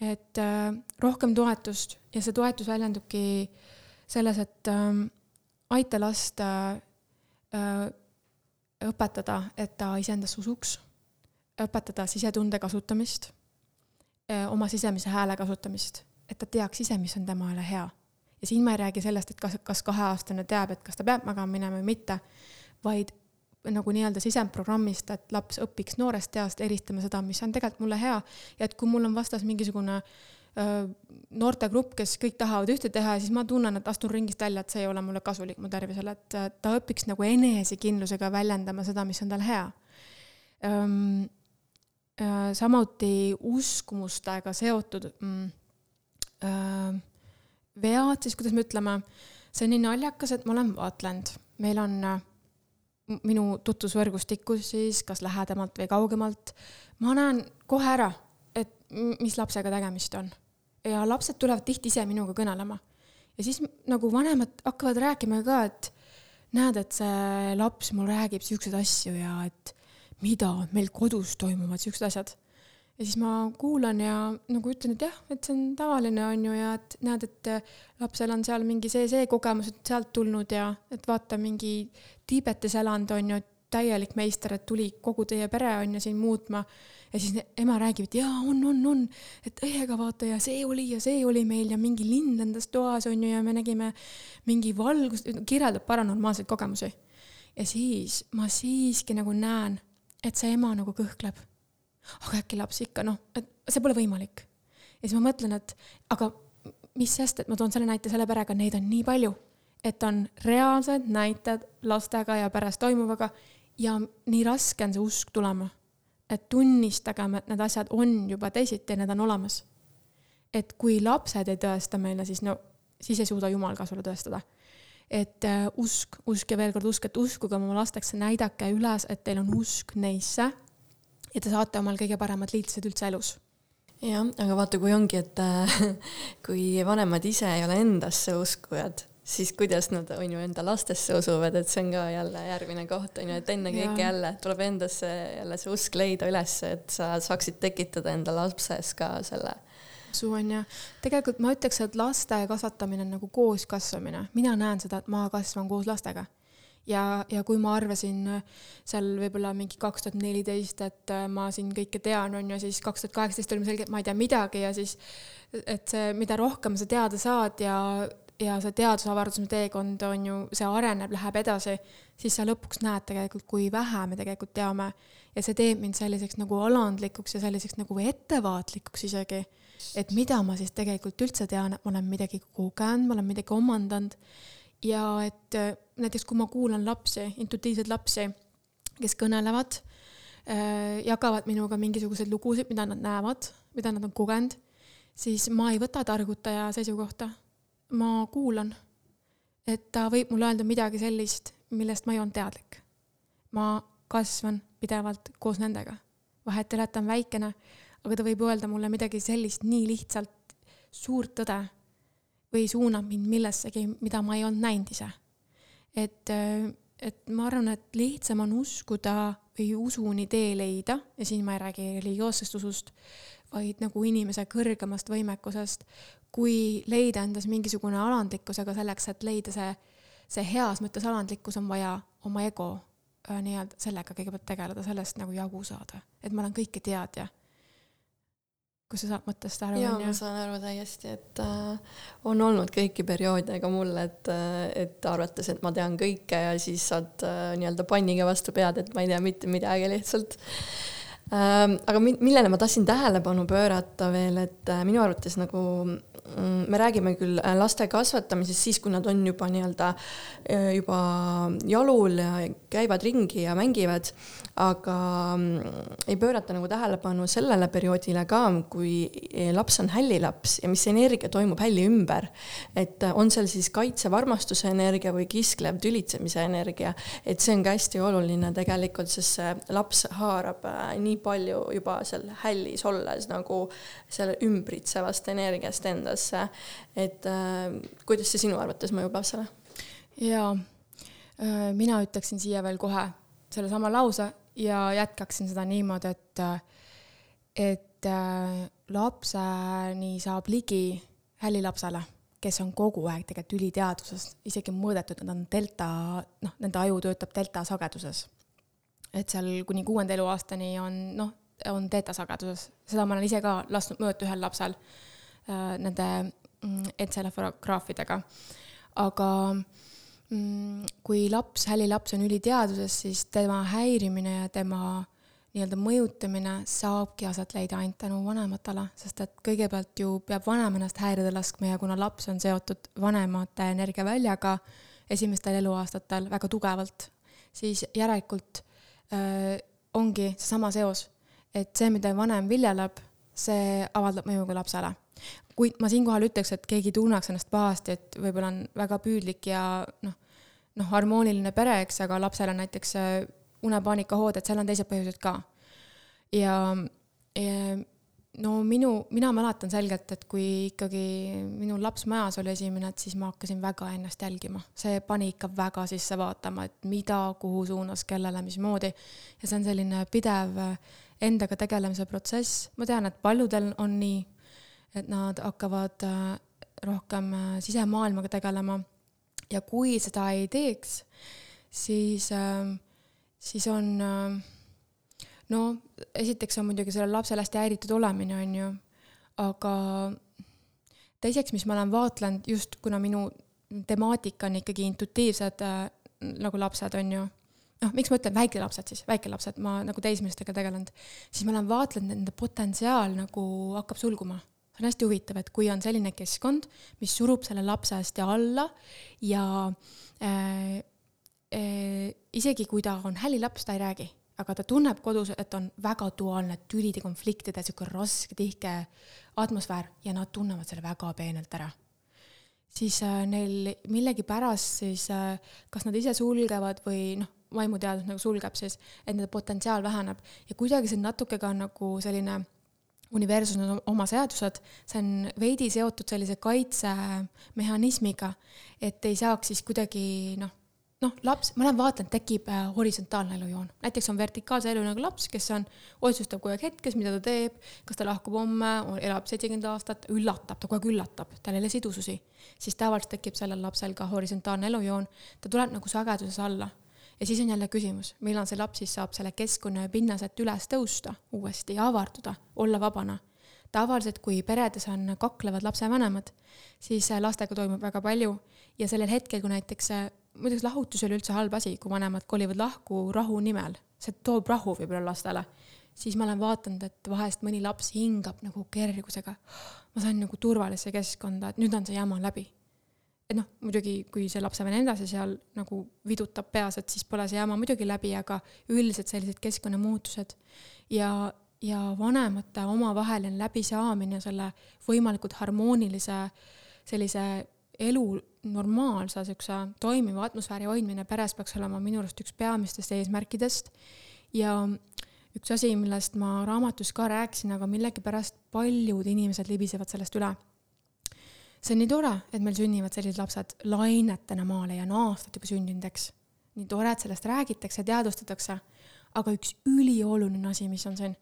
et äh, rohkem toetust ja see toetus väljendubki selles, et äh, aita last äh, äh, õpetada, et ta iseendasse usuks, õpetada sisetunde kasutamist äh,, oma sisemise hääle kasutamist, et ta teaks ise, mis on temale hea ja siin ma ei räägi sellest, et kas, kas kaheaastane teab, et kas ta peab magama minema või mitte, vaid nagu nii-öelda sisendprogrammist, et laps õpiks noorest east eristama seda, mis on tegelikult mulle hea ja et kui mul on vastas mingisugune noortegrupp, kes kõik tahavad ühte teha ja siis ma tunnen, et astun ringist välja, et see ei ole mulle kasulik mu tervisele, et ta õpiks nagu enesekindlusega väljendama seda, mis on tal hea. samuti uskumustega seotud mm, vead, siis kuidas me ütleme, see on nii naljakas, et ma olen vaatlenud, meil on äh, minu tutvusvõrgustikus siis, kas lähedamalt või kaugemalt, ma näen kohe ära, et mis lapsega tegemist on. ja lapsed tulevad tihti ise minuga kõnelema. ja siis nagu vanemad hakkavad rääkima ka, et näed, et see laps mul räägib siukseid asju ja et mida meil kodus toimuvad siuksed asjad ja siis ma kuulan ja nagu ütlen, et jah, et see on tavaline, on ju, ja et näed, et lapsel on seal mingi see, see kogemused sealt tulnud ja et vaata, mingi Tiibetis elanud on ju, täielik meister, et tuli kogu teie pere on ju siin muutma. ja siis ema räägib, et jaa, on, on, on, et õiega vaata ja see oli ja see oli meil ja mingi lind lendas toas on ju ja me nägime mingi valgust, kirjeldab paranormaalseid kogemusi. ja siis ma siiski nagu näen, et see ema nagu kõhkleb aga äkki laps ikka noh, et see pole võimalik. ja siis ma mõtlen, et aga mis sest, et ma toon selle näite selle perega, neid on nii palju, et on reaalsed näited lastega ja pärast toimuvaga ja nii raske on see usk tulema. et tunnistagem, et need asjad on juba teisiti, need on olemas. et kui lapsed ei tõesta meile, siis no, siis ei suuda Jumal ka sulle tõestada et äh, usk, usk ja veel kord usk, et uskuge oma lasteks, näidake üles, et teil on usk neisse ja te saate omal kõige paremad liitlased üldse elus. Jah, aga vaata, kui ongi, et äh, kui vanemad ise ei ole endasse uskujad, siis kuidas nad on ju enda lastesse usuvad, et see on ka jälle järgmine koht on ju, et ennekõike jälle tuleb endasse jälle see usk leida üles, et sa saaksid tekitada enda lapses ka selle usu on ju, tegelikult ma ütleks, et laste kasvatamine on nagu koos kasvamine, mina näen seda, et ma kasvan koos lastega ja, ja kui ma arvasin äh, seal võib-olla mingi kaks tuhat neliteist, et äh, ma siin kõike tean, on ju, siis kaks tuhat kaheksateist oli selge, et ma ei tea midagi ja siis, et see, mida rohkem sa teada saad ja, ja see teadusavarduse teekond on ju, see areneb, läheb edasi, siis sa lõpuks näed tegelikult, kui vähe me tegelikult teame. ja see teeb mind selliseks nagu alandlikuks ja selliseks nagu ettevaatlikuks isegi. et mida ma siis tegelikult üldse tean, et ma olen midagi kogenud, ma olen midagi omandanud ja et äh, näiteks kui ma kuulan lapsi, intuitiivseid lapsi, kes kõnelevad, äh, jagavad minuga mingisuguseid lugusid, mida nad näevad, mida nad on kogenud, siis ma ei võta targutaja seisukohta. ma kuulan. et ta võib mulle öelda midagi sellist, millest ma ei olnud teadlik. ma kasvan pidevalt koos nendega. vahet ei ole, et ta on väikene, aga ta võib öelda mulle midagi sellist nii lihtsalt suurt tõde või suunab mind millessegi, mida ma ei olnud näinud ise. et, et ma arvan, et lihtsam on uskuda või usuni tee leida ja siin ma ei räägi religioossest usust, vaid nagu inimese kõrgemast võimekusest, kui leida endas mingisugune alandlikkus, aga selleks, et leida see, see heas mõttes alandlikkus, on vaja oma ego äh, nii-öelda sellega kõigepealt tegeleda, sellest nagu jagu saada, et ma olen kõike teadja kui sa saad mõttest aru. jaa, ma saan aru täiesti, et äh, on olnud kõiki perioode ka mul, et äh,, et arvates, et ma tean kõike ja siis saad äh, nii-öelda panniga vastu pead, et ma ei tea mitte midagi lihtsalt aga mi-, millele ma tahtsin tähelepanu pöörata veel, et äh, minu arvates nagu mm, me räägime küll äh, laste kasvatamisest siis, kui nad on juba nii-öelda äh, juba jalul ja käivad ringi ja mängivad, aga mm, ei pöörata nagu tähelepanu sellele perioodile ka, kui laps on hällilaps ja mis energia toimub hälli ümber. et on seal siis kaitsev armastuse energia või kisklev tülitsemise energia, et see on ka hästi oluline tegelikult, sest see laps haarab nii nii palju juba seal hällis olles nagu selle ümbritsevast energiast endasse. et äh, kuidas see sinu arvates mõjub lapsele? jaa äh,, mina ütleksin siia veel kohe sellesama lause ja jätkaksin seda niimoodi, et, et äh, lapseni saab ligi hällilapsele, kes on kogu aeg tegelikult üliteaduses, isegi mõõdetud, nad on delta, noh, nende aju töötab delta sageduses et seal kuni kuuenda eluaastani on noh, on teetasageduses, seda ma olen ise ka lasknud mõõta ühel lapsel äh, nende mm, entselafograafidega. aga mm, kui laps, hälilaps on üliteaduses, siis tema häirimine ja tema nii-öelda mõjutamine saabki aset leida ainult tänu vanematele, sest et kõigepealt ju peab vanem ennast häirida laskma ja kuna laps on seotud vanemate energiaväljaga esimestel eluaastatel väga tugevalt, siis järelikult ongi seesama seos, et see, mida vanem viljeleb, see avaldab mõju ka lapsele. kuid ma siinkohal ütleks, et keegi tunneks ennast pahasti, et võib-olla on väga püüdlik ja noh, noh, harmooniline pere, eks, aga lapsel on näiteks äh, unepaanika hood, et seal on teised põhjused ka. ja, ja no minu, mina mäletan selgelt, et kui ikkagi minu laps majas oli esimene, et siis ma hakkasin väga ennast jälgima. see pani ikka väga sisse vaatama, et mida, kuhu suunas, kellele, mismoodi. ja see on selline pidev endaga tegelemise protsess. ma tean, et paljudel on nii, et nad hakkavad äh, rohkem äh, sisemaailmaga tegelema. ja kui seda ei teeks, siis, äh, siis on no esiteks on muidugi sellel lapsel hästi häiritud olemine, on ju, aga teiseks, mis ma olen vaatlenud just, kuna minu temaatika on ikkagi intuitiivsed äh, nagu lapsed, on ju, noh, miks ma ütlen väikelapsed siis, väikelapsed, ma nagu teismelistega tegelenud, siis ma olen vaatlenud, nende potentsiaal nagu hakkab sulguma. See on hästi huvitav, et kui on selline keskkond, mis surub selle lapse hästi alla ja äh, äh, isegi kui ta on hällilaps, ta ei räägi aga ta tunneb kodus, et on väga duaalne tülide, konfliktide, sihuke raske, tihke atmosfäär ja nad tunnevad selle väga peenelt ära. siis äh, neil millegipärast siis äh, kas nad ise sulgevad või noh, vaimuteadus nagu sulgeb siis, et nende potentsiaal väheneb ja kuidagi see natuke ka nagu selline universumil on oma seadused, see on veidi seotud sellise kaitsemehhanismiga, et ei saaks siis kuidagi noh noh, laps, ma olen vaadanud, tekib äh, horisontaalne elujoon, näiteks on vertikaalse elujoonega laps, kes on, otsustab kogu aeg hetkes, mida ta teeb, kas ta lahkub homme, elab seitsekümmend aastat, üllatab, ta kogu aeg üllatab, tal ei ole sidususi, siis tavaliselt tekib sellel lapsel ka horisontaalne elujoon, ta tuleb nagu sageduses alla. ja siis on jälle küsimus, millal see laps siis saab selle keskkonna ja pinnaselt üles tõusta uuesti ja avarduda, olla vabana. Tavaliselt, kui peredes on kaklevad lapsevanemad, siis äh, lastega toimub väga palju ja sellel hetkel, kui näiteks äh, muideks lahutus ei ole üldse halb asi, kui vanemad kolivad lahku rahu nimel, see toob rahu võib-olla lastele. siis ma olen vaadanud, et vahest mõni laps hingab nagu kergusega. ma sain nagu turvalisse keskkonda, et nüüd on see jama läbi. et noh, muidugi kui see lapsevanem edasi seal nagu vidutab peas, et siis pole see jama muidugi läbi, aga üldiselt sellised keskkonnamuutused ja, ja vanemate omavaheline läbisaamine, selle võimalikult harmoonilise sellise elu normaalse siukse toimiva atmosfääri hoidmine peres peaks olema minu arust üks peamistest eesmärkidest. ja üks asi, millest ma raamatus ka rääkisin, aga millegipärast paljud inimesed libisevad sellest üle. see on nii tore, et meil sünnivad sellised lapsed lainetena maale ja on aastad juba sündinud, eks. nii tore, et sellest räägitakse, teadvustatakse. aga üks ülioluline asi, mis on siin,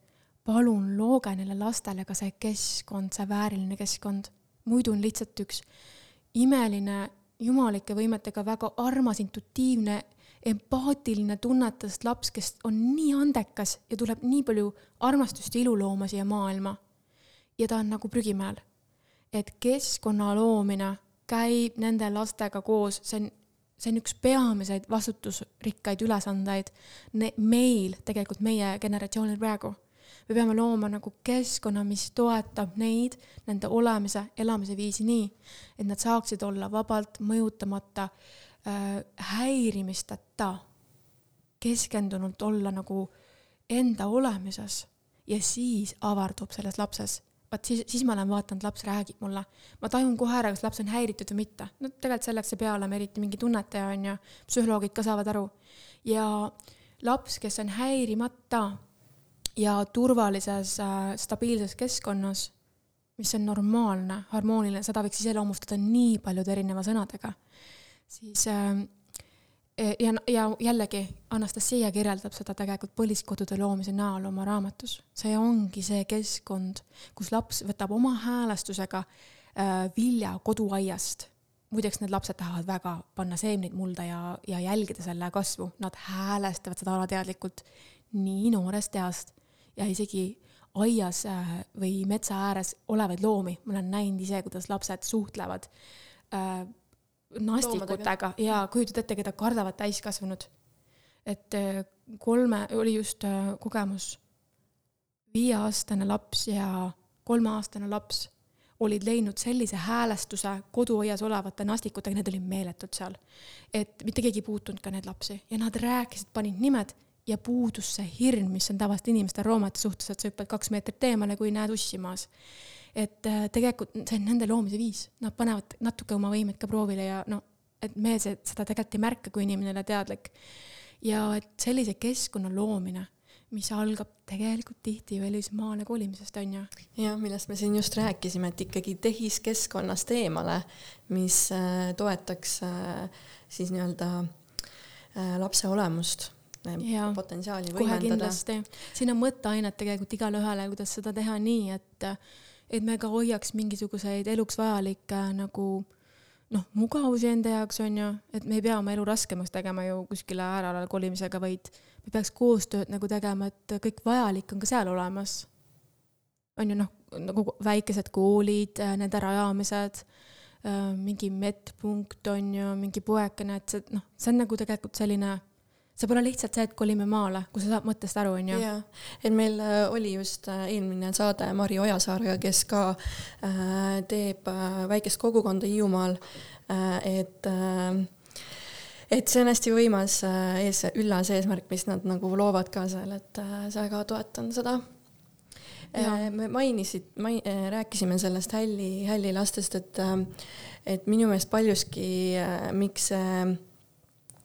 palun looge neile lastele ka see keskkond, see vääriline keskkond. muidu on lihtsalt üks imeline, jumalike võimetega väga armas, intuitiivne, empaatiline, tunnetast laps, kes on nii andekas ja tuleb nii palju armastust ja ilulooma siia maailma. ja ta on nagu prügimäel. et keskkonna loomine käib nende lastega koos, see on, see on üks peamiseid vastutusrikkaid ülesandeid meil, tegelikult meie generatsioonil praegu. Me peame looma nagu keskkonna, mis toetab neid, nende olemise, elamise viisi nii, et nad saaksid olla vabalt, mõjutamata äh,, häirimisteta, keskendunult olla nagu enda olemises ja siis avardub selles lapses vaat siis, siis ma olen vaadanud, laps räägib mulle. ma tajun kohe ära, kas laps on häiritud või mitte. no tegelikult selleks ei pea olema eriti mingi tunnetaja, on ju, psühholoogid ka saavad aru. ja laps, kes on häirimata ja turvalises äh, stabiilses keskkonnas, mis on normaalne, harmooniline, seda võiks iseloomustada nii paljude erineva sõnadega, siis äh, ja, ja jällegi Anastasia kirjeldab seda tegelikult põliskodude loomise näol oma raamatus. see ongi see keskkond, kus laps võtab oma häälestusega äh, vilja koduaiast. muideks need lapsed tahavad väga panna seemneid mulda ja, ja jälgida selle kasvu, nad häälestavad seda alateadlikult nii noorest east ja isegi aias äh, või metsa ääres olevaid loomi, ma olen näinud ise, kuidas lapsed suhtlevad äh, nastikutega ja kujutad ette, keda kardavad täiskasvanud. et äh, kolme, oli just äh, kogemus, viieaastane laps ja kolmeaastane laps olid leidnud sellise häälestuse koduaias olevate nastikutega, need olid meeletud seal. et mitte keegi ei puutunud ka neid lapsi. Ja nad rääkisid, panid nimed ja puudus see hirm, mis on tavaliselt inimestel roomade suhtes, et sa hüppad kaks meetrit eemale, kui näed ussi maas et äh, tegelikult see on nende loomise viis, nad panevad natuke oma võimeid ka proovile ja no, et me seda tegelikult ei märka, kui inimene ei ole teadlik. ja et sellise keskkonna loomine, mis algab tegelikult tihti välismaale kolimisest, on ju. jah, millest me siin just rääkisime, et ikkagi tehiskeskkonnast eemale, mis äh, toetaks äh, siis nii-öelda lapse olemust ja, potentsiaali võimendada. siin on mõtteainet tegelikult igale ühele, kuidas seda teha nii, et et me ka hoiaks mingisuguseid eluks vajalikke nagu noh, mugavusi enda jaoks on ju, et me ei pea oma elu raskemaks tegema ju kuskile ääralale kolimisega, vaid me peaks koostööd nagu tegema, et kõik vajalik on ka seal olemas. on ju noh, nagu väikesed koolid, nende rajamised, mingi medpunkt on ju, mingi poekene, et see noh, see on nagu tegelikult selline see pole lihtsalt see, et kolime maale, kui sa saad mõttest aru, on ju. jaa, et meil äh, oli just äh, eelmine saade Mari Ojasaarega, kes ka äh, teeb väikest kogukonda Hiiumaal et et see on hästi võimas ees, üllas eesmärk, mis nad nagu loovad ka seal, et sa ka toetan seda. Me mainisid, mai-, rääkisime sellest hälli, hälli lastest, et, et minu meelest paljuski, miks see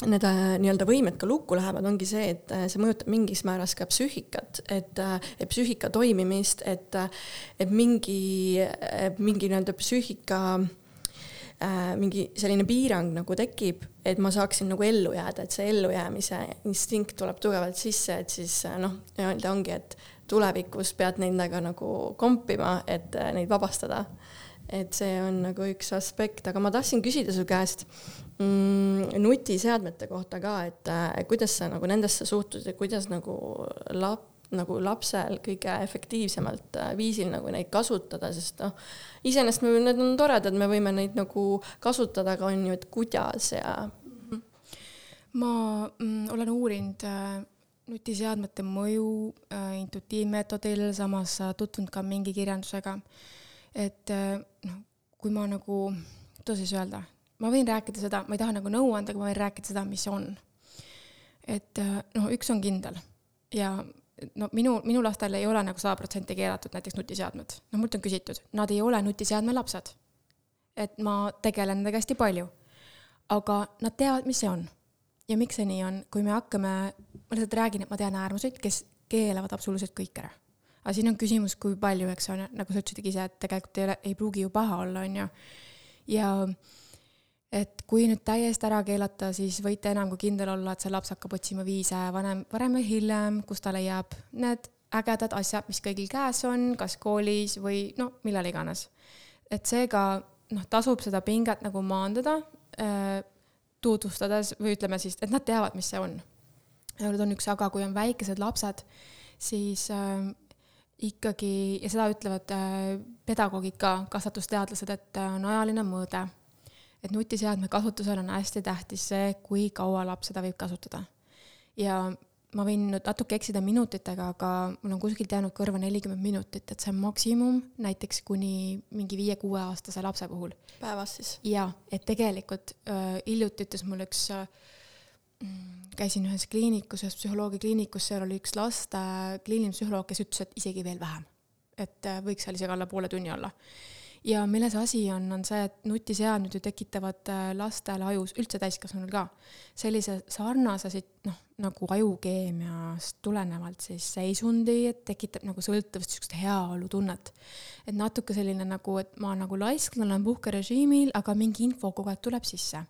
need äh, nii-öelda võimed ka lukku lähevad, ongi see, et äh, see mõjutab mingis määras ka psüühikat, et, äh, et psüühika toimimist, et, et mingi, mingi nii-öelda psüühika mingi selline piirang nagu tekib, et ma saaksin nagu ellu jääda, et see ellujäämise instinkt tuleb tugevalt sisse, et siis noh, nii-öelda ongi, et tulevikus pead nendega nagu kompima, et neid vabastada. et see on nagu üks aspekt, aga ma tahtsin küsida su käest mm, nutiseadmete kohta ka, et äh, kuidas sa nagu nendesse suhtud ja kuidas nagu lap-, nagu lapsel kõige efektiivsemalt äh, viisil nagu neid kasutada, sest noh, iseenesest me, need on toredad, me võime neid nagu kasutada, aga on ju, et kuidas ja. ma mm, olen uurinud äh, nutiseadmete mõju äh, intuitiivmeetodil, samas tutvunud ka mingi kirjandusega. et noh, kui ma nagu, kuidas siis öelda, ma võin rääkida seda, ma ei taha nagu nõu anda, aga ma võin rääkida seda, mis on. et äh, noh, üks on kindel ja no minu, minu lastel ei ole nagu sada protsenti keelatud näiteks nutiseadmed. noh, mult on küsitud, nad ei ole nutiseadmelapsed. et ma tegelen nendega hästi palju. aga nad teavad, mis see on. ja miks see nii on, kui me hakkame, ma lihtsalt räägin, et ma tean äärmuseid, kes keelavad absoluutselt kõik ära. aga siin on küsimus, kui palju, eks ju, nagu sa ütlesid ise, et tegelikult ei ole, ei pruugi ju paha olla, on ju. ja et kui nüüd täiesti ära keelata, siis võite enam kui kindel olla, et see laps hakkab otsima viise vanem, varem või hiljem, kus ta leiab need ägedad asjad, mis kõigil käes on, kas koolis või no millal iganes. et seega noh, tasub seda pinget nagu maandada äh,, tutvustades või ütleme siis, et nad teavad, mis see on. nüüd on üks aga, kui on väikesed lapsed, siis äh, ikkagi, ja seda ütlevad äh, pedagoogid ka, kasvatusteadlased, et on ajaline mõõde et nutiseadme kasutusel on hästi tähtis see, kui kaua laps seda võib kasutada. ja ma võin nüüd natuke eksida minutitega, aga mul on kuskilt jäänud kõrva nelikümmend minutit, et see on maksimum näiteks kuni mingi viie-kuueaastase lapse puhul. päevas siis? jaa, et tegelikult äh, hiljuti ütles mul üks äh, käisin ühes kliinikus, ühes psühholoogikliinikus, seal oli üks laste kliiniline psühholoog, kes ütles, et isegi veel vähem. et äh, võiks seal isegi alla poole tunni olla ja milles asi on, on see, et nutiseadmed ju tekitavad äh, lastel ajus, üldse täiskasvanul ka, sellise sarnase noh, nagu ajukeemiast tulenevalt siis seisundi, et tekitab nagu sõltuvust, niisugust heaolutunnet. et natuke selline nagu, et ma nagu laisk, olen puhkerežiimil, aga mingi info kogu aeg tuleb sisse.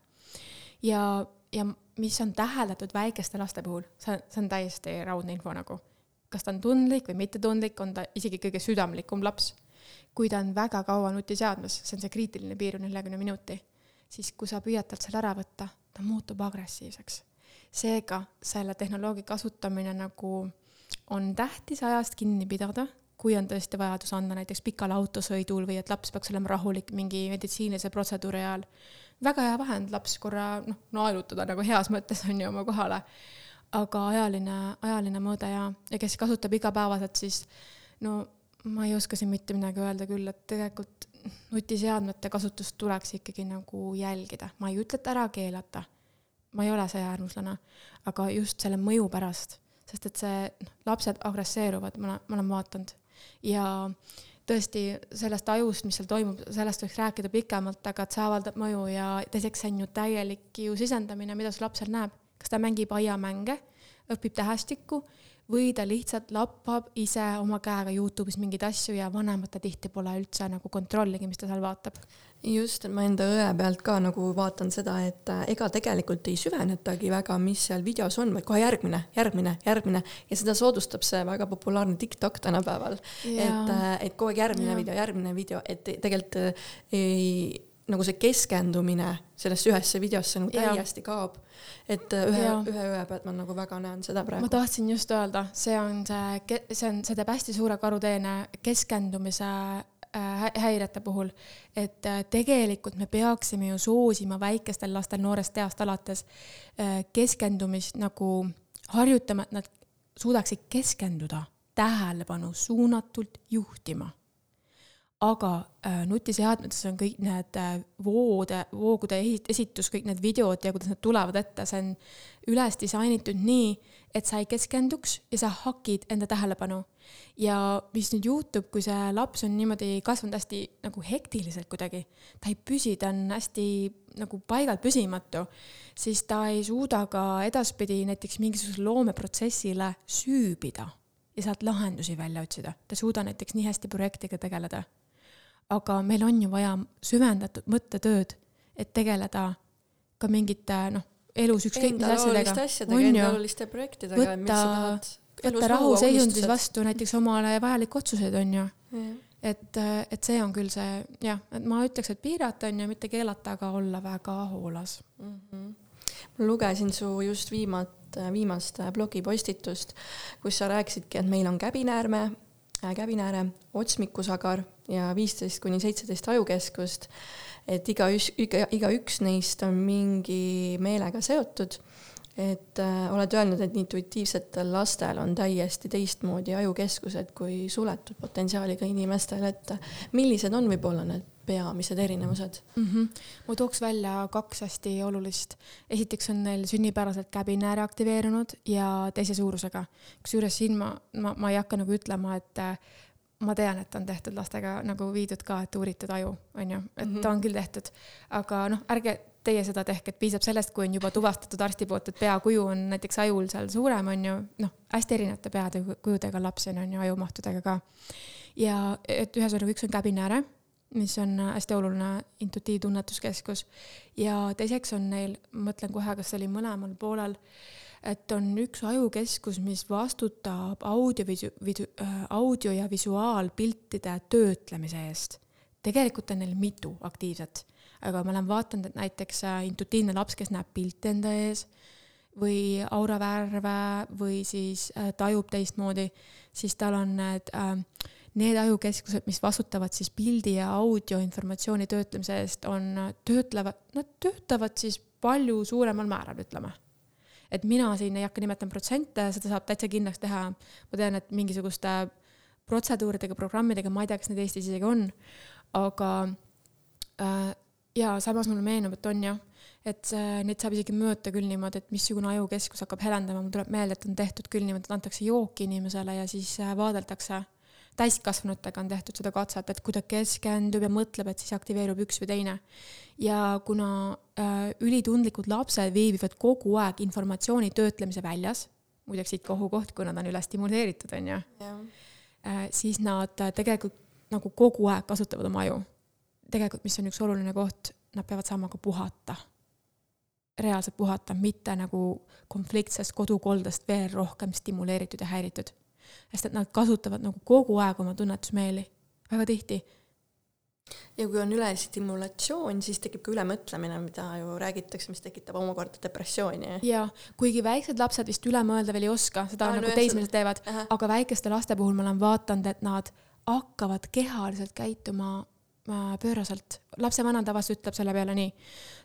ja, ja mis on täheldatud väikeste laste puhul, see, see on täiesti raudne info nagu. kas ta on tundlik või mittetundlik, on ta isegi kõige südamlikum laps kui ta on väga kaua nutiseadmes, see on see kriitiline piir, neljakümne minuti, siis kui sa püüad talt selle ära võtta, ta muutub agressiivseks. seega selle tehnoloogia kasutamine nagu on tähtis ajast kinni pidada, kui on tõesti vajadus anda näiteks pikal autosõidul või et laps peaks olema rahulik mingi meditsiinilise protseduuri ajal. väga hea vahend laps korra noh, naelutada nagu heas mõttes on ju oma kohale. aga ajaline, ajaline mõõde ja, ja kes kasutab igapäevaselt, siis no ma ei oska siin mitte midagi öelda küll, et tegelikult nutiseadmete kasutust tuleks ikkagi nagu jälgida, ma ei ütle, et ära keelata. ma ei ole see äärmuslane, aga just selle mõju pärast, sest et see, noh, lapsed agresseeruvad, ma ma olen vaadanud ja tõesti sellest ajust, mis seal toimub, sellest võiks rääkida pikemalt, aga et see avaldab mõju ja teiseks see on ju täielik ju sisendamine, mida su laps seal näeb. kas ta mängib aiamänge, õpib tähestikku või ta lihtsalt lappab ise oma käega Youtube'is mingeid asju ja vanemad ta tihti pole üldse nagu kontrolligi, mis ta seal vaatab. just, et ma enda õe pealt ka nagu vaatan seda, et äh, ega tegelikult ei süvenetagi väga, mis seal videos on, vaid kohe järgmine, järgmine, järgmine ja seda soodustab see väga populaarne TikTok tänapäeval. et, äh, et kogu aeg järgmine ja. video, järgmine video, et tegelikult äh, ei nagu see keskendumine sellesse ühesse videosse nagu täiesti kaob. et äh, ühe, ühe öö pealt ma nagu väga näen seda praegu. ma tahtsin just öelda, see on see, see on, see teeb hästi suure karuteene keskendumise äh, häirete puhul, et äh, tegelikult me peaksime ju soosima väikestel lastel noorest east alates keskendumist nagu harjutama, et nad suudaksid keskenduda, tähelepanu suunatult juhtima aga äh, nutiseadmetes on kõik need äh, voode, voogude esitus, kõik need videod ja kuidas nad tulevad ette, see on üles disainitud nii, et sa ei keskenduks ja sa hakid enda tähelepanu. ja mis nüüd juhtub, kui see laps on niimoodi kasvanud hästi nagu hektiliselt kuidagi, ta ei püsi, ta on hästi nagu paigalt püsimatu, siis ta ei suuda ka edaspidi näiteks mingisugusele loomeprotsessile süübida ja sealt lahendusi välja otsida. ta ei suuda näiteks nii hästi projektiga tegeleda aga meil on ju vaja süvendatud mõttetööd, et tegeleda ka mingite noh, elus ükskõik mis asjadega. asjadega, enda oluliste projektidega, tahad võtta rahuseisundis vastu näiteks omale vajalikke otsuseid, on ju. et, et see on küll see jah, et ma ütleks, et piirata on ju, mitte keelata, aga olla väga hoolas mm. -hmm. ma lugesin su just viimat, viimast blogipostitust, kus sa rääkisidki, et meil on käbinäärme käbinääre, otsmikusagar ja viisteist kuni seitseteist ajukeskust. et igaüks, iga, igaüks neist on mingi meelega seotud. et äh, oled öelnud, et intuitiivsetel lastel on täiesti teistmoodi ajukeskused kui suletud potentsiaaliga inimestel, et millised on võib-olla need peamised erinevused mm? -hmm. ma tooks välja kaks hästi olulist. esiteks on neil sünnipäraselt käbinääre aktiveerunud ja teise suurusega. kusjuures siin ma, ma, ma ei hakka nagu ütlema, et äh, ma tean, et on tehtud lastega nagu viidud ka, et uuritud aju, on ju, et mm -hmm. ta on küll tehtud. aga noh, ärge teie seda tehke, et piisab sellest, kui on juba tuvastatud arsti poolt, et peakuju on näiteks ajul seal suurem, on ju, noh, hästi erinevate peade kujudega lapsi on ju, ajumahtudega ka. ja et ühesõnaga, üks on käbinääre mis on hästi oluline intuitiivtunnetuskeskus. ja teiseks on neil, mõtlen kohe, kas see oli mõlemal poolel, et on üks ajukeskus, mis vastutab audio, äh, audio ja visuaalpiltide töötlemise eest. tegelikult on neil mitu aktiivset, aga ma olen vaadanud, et näiteks äh, intuitiivne laps, kes näeb pilte enda ees või auravärve või siis äh, tajub teistmoodi, siis tal on need äh, need ajukeskused, mis vastutavad siis pildi ja audio informatsiooni töötlemise eest, on, töötlevad, nad töötavad siis palju suuremal määral, ütleme. Et mina siin ei hakka nimetama protsente, seda saab täitsa kindlaks teha. ma tean, et mingisuguste protseduuridega, programmidega, ma ei tea, kas neid Eestis isegi on, aga äh, ja samas mulle meenub, et on jah, et äh, neid saab isegi mõõta küll niimoodi, et missugune ajukeskus hakkab helendama, mul tuleb meelde, et on tehtud küll niimoodi, et antakse jooki inimesele ja siis äh, vaadeldakse täiskasvanutega on tehtud seda katset, et kui ta keskendub ja mõtleb, et siis aktiveerub üks või teine. ja kuna äh, ülitundlikud lapsed viibivad kogu aeg informatsiooni töötlemise väljas, muideks siit ka ohukoht, kui nad on üle stimuleeritud, on ju, äh, siis nad äh, tegelikult nagu kogu aeg kasutavad oma aju. tegelikult, mis on üks oluline koht, nad peavad saama ka puhata reaalselt puhata, mitte nagu konfliktsest kodukoldest veel rohkem stimuleeritud ja häiritud sest et nad kasutavad nagu kogu aeg oma tunnetusmeeli, väga tihti. ja kui on ülestimulatsioon, siis tekib ka ülemõtlemine, mida ju räägitakse, mis tekitab omakorda depressiooni. ja kuigi väiksed lapsed vist üle mõelda veel ei oska, seda ah, nagu no, teismelised teevad, aga väikeste laste puhul ma olen vaadanud, et nad hakkavad kehaliselt käituma äh, pööraselt. lapsevanem tavaliselt ütleb selle peale nii,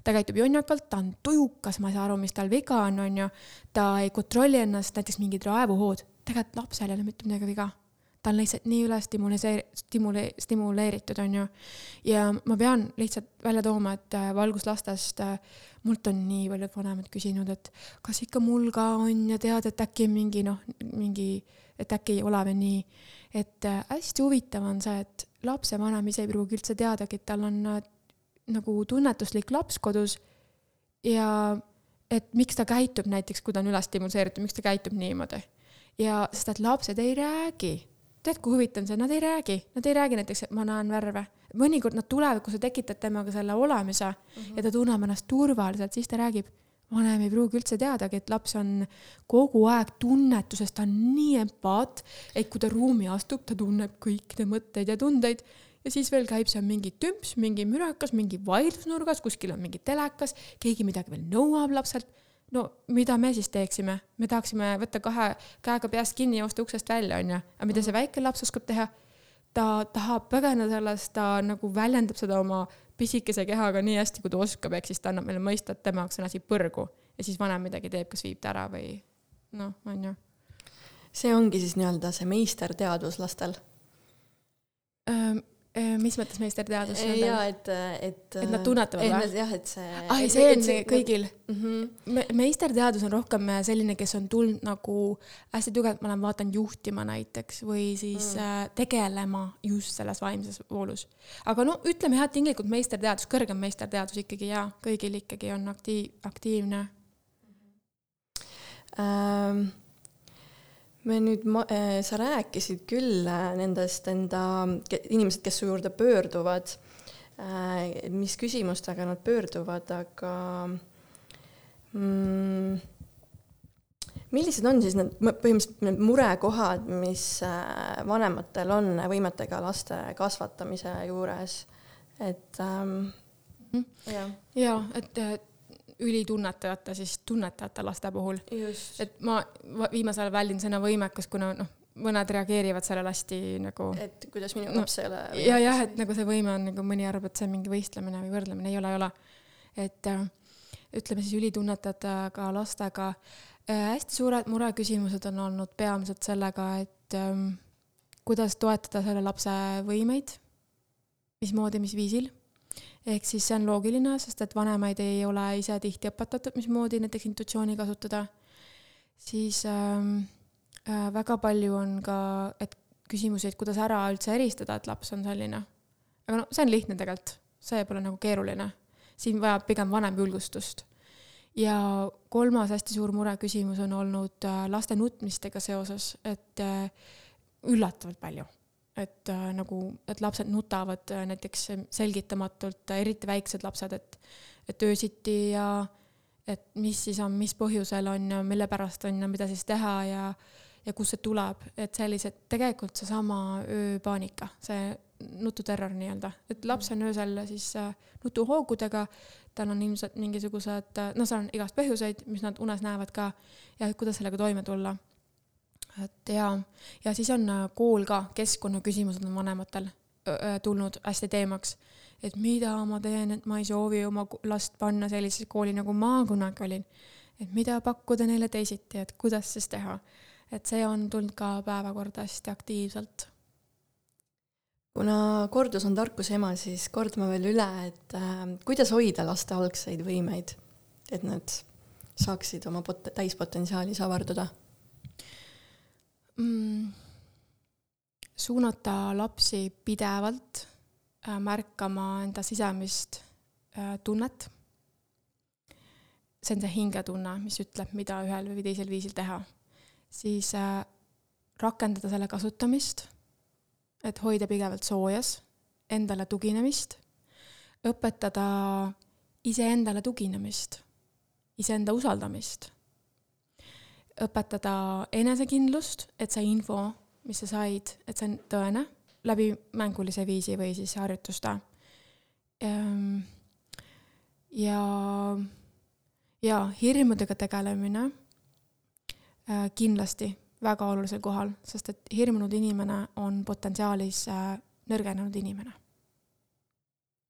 ta käitub jonnakalt, ta on tujukas, ma ei saa aru, mis tal viga on, on ju, ta ei kontrolli ennast, näiteks mingid raevuhood, tegelikult lapsel ei ole mitte midagi viga. ta on lihtsalt nii üle stimuliseeri-, stimule-, stimuleeritud, on ju. ja ma pean lihtsalt välja tooma, et äh, valguslastest äh, mult on nii paljud vanemad küsinud, et kas ikka mul ka on ja tead, et äkki mingi noh, mingi, et äkki ei ole veel nii. et äh, hästi huvitav on see, et lapsevanem ise ei pruugi üldse teadagi, et tal on nagu tunnetuslik laps kodus ja et miks ta käitub näiteks, kui ta on üle stimuleeritud, miks ta käitub niimoodi ja sest et lapsed ei räägi. tead, kui huvitav see, nad ei räägi, nad ei räägi näiteks, et ma näen värve. mõnikord nad tulevad, kui sa tekitad temaga selle olemise mm -hmm. ja ta tunneb ennast turvaliselt, siis ta räägib. vanem ei pruugi üldse teadagi, et laps on kogu aeg tunnetuses, ta on nii empaat, et kui ta ruumi astub, ta tunneb kõiki mõtteid ja tundeid ja siis veel käib seal mingi tümps, mingi mürakas, mingi vaidlusnurgas, kuskil on mingi telekas, keegi midagi veel nõuab lapselt no mida me siis teeksime, me tahaksime võtta kahe käega peast kinni ja joosta uksest välja, onju, aga mida see väike laps oskab teha? ta tahab põgeneda sellest, ta nagu väljendab seda oma pisikese kehaga nii hästi, kui ta oskab, ehk siis ta annab meile mõista, et tema jaoks on asi põrgu. Ja siis vanem midagi teeb, kas viib ta ära või noh, onju. see ongi siis nii-öelda see meisterteadvus lastel. Äh, mis mõttes meisterteadus? jaa, et, et. et nad tunnetavad või? jah, et see. ah, ei, see on see kõigil mm. -hmm. Me, meisterteadus on rohkem selline, kes on tulnud nagu hästi tugevalt, ma olen vaadanud juhtima näiteks või siis mm. äh, tegelema just selles vaimses voolus. aga no ütleme jah, et tinglikult meisterteadus, kõrgem meisterteadus ikkagi jaa, kõigil ikkagi on aktiiv, aktiivne mm. -hmm. Ähm me nüüd, äh, sa rääkisid küll äh, nendest enda, inimesed, kes su juurde pöörduvad, äh, mis küsimustega nad pöörduvad, aga mm, millised on siis need põhimõtteliselt need murekohad, mis vanematel on võimetega laste kasvatamise juures, et ähm, mm. ja, ja, et ülitunnetajate, siis tunnetajate laste puhul. et ma viimasel ajal väldin sõna võimekas, kuna noh, mõned reageerivad sellele hästi nagu. et kuidas minu laps no, ei ole. ja jah, et nagu see võime on nagu mõni arvab, et see on mingi võistlemine või võrdlemine, ei ole, ei ole. et äh, ütleme siis ülitunnetajatega lastega äh, hästi suured mureküsimused on olnud peamiselt sellega, et äh, kuidas toetada selle lapse võimeid, mismoodi, mis viisil ehk siis see on loogiline, sest et vanemaid ei ole ise tihti õpetatud, mismoodi näiteks intuitsiooni kasutada. siis ähm, äh, väga palju on ka, et küsimusi, et kuidas ära üldse eristada, et laps on selline. aga noh, see on lihtne tegelikult, see pole nagu keeruline. siin vajab pigem vanem julgustust. ja kolmas hästi suur mureküsimus on olnud äh, laste nutmistega seoses, et äh, üllatavalt palju et äh, nagu, et lapsed nutavad äh, näiteks selgitamatult äh,, eriti väiksed lapsed, et, et öösiti ja et mis siis on, mis põhjusel on ja mille pärast on ja mida siis teha ja, ja kust see tuleb, et sellised, tegelikult seesama ööpaanika, see nututerror nii-öelda, et laps on öösel siis äh, nutuhoogudega, tal on ilmselt mingisugused, äh, no seal on igast põhjuseid, mis nad unes näevad ka ja kuidas sellega toime tulla et jaa, ja siis on äh, kool ka, keskkonnaküsimused on vanematel tulnud hästi teemaks. et mida ma teen, et ma ei soovi oma last panna sellisesse kooli, nagu ma kunagi olin. et mida pakkuda neile teisiti, et kuidas siis teha. et see on tulnud ka päevakorda hästi aktiivselt. kuna kordus on tarkuse ema, siis kordame veel üle, et äh, kuidas hoida laste algseid võimeid, et nad saaksid oma pot-, täispotentsiaalis avarduda mm,? suunata lapsi pidevalt äh, märkama enda sisemist äh, tunnet. see on see hingetunne, mis ütleb, mida ühel või teisel viisil teha. siis äh, rakendada selle kasutamist, et hoida pidevalt soojas, endale tuginemist, õpetada iseendale tuginemist, iseenda usaldamist õpetada enesekindlust, et see info, mis sa said, et see on tõene, läbi mängulise viisi või siis harjutuste. Ehm, ja, ja hirmudega tegelemine äh, kindlasti väga olulisel kohal, sest et hirmunud inimene on potentsiaalis äh, nõrgenenud inimene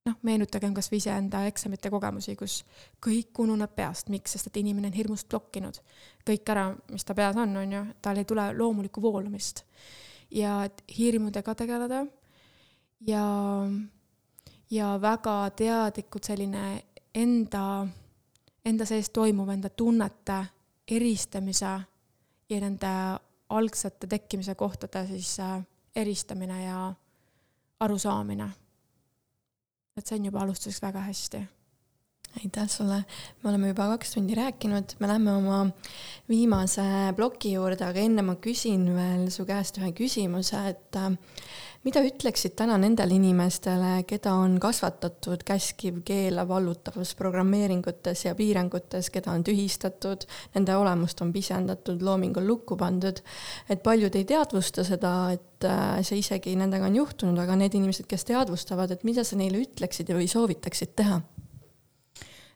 noh, meenutagem kas või iseenda eksamite kogemusi, kus kõik ununeb peast, miks, sest et inimene on hirmust blokkinud kõik ära, mis ta peas on, on ju, tal ei tule loomulikku voolamist. ja et hirmudega tegeleda ja, ja väga teadlikult selline enda, enda sees toimuv, enda tunnete eristamise ja nende algsete tekkimise kohtade siis äh, eristamine ja arusaamine et see on juba alustuseks väga hästi. Aitäh sulle, me oleme juba kaks tundi rääkinud, me lähme oma viimase ploki juurde, aga enne ma küsin veel su käest ühe küsimuse, et mida ütleksid täna nendele inimestele, keda on kasvatatud käskiv, keelav allutavus programmeeringutes ja piirangutes, keda on tühistatud, nende olemust on pisendatud, looming on lukku pandud, et paljud ei teadvusta seda, et et äh, see isegi nendega on juhtunud, aga need inimesed, kes teadvustavad, et mida sa neile ütleksid või soovitaksid teha?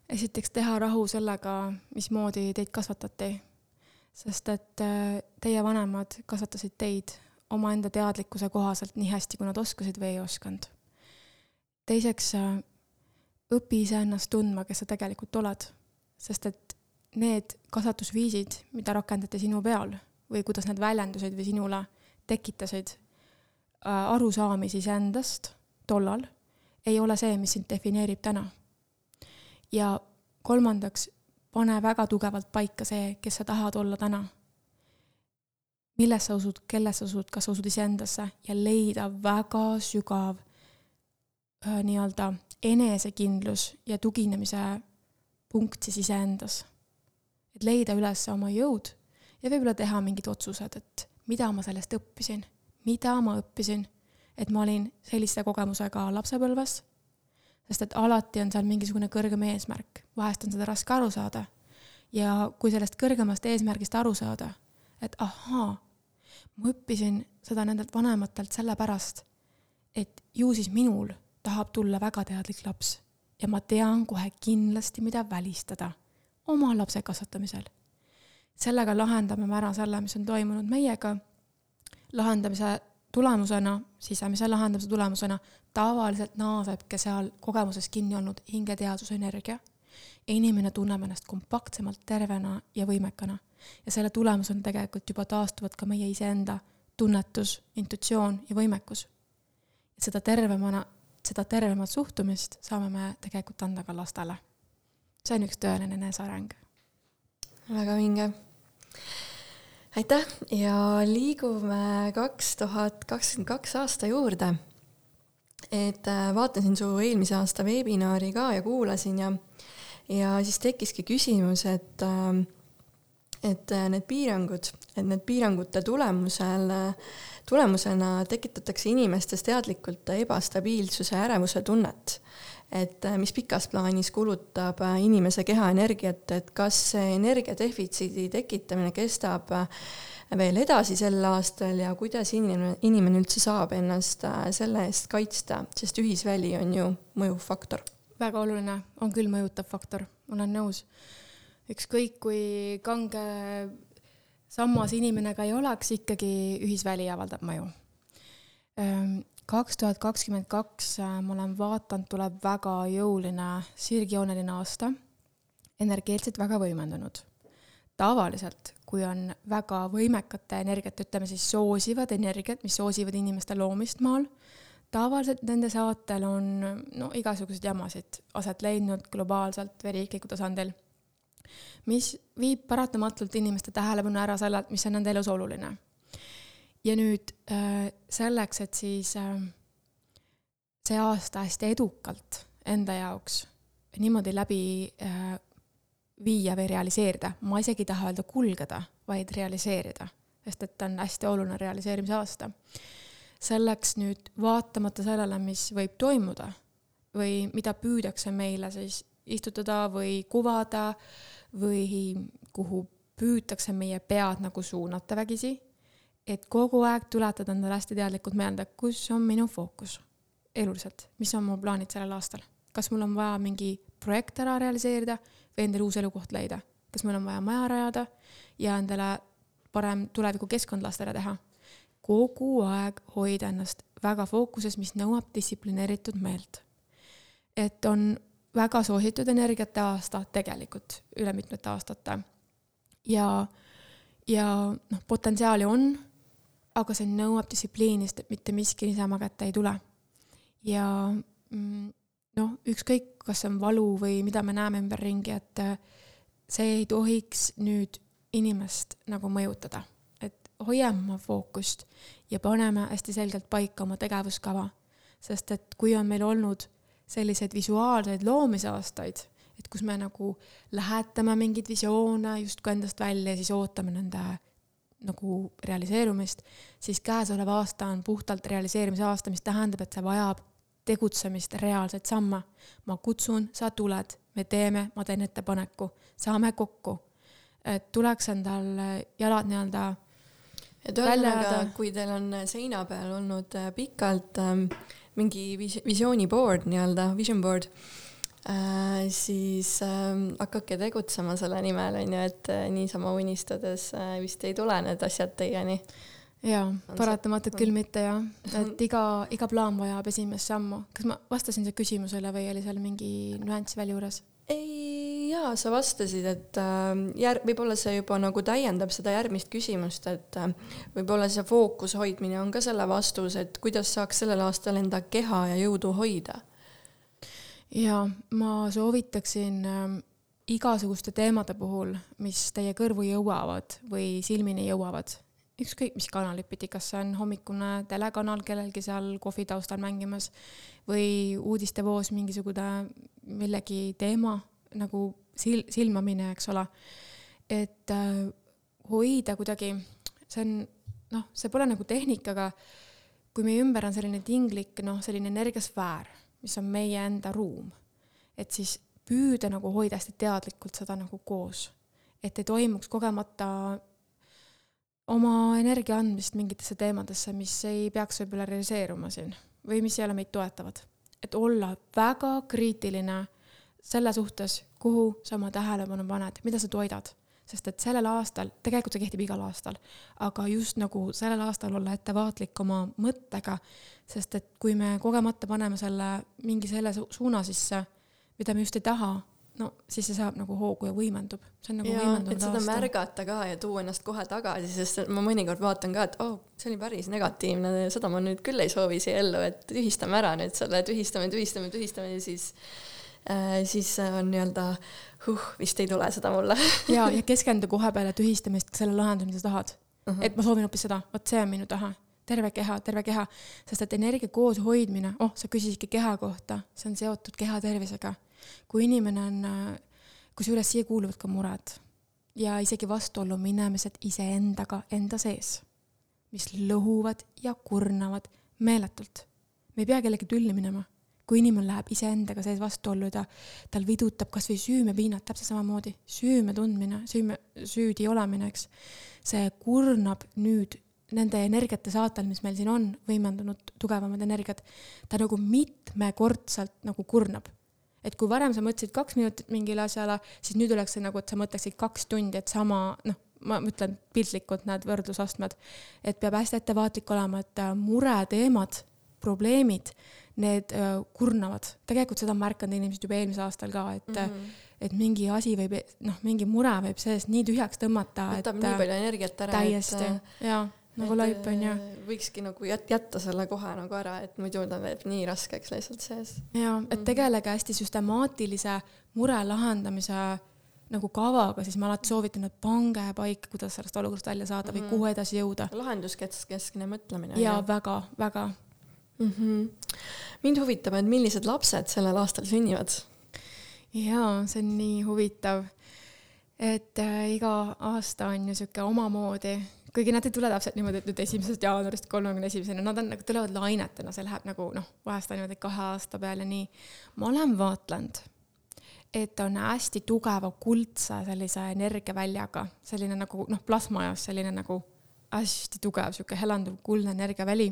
esiteks teha rahu sellega, mismoodi teid kasvatati. sest et äh, teie vanemad kasvatasid teid omaenda teadlikkuse kohaselt nii hästi, kui nad oskasid või ei osanud. teiseks, äh, õpi iseennast tundma, kes sa tegelikult oled. sest et need kasvatusviisid, mida rakendati sinu peal või kuidas need väljendusid või sinule tekitasid äh, arusaamisi iseendast tollal, ei ole see, mis sind defineerib täna. ja kolmandaks, pane väga tugevalt paika see, kes sa tahad olla täna. Milles sa usud, kelles sa usud, kas sa usud iseendasse ja leida väga sügav äh, nii-öelda enesekindlus ja tuginemise punkt siis iseendas. et leida üles oma jõud ja võib-olla teha mingid otsused, et mida ma sellest õppisin, mida ma õppisin, et ma olin sellise kogemusega lapsepõlves, sest et alati on seal mingisugune kõrgem eesmärk, vahest on seda raske aru saada. ja kui sellest kõrgemast eesmärgist aru saada, et ahaa, ma õppisin seda nendelt vanematelt sellepärast, et ju siis minul tahab tulla väga teadlik laps ja ma tean kohe kindlasti, mida välistada oma lapse kasvatamisel sellega lahendame me ära selle, mis on toimunud meiega. lahendamise tulemusena, sisemise lahendamise tulemusena tavaliselt naasebki seal kogemuses kinni olnud hingeteaduse energia. inimene tunneb ennast kompaktsemalt tervena ja võimekana. Ja selle tulemusena tegelikult juba taastuvad ka meie iseenda tunnetus, intuitsioon ja võimekus. seda tervemana, seda tervemat suhtumist saame me tegelikult anda ka lastele. see on üks tõeline eneseareng väga vinge aitäh ja liigume kaks tuhat kakskümmend kaks aasta juurde. et äh, vaatasin su eelmise aasta veebinari ka ja kuulasin ja, ja siis tekkiski küsimus, et äh, et äh, need piirangud, et need piirangute tulemusel, tulemusena tekitatakse inimestes teadlikult ebastabiilsuse, ärevuse tunnet et äh, mis pikas plaanis kulutab äh, inimese keha energiat, et kas see energiadefitsiidi tekitamine kestab äh, veel edasi sel aastal ja kuidas inimene, inimene üldse saab ennast selle eest kaitsta, sest ühisväli on ju mõjuv faktor. väga oluline, on küll mõjutav faktor, olen nõus. Ükskõik kui kange sammas inimene ka ei oleks, ikkagi ühisväli avaldab mõju. Ehm, kaks tuhat kakskümmend kaks, äh, ma olen vaadanud, tuleb väga jõuline sirgjooneline aasta, energeetiliselt väga võimendunud. tavaliselt, kui on väga võimekate energiat, ütleme siis soosivad energiat, mis soosivad inimeste loomist maal, tavaliselt nende saatel on no igasuguseid jamasid aset leidnud globaalselt või riiklikul tasandil, mis viib paratamatult inimeste tähelepanu ära sellelt, mis on nende elus oluline. ja nüüd äh, selleks, et siis äh, see aasta hästi edukalt enda jaoks niimoodi läbi äh, viia või realiseerida, ma isegi ei taha öelda kulgeda, vaid realiseerida, sest et ta on hästi oluline realiseerimise aasta. selleks nüüd vaatamata sellele, mis võib toimuda või mida püüdakse meile siis istutada või kuvada või kuhu püütakse meie pead nagu suunata vägisi, et kogu aeg tuletada endale hästi teadlikult meelde, kus on minu fookus eluliselt, mis on mu plaanid sellel aastal. kas mul on vaja mingi projekt ära realiseerida või endale uus elukoht leida. kas meil on vaja maja rajada ja endale parem tulevikukeskkond lasta ära teha. kogu aeg hoida ennast väga fookuses, mis nõuab distsiplineeritud meelt. et on väga soositud energiate aasta tegelikult üle mitmete aastate. ja, ja noh, potentsiaali on, aga see nõuab distsipliini, sest et mitte miski niisama kätte ei tule. ja mm, noh, ükskõik, kas see on valu või mida me näeme ümberringi, et äh, see ei tohiks nüüd inimest nagu mõjutada. et hoiame oma fookust ja paneme hästi selgelt paika oma tegevuskava. sest et kui on meil olnud selliseid visuaalseid loomisaastaid, et kus me nagu lähetame mingeid visioone justkui endast välja ja siis ootame nende nagu realiseerumist, siis käesolev aasta on puhtalt realiseerimise aasta, mis tähendab, et see vajab tegutsemist, reaalseid samme. ma kutsun, sa tuled, me teeme, ma teen ettepaneku, saame kokku. et tuleks endal jalad nii-öelda et ühesõnaga, kui teil on seina peal olnud äh, pikalt ähm, mingi vis-, visiooniboard nii-öelda, vision board äh,, siis äh, hakake tegutsema selle nimel, on ju, et äh, niisama unistades äh, vist ei tule need asjad teieni jaa, paratamatult küll mitte jah, et iga, iga plaan vajab esimest sammu. kas ma vastasin su küsimusele või oli seal mingi nüanss veel juures? ei, jaa, sa vastasid, et äh, jär-, võib-olla see juba nagu täiendab seda järgmist küsimust, et äh, võib-olla see fookuse hoidmine on ka selle vastus, et kuidas saaks sellel aastal enda keha ja jõudu hoida? jaa, ma soovitaksin äh, igasuguste teemade puhul, mis teie kõrvu jõuavad või silmini jõuavad ükskõik mis kanalit pidi, kas see on hommikune telekanal kellelgi seal kohvi taustal mängimas või uudistevoos mingisugune millegi teema nagu sil-, silmamine, eks ole. et äh, hoida kuidagi, see on noh, see pole nagu tehnikaga, kui meie ümber on selline tinglik noh, selline energiasfäär, mis on meie enda ruum, et siis püüda nagu hoida hästi teadlikult seda nagu koos. et ei toimuks kogemata oma energia andmist mingitesse teemadesse, mis ei peaks võib-olla realiseeruma siin või mis ei ole meid toetavad. et olla väga kriitiline selle suhtes, kuhu sa oma tähelepanu paned, mida sa toidad. sest et sellel aastal, tegelikult see kehtib igal aastal, aga just nagu sellel aastal olla ettevaatlik oma mõttega, sest et kui me kogemata paneme selle mingi selle suuna sisse, mida me just ei taha, no siis see saab nagu hoogu ja võimendub, see on nagu ja, võimendunud aasta. märgata ka ja tuua ennast kohe tagasi, sest ma mõnikord vaatan ka, et oh, see oli päris negatiivne, seda ma nüüd küll ei soovi siia ellu, et tühistame ära nüüd selle, tühistame, tühistame, tühistame ja siis siis on nii-öelda huh, vist ei tule seda mulle ja, ja keskendu kohe peale tühistamist selle lahendusele, mida sa tahad uh. -huh. et ma soovin hoopis seda, vot see on minu tahe terve keha, terve keha, sest et energia koos hoidmine, oh, sa küsisidki keha kohta, see on seotud keha tervisega kui inimene on, kusjuures siia kuuluvad ka mured ja isegi vastuollu minemised iseendaga enda sees, mis lõhuvad ja kurnavad meeletult. me ei pea kellegi tülli minema. Kui inimene läheb iseendaga sees vastuollu, ta, tal vidutab kas või süümepiinad täpselt samamoodi, süüme tundmine, süüme, süüdi olemine, eks, see kurnab nüüd nende energiate saatel, mis meil siin on, võimendunud tugevamad energiad, ta nagu mitmekordselt nagu kurnab. Et kui varem sa mõtlesid kaks minutit mingile asjale, siis nüüd oleks see nagu, et sa mõtleksid kaks tundi, et sama, noh, ma ütlen piltlikult need võrdlusastmed, et peab hästi ettevaatlik olema, et äh, mureteemad, probleemid, need äh, kurnavad. tegelikult seda on märganud inimesed juba eelmisel aastal ka, et mm, -hmm. et mingi asi võib, noh, mingi mure võib sees nii tühjaks tõmmata, et võtab nii palju energiat ära, täiesti, jaa, nagu laip on ju. võikski nagu jät-, jätta selle kohe nagu ära, et muidu ta teeb nii raskeks lihtsalt sees. jaa, et Mhm. tegelege hästi süstemaatilise mure lahendamise nagu kavaga, siis ma alati soovitan, et pange paika, kuidas sellest olukorrast välja saada Mhm. või kuhu edasi jõuda. lahenduskeskne mõtlemine. jaa, väga, väga. Mm. -hmm. mind huvitab, et millised lapsed sellel aastal sünnivad? jaa, see on nii huvitav. et äh, iga aasta on ju sihuke omamoodi, kuigi nad ei tule täpselt niimoodi, et nüüd esimesest jaanuarist kolmekümne esimeseni, nad on nagu, tulevad lainetena, see läheb nagu noh, vahest on niimoodi kahe aasta peale nii. ma olen vaatlenud, et on hästi tugeva kuldse sellise energiaväljaga, selline nagu noh, plasmajas selline nagu hästi tugev sihuke helanduv kuldne energiaväli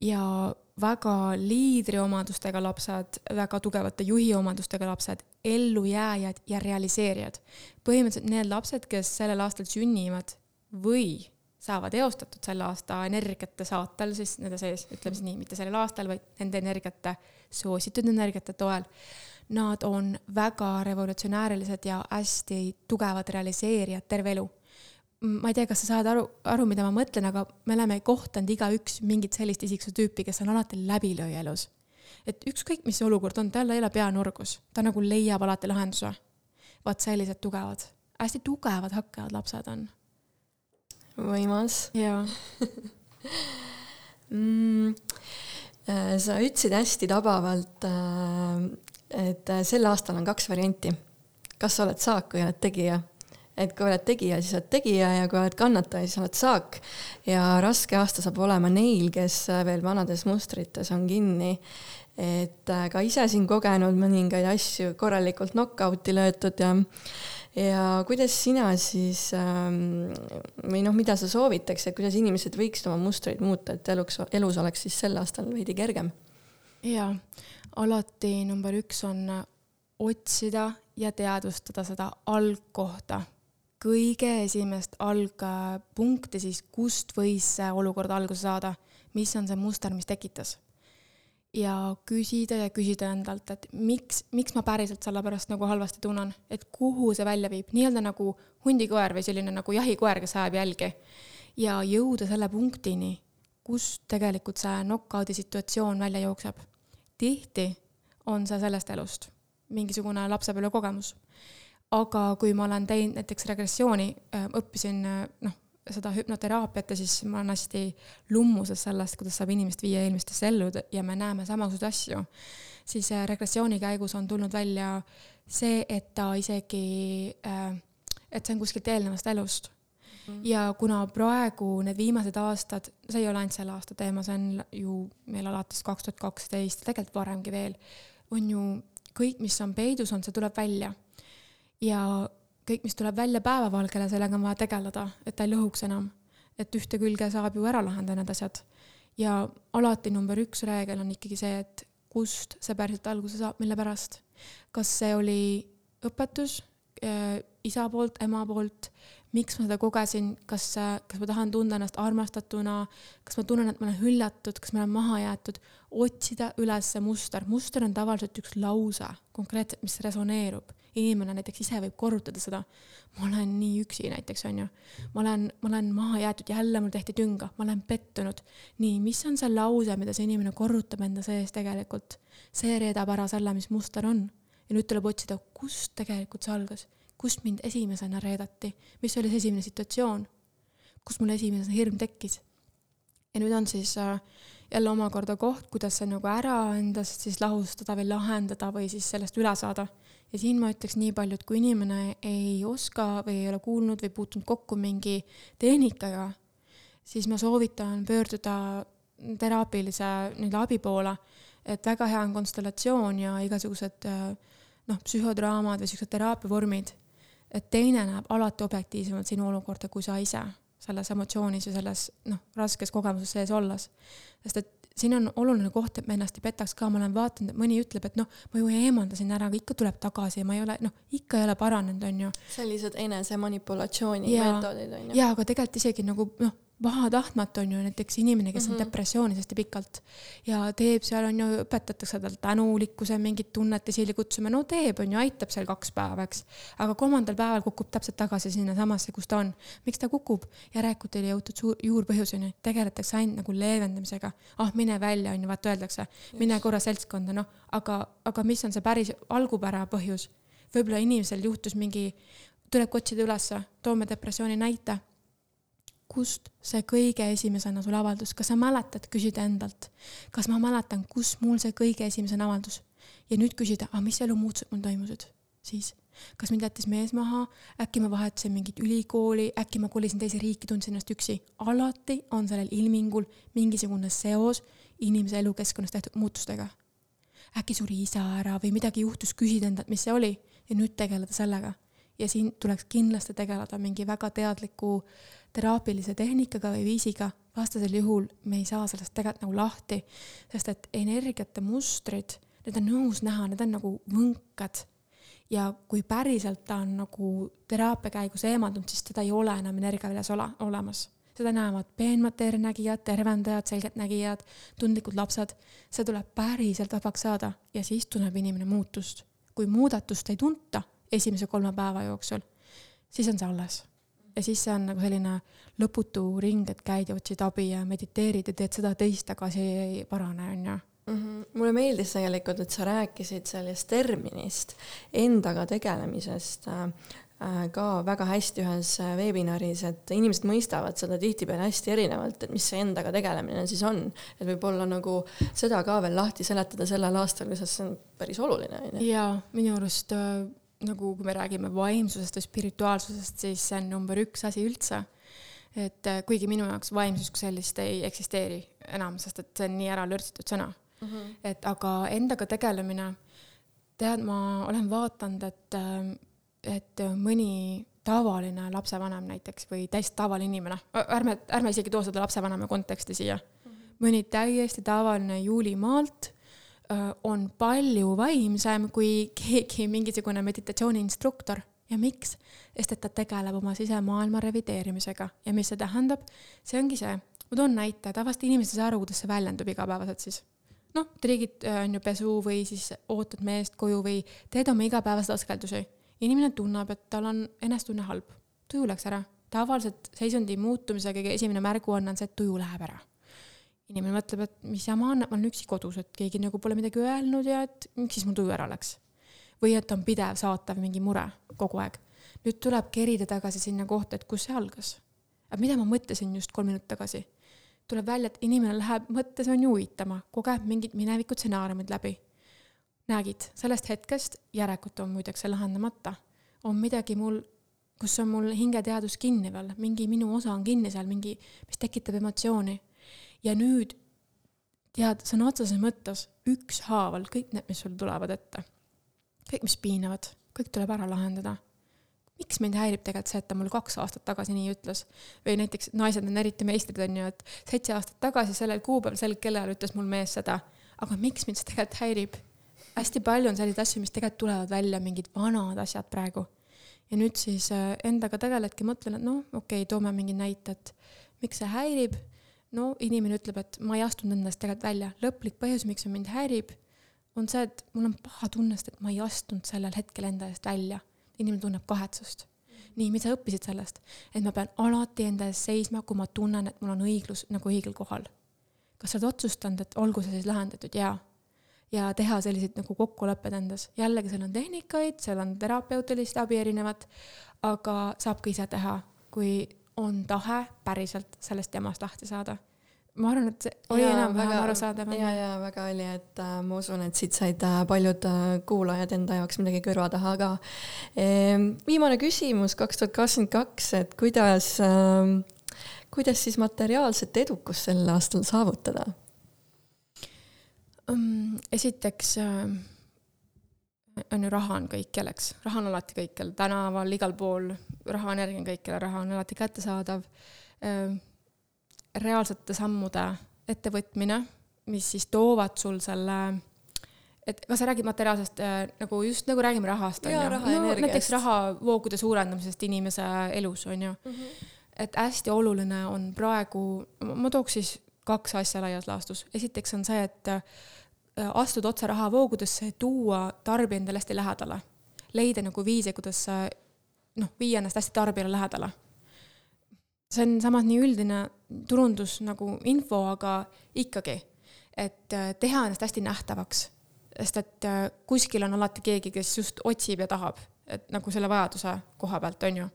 ja väga liidriomadustega lapsed, väga tugevate juhi omadustega lapsed, ellujääjad ja realiseerijad. põhimõtteliselt need lapsed, kes sellel aastal sünnivad või saavad eostatud selle aasta energiate saatel siis nende sees, ütleme siis nii, mitte sellel aastal, vaid nende energiate, soositud energiate toel. Nad on väga revolutsionäärilised ja hästi tugevad realiseerijad terve elu ma ei tea, kas sa saad aru, aru, mida ma mõtlen, aga me oleme kohtanud igaüks mingit sellist isiksuse tüüpi, kes on alati läbilööja elus. et ükskõik, mis olukord on, tal ei ole pea nurgus, ta nagu leiab alati lahenduse. vaat sellised tugevad, hästi tugevad hakkajad lapsed on. võimas. jaa mm,. sa ütlesid hästi tabavalt, et sel aastal on kaks varianti. kas sa oled saak või oled tegija et kui oled tegija, siis oled tegija ja kui oled kannataja, siis oled saak. ja raske aasta saab olema neil, kes veel vanades mustrites on kinni. et ka ise siin kogenud mõningaid asju korralikult knock-out'i löötud ja, ja kuidas sina siis ähm, või noh, mida sa soovitaks, et kuidas inimesed võiksid oma mustreid muuta, et eluks, elus oleks siis sel aastal veidi kergem? jaa, alati number üks on otsida ja teadvustada seda algkohta kõige esimest algpunkti siis, kust võis see olukord alguse saada, mis on see muster, mis tekitas. ja küsida ja küsida endalt, et miks, miks ma päriselt selle pärast nagu halvasti tunnen, et kuhu see välja viib, nii-öelda nagu hundikoer või selline nagu jahikoer, kes ajab jälgi. ja jõuda selle punktini, kus tegelikult see knock-out'i situatsioon välja jookseb. tihti on see sellest elust, mingisugune lapsepõlvekogemus aga kui ma olen teinud näiteks regressiooni, õppisin noh, seda hüpnoteraapiat ja siis ma olen hästi lummuses sellest, kuidas saab inimest viia eelmistesse ellu ja me näeme samasuguseid asju, siis regressiooni käigus on tulnud välja see, et ta isegi, et see on kuskilt eelnevast elust. -hmm. ja kuna praegu need viimased aastad, see ei ole ainult selle aasta teema, see on ju meil alates kaks tuhat kaksteist, tegelikult varemgi veel, on ju kõik, mis on peidus olnud, see tuleb välja ja kõik, mis tuleb välja päevavalgele, sellega on vaja tegeleda, et ta ei lõhuks enam. et ühte külge saab ju ära lahendada need asjad. ja alati number üks reegel on ikkagi see, et kust see päriselt alguse saab, mille pärast. kas see oli õpetus äh, isa poolt, ema poolt, miks ma seda kogesin, kas, kas ma tahan tunda ennast armastatuna, kas ma tunnen, et ma olen hüljatud, kas ma olen maha jäetud, otsida üles see muster. muster on tavaliselt üks lause konkreetselt, mis resoneerub. Inimene näiteks ise võib korrutada seda. ma olen nii üksi näiteks, on ju. ma olen, ma olen maha jäetud, jälle mul tehti tünga, ma olen pettunud. nii, mis on see lause, mida see inimene korrutab enda sees tegelikult? see reedab ära selle, mis muster on. ja nüüd tuleb otsida, kust tegelikult see algas kust mind esimesena reedati, mis oli see esimene situatsioon, kus mul esimesena hirm tekkis. ja nüüd on siis äh, jälle omakorda koht, kuidas see nagu ära endast siis lahustada või lahendada või siis sellest üle saada. Ja siin ma ütleks nii palju, et kui inimene ei oska või ei ole kuulnud või puutunud kokku mingi tehnikaga, siis ma soovitan pöörduda teraapilise nii-öelda abi poole, et väga hea on konstellatsioon ja igasugused noh, psühhodraamad või siuksed teraapiavormid et teine näeb alati objektiivsemalt sinu olukorda kui sa ise selles emotsioonis ja selles noh, raskes kogemuses sees olles. sest et siin on oluline koht, et me ennast ei petaks ka, ma olen vaadanud, et mõni ütleb, et noh, ma ju eemaldasin ära, aga ikka tuleb tagasi ja ma ei ole, noh, ikka ei ole paranenud, on ju. sellised enesemanipulatsiooni meetodid, on ju. jaa, aga tegelikult isegi nagu noh, pahatahtmatu on ju näiteks inimene, kes mm -hmm. on Mhm. depressioonis hästi pikalt ja teeb seal on ju, õpetatakse tal tänulikkuse mingit tunnet esile kutsuma, no teeb, on ju, aitab seal kaks päeva, eks. aga kolmandal päeval kukub täpselt tagasi sinnasamasse, kus ta on. miks ta kukub? järelikult ei jõutud suur, juurpõhjuseni, tegeletakse ainult nagu leevendamisega. ah, mine välja, on ju, vaata öeldakse, mine korra seltskonda, noh, aga, aga mis on see päris algupära põhjus? võib-olla inimesel juhtus mingi, tuleb otsida ülesse, toome depressiooni näite kust see kõige esimesena sul avaldus, kas sa mäletad, küsida endalt, kas ma mäletan, kus mul see kõige esimesena avaldus? Ja nüüd küsida, aga mis elumuutused mul toimusid siis, kas mind jättis mees maha, äkki ma vahetasin mingit ülikooli, äkki ma kolisin teise riiki, tundsin ennast üksi. alati on sellel ilmingul mingisugune seos inimese elukeskkonnas tehtud muutustega. äkki suri isa ära või midagi juhtus, küsida endalt, mis see oli ja nüüd tegeleda sellega. Ja siin tuleks kindlasti tegeleda mingi väga teadliku teraapilise tehnikaga või viisiga, vastasel juhul me ei saa sellest tegelikult nagu lahti, sest et energiate mustrid, need on nõus näha, need on nagu võnkad. ja kui päriselt ta on nagu teraapia käigus eemaldunud, siis teda ei ole enam energiaväljas ole, olemas. seda näevad peenmaterjali nägijad, tervendajad, selgeltnägijad, tundlikud lapsed. see tuleb päriselt vabaks saada ja siis tunneb inimene muutust. kui muudatust ei tunta esimese kolme päeva jooksul, siis on see alles. Ja siis see on nagu selline lõputu ring, et käid ja otsid abi ja mediteerid ja teed seda teist, aga see ei parane, on ju mm. -hmm. mulle meeldis tegelikult, et sa rääkisid sellest terminist, endaga tegelemisest äh, ka väga hästi ühes veebinaris, et inimesed mõistavad seda tihtipeale hästi erinevalt, et mis see endaga tegelemine siis on. et võib-olla nagu seda ka veel lahti seletada sellel aastal, sest see on päris oluline, on ju. jaa, minu arust äh, nagu kui me räägime vaimsusest ja spirituaalsusest, siis see on number üks asi üldse. et äh, kuigi minu jaoks vaimsus kui sellist ei eksisteeri enam, sest et see on nii ära lörtsitud sõna mm. -hmm. et aga endaga tegelemine, tead, ma olen vaadanud, et, äh, et mõni tavaline lapsevanem näiteks või täiesti tavaline inimene, ärme, ärme isegi too seda lapsevanema konteksti siia mm. -hmm. mõni täiesti tavaline Juulimaalt on palju vaimsem kui keegi mingisugune meditatsiooniinstruktor. ja miks? sest et ta tegeleb oma sisemaailma revideerimisega ja mis see tähendab? see ongi see, ma toon näite, tavaliselt inimesed ei saa aru, kuidas see väljendub igapäevaselt siis. noh, triigid on ju pesu või siis ootad meest koju või teed oma igapäevaseid askeldusi. inimene tunneb, et tal on enesetunne halb, tuju läks ära. tavaliselt seisundi muutumise kõige esimene märguanne on see, et tuju läheb ära inimene mõtleb, et mis jama on, et ma olen üksi kodus, et keegi nagu pole midagi öelnud ja et miks siis mul tuju ära läks. või et on pidev saatav mingi mure kogu aeg. nüüd tuleb kerida tagasi sinna kohta, et kus see algas. et mida ma mõtlesin just kolm minutit tagasi. tuleb välja, et inimene läheb mõttes on ju uitama, kogeb mingid mineviku stsenaariumid läbi. nägid, sellest hetkest, järelikult on muideks see lahendamata, on midagi mul kus on mul hingeteadus kinni veel, mingi minu osa on kinni seal, mingi, mis tekitab emotsiooni ja nüüd tead, sõna otseses mõttes ükshaaval kõik need, mis sul tulevad ette, kõik, mis piinavad, kõik tuleb ära lahendada. miks mind häirib tegelikult see, et ta mul kaks aastat tagasi nii ütles? või näiteks naised on eriti meistrid, on ju, et seitse aastat tagasi sellel kuupäeval, sel kellal ütles mul mees seda, aga miks mind see tegelikult häirib? hästi palju on selliseid asju, mis tegelikult tulevad välja, mingid vanad asjad praegu. ja nüüd siis äh, endaga tegeledki, mõtlen, et noh, okei okay,, toome mingi näite, et miks see häirib no inimene ütleb, et ma ei astunud endast tegelikult välja, lõplik põhjus, miks see mind häirib, on see, et mul on paha tunne, sest et ma ei astunud sellel hetkel enda eest välja. inimene tunneb kahetsust. nii, mida sa õppisid sellest? et ma pean alati enda eest seisma, kui ma tunnen, et mul on õiglus nagu õigel kohal. kas sa oled otsustanud, et olgu see siis lahendatud? jaa. ja teha selliseid nagu kokkulepped endas, jällegi seal on tehnikaid, seal on terapeutilist abi erinevat, aga saab ka ise teha, kui on tahe päriselt sellest jamast lahti saada. ma arvan, et see oli enam-vähem arusaadav. ja, ja väga oli, et äh, ma usun, et siit said äh, paljud äh, kuulajad enda jaoks midagi kõrva taha ka e,. viimane küsimus, kaks tuhat kakskümmend kaks, et kuidas äh,, kuidas siis materiaalset edukust sel aastal saavutada um,? esiteks äh on ju, raha on kõikjal, eks, raha on alati kõikjal, tänaval, igal pool, raha, energia on kõikjal, raha on alati kättesaadav. reaalsete sammude ettevõtmine, mis siis toovad sul selle, et kas sa räägid materiaalsest nagu just nagu räägime rahast, on ju, no näiteks rahavoogude suurendamisest inimese elus, on ju mm. -hmm et hästi oluline on praegu, ma tooks siis kaks asja laias laastus. esiteks on see, et äh, astuda otse rahavoogudesse, tuua tarbija endale hästi lähedale. leida nagu viise, kuidas noh, viia ennast hästi tarbijale lähedale. see on samas nii üldine turundus nagu info, aga ikkagi, et äh, teha ennast hästi nähtavaks. sest et äh, kuskil on alati keegi, kes just otsib ja tahab, et nagu selle vajaduse koha pealt, on ju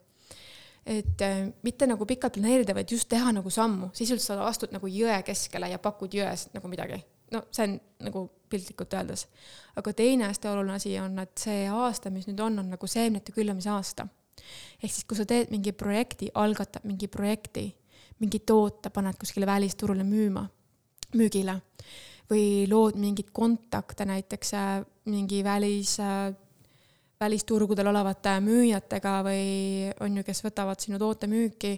et äh, mitte nagu pikalt planeerida, vaid just teha nagu sammu, sisuliselt sa astud nagu jõe keskele ja pakud jõest nagu midagi. No see on nagu piltlikult öeldes. aga teine hästi oluline asi on, et see aasta, mis nüüd on, on nagu seemnete külvamise aasta. ehk siis, kui sa teed mingi projekti, algatad mingi projekti, mingi toote paned kuskile välisturule müüma, müügile või lood mingeid kontakte näiteks äh, mingi välis äh, välisturgudel olevate müüjatega või on ju, kes võtavad sinu toote müüki,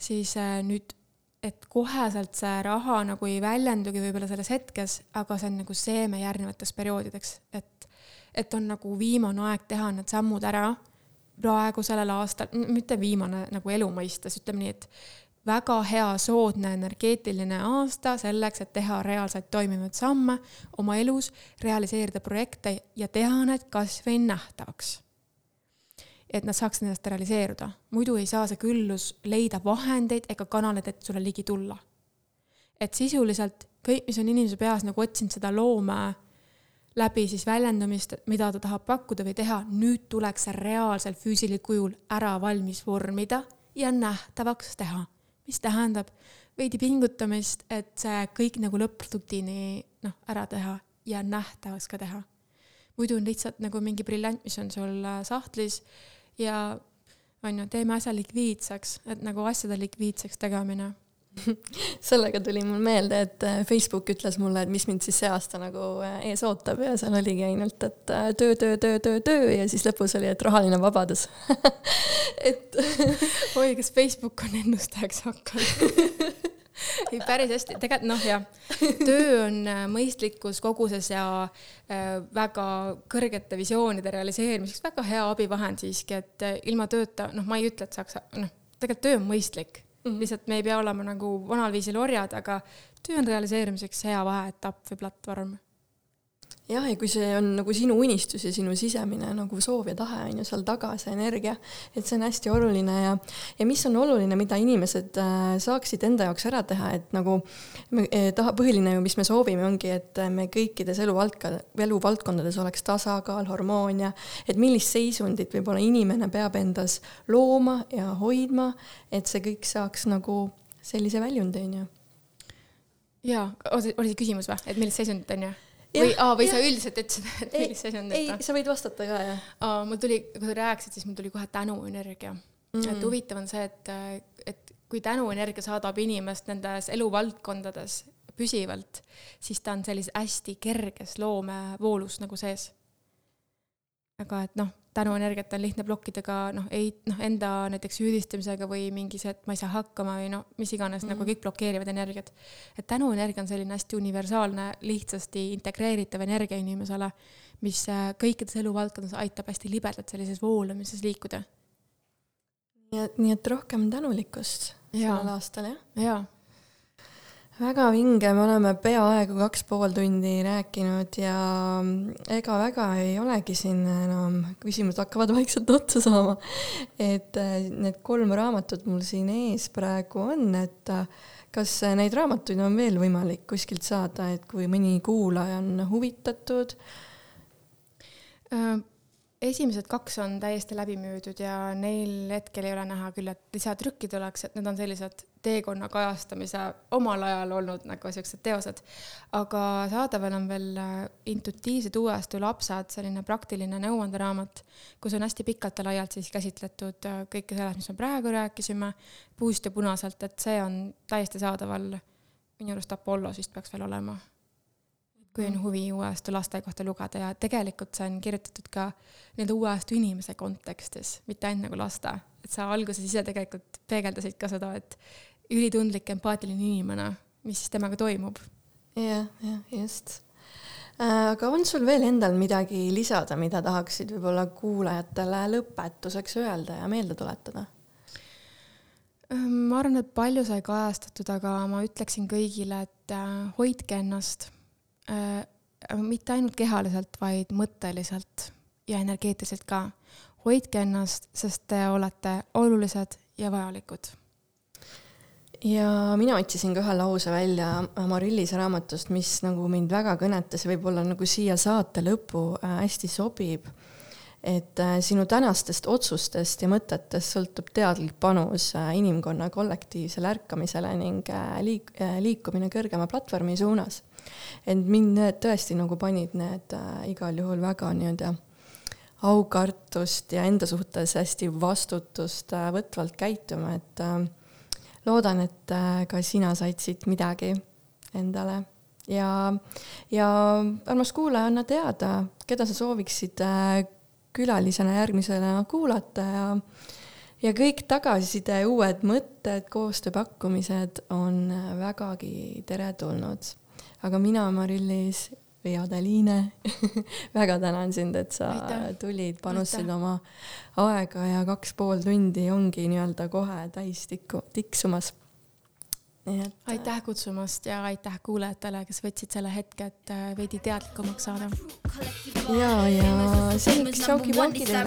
siis äh, nüüd, et koheselt see raha nagu ei väljendugi võib-olla selles hetkes, aga see on nagu seeme järgnevateks perioodideks, et, et on nagu viimane aeg teha need sammud ära praegu sellel aastal, mitte viimane nagu elu mõistes, ütleme nii, et väga hea soodne energeetiline aasta selleks, et teha reaalseid toimivaid samme oma elus, realiseerida projekte ja teha need kasvõi nähtavaks. Et nad saaksid ennast realiseeruda, muidu ei saa see küllus leida vahendeid ega kanaleid, et sulle ligi tulla. et sisuliselt kõik, mis on inimese peas nagu otsinud seda loome läbi siis väljendumist, mida ta tahab pakkuda või teha, nüüd tuleks see reaalselt füüsilisel kujul ära valmis vormida ja nähtavaks teha mis tähendab veidi pingutamist, et see kõik nagu lõpp-produktiini noh, ära teha ja nähtavaks ka teha. muidu on lihtsalt nagu mingi briljant, mis on sul sahtlis ja on ju, teeme asja likviidseks, et nagu asjade likviidseks tegemine. Sellega tuli mul meelde, et äh, Facebook ütles mulle, et mis mind siis see aasta nagu äh, ees ootab ja seal oligi ainult, et äh, töö, töö, töö, töö, töö ja siis lõpus oli, et rahaline vabadus. Et oi, kas Facebook on ennustajaks hakanud ei, päris hästi, tegelikult noh, jah, töö on mõistlikus koguses ja äh, väga kõrgete visioonide realiseerimiseks väga hea abivahend siiski, et ilma tööta, noh, ma ei ütle, et saaks, noh, tegelikult töö on mõistlik mm. -hmm. lihtsalt me ei pea olema nagu vanal viisil orjad, aga töö on realiseerimiseks hea vaheetapp või platvorm jah, ja kui see on nagu sinu unistus ja sinu sisemine nagu soov ja tahe on ju seal taga, see energia, et see on hästi oluline ja ja mis on oluline, mida inimesed äh, saaksid enda jaoks ära teha, et nagu me, eh, taha, põhiline ju, mis me soovime, ongi, et me kõikides eluvaldka-, eluvaldkondades oleks tasakaal, harmoonia, et millist seisundit võib-olla inimene peab endas looma ja hoidma, et see kõik saaks nagu sellise väljundi, on ju. jaa, oli see küsimus või, et millist seisundit, on ju? Või, aa, või ja. sa üldiselt ütlesid, et millist asi on ei, sa võid vastata ka, jah. mul tuli, kui sa rääkisid, siis mul tuli kohe tänuenergia mm. -hmm. et huvitav on see, et, et kui tänuenergia saadab inimest nendes eluvaldkondades püsivalt, siis ta on sellises hästi kerges loomevoolus nagu sees. aga et noh tänuenergiat on lihtne blokkida noh, ei noh, enda näiteks süüdistamisega või mingi see, et ma ei saa hakkama või noh, mis iganes mm, -hmm. nagu mhm. kõik blokeerivad energiat. et tänuenergia on selline hästi universaalne, lihtsasti integreeritav energia inimesele, mis äh, kõikides eluvaldkondades aitab hästi libedalt sellises voolamises liikuda. nii et, nii et rohkem tänulikkust sellel aastal, jah? jaa väga vinge, me oleme peaaegu kaks pool tundi rääkinud ja ega väga ei olegi siin enam, küsimused hakkavad vaikselt otsa saama. et äh, need kolm raamatut mul siin ees praegu on, et äh, kas neid raamatuid on veel võimalik kuskilt saada, et kui mõni kuulaja on huvitatud? Esimesed kaks on täiesti läbi müüdud ja neil hetkel ei ole näha küll, et lisatrükki tuleks, et need on sellised teekonna kajastamise omal ajal olnud nagu siuksed teosed. aga saadaval on veel äh, intuitiivsed uuestu lapsed, selline praktiline nõuanderaamat, kus on hästi pikalt ja laialt siis käsitletud äh, kõike sellest, mis me praegu rääkisime, puust ja punaselt, et see on täiesti saadaval. minu arust Apollos vist peaks veel olema kui on huvi uue aasta laste kohta lugeda ja tegelikult see on kirjutatud ka nii-öelda uue aasta inimese kontekstis, mitte ainult nagu laste. et sa alguses ise tegelikult peegeldasid ka seda, et ülitundlik, empaatiline inimene, mis siis temaga toimub. jah, jah, just. Äh, aga on sul veel endal midagi lisada, mida tahaksid võib-olla kuulajatele lõpetuseks öelda ja meelde tuletada? ma arvan, et palju sai kajastatud, aga ma ütleksin kõigile, et äh, hoidke ennast äh, mitte ainult kehaliselt, vaid mõtteliselt ja energeetiliselt ka. hoidke ennast, sest te olete olulised ja vajalikud ja mina otsisin ka ühe lause välja Marillise raamatust, mis nagu mind väga kõnetas ja võib-olla nagu siia saate lõppu äh, hästi sobib. et äh, sinu tänastest otsustest ja mõtetest sõltub teadlik panus äh, inimkonna kollektiivsele ärkamisele ning liik-, liikumine kõrgema platvormi suunas. Et mind need tõesti nagu panid need igal juhul väga nii-öelda aukartust ja enda suhtes hästi vastutust võtvalt käituma, et äh, loodan, et äh, ka sina said siit midagi endale ja, ja armas kuulaja, anna teada, keda sa sooviksid äh, külalisena järgmisena kuulata ja ja kõik tagasiside, uued mõtted, koostööpakkumised on äh, vägagi teretulnud. Aga mina, Marillis, või Adeliine väga tänan sind, et sa Aitäh. tulid, panustasid oma aega ja kaks pool tundi ongi nii-öelda kohe täis tikku, tiksumas. Et... aitäh kutsumast ja aitäh kuulajatele, kes võtsid selle hetke, et äh, veidi teadlikumaks saada. ja, ja seniks tšauki-pauki teile.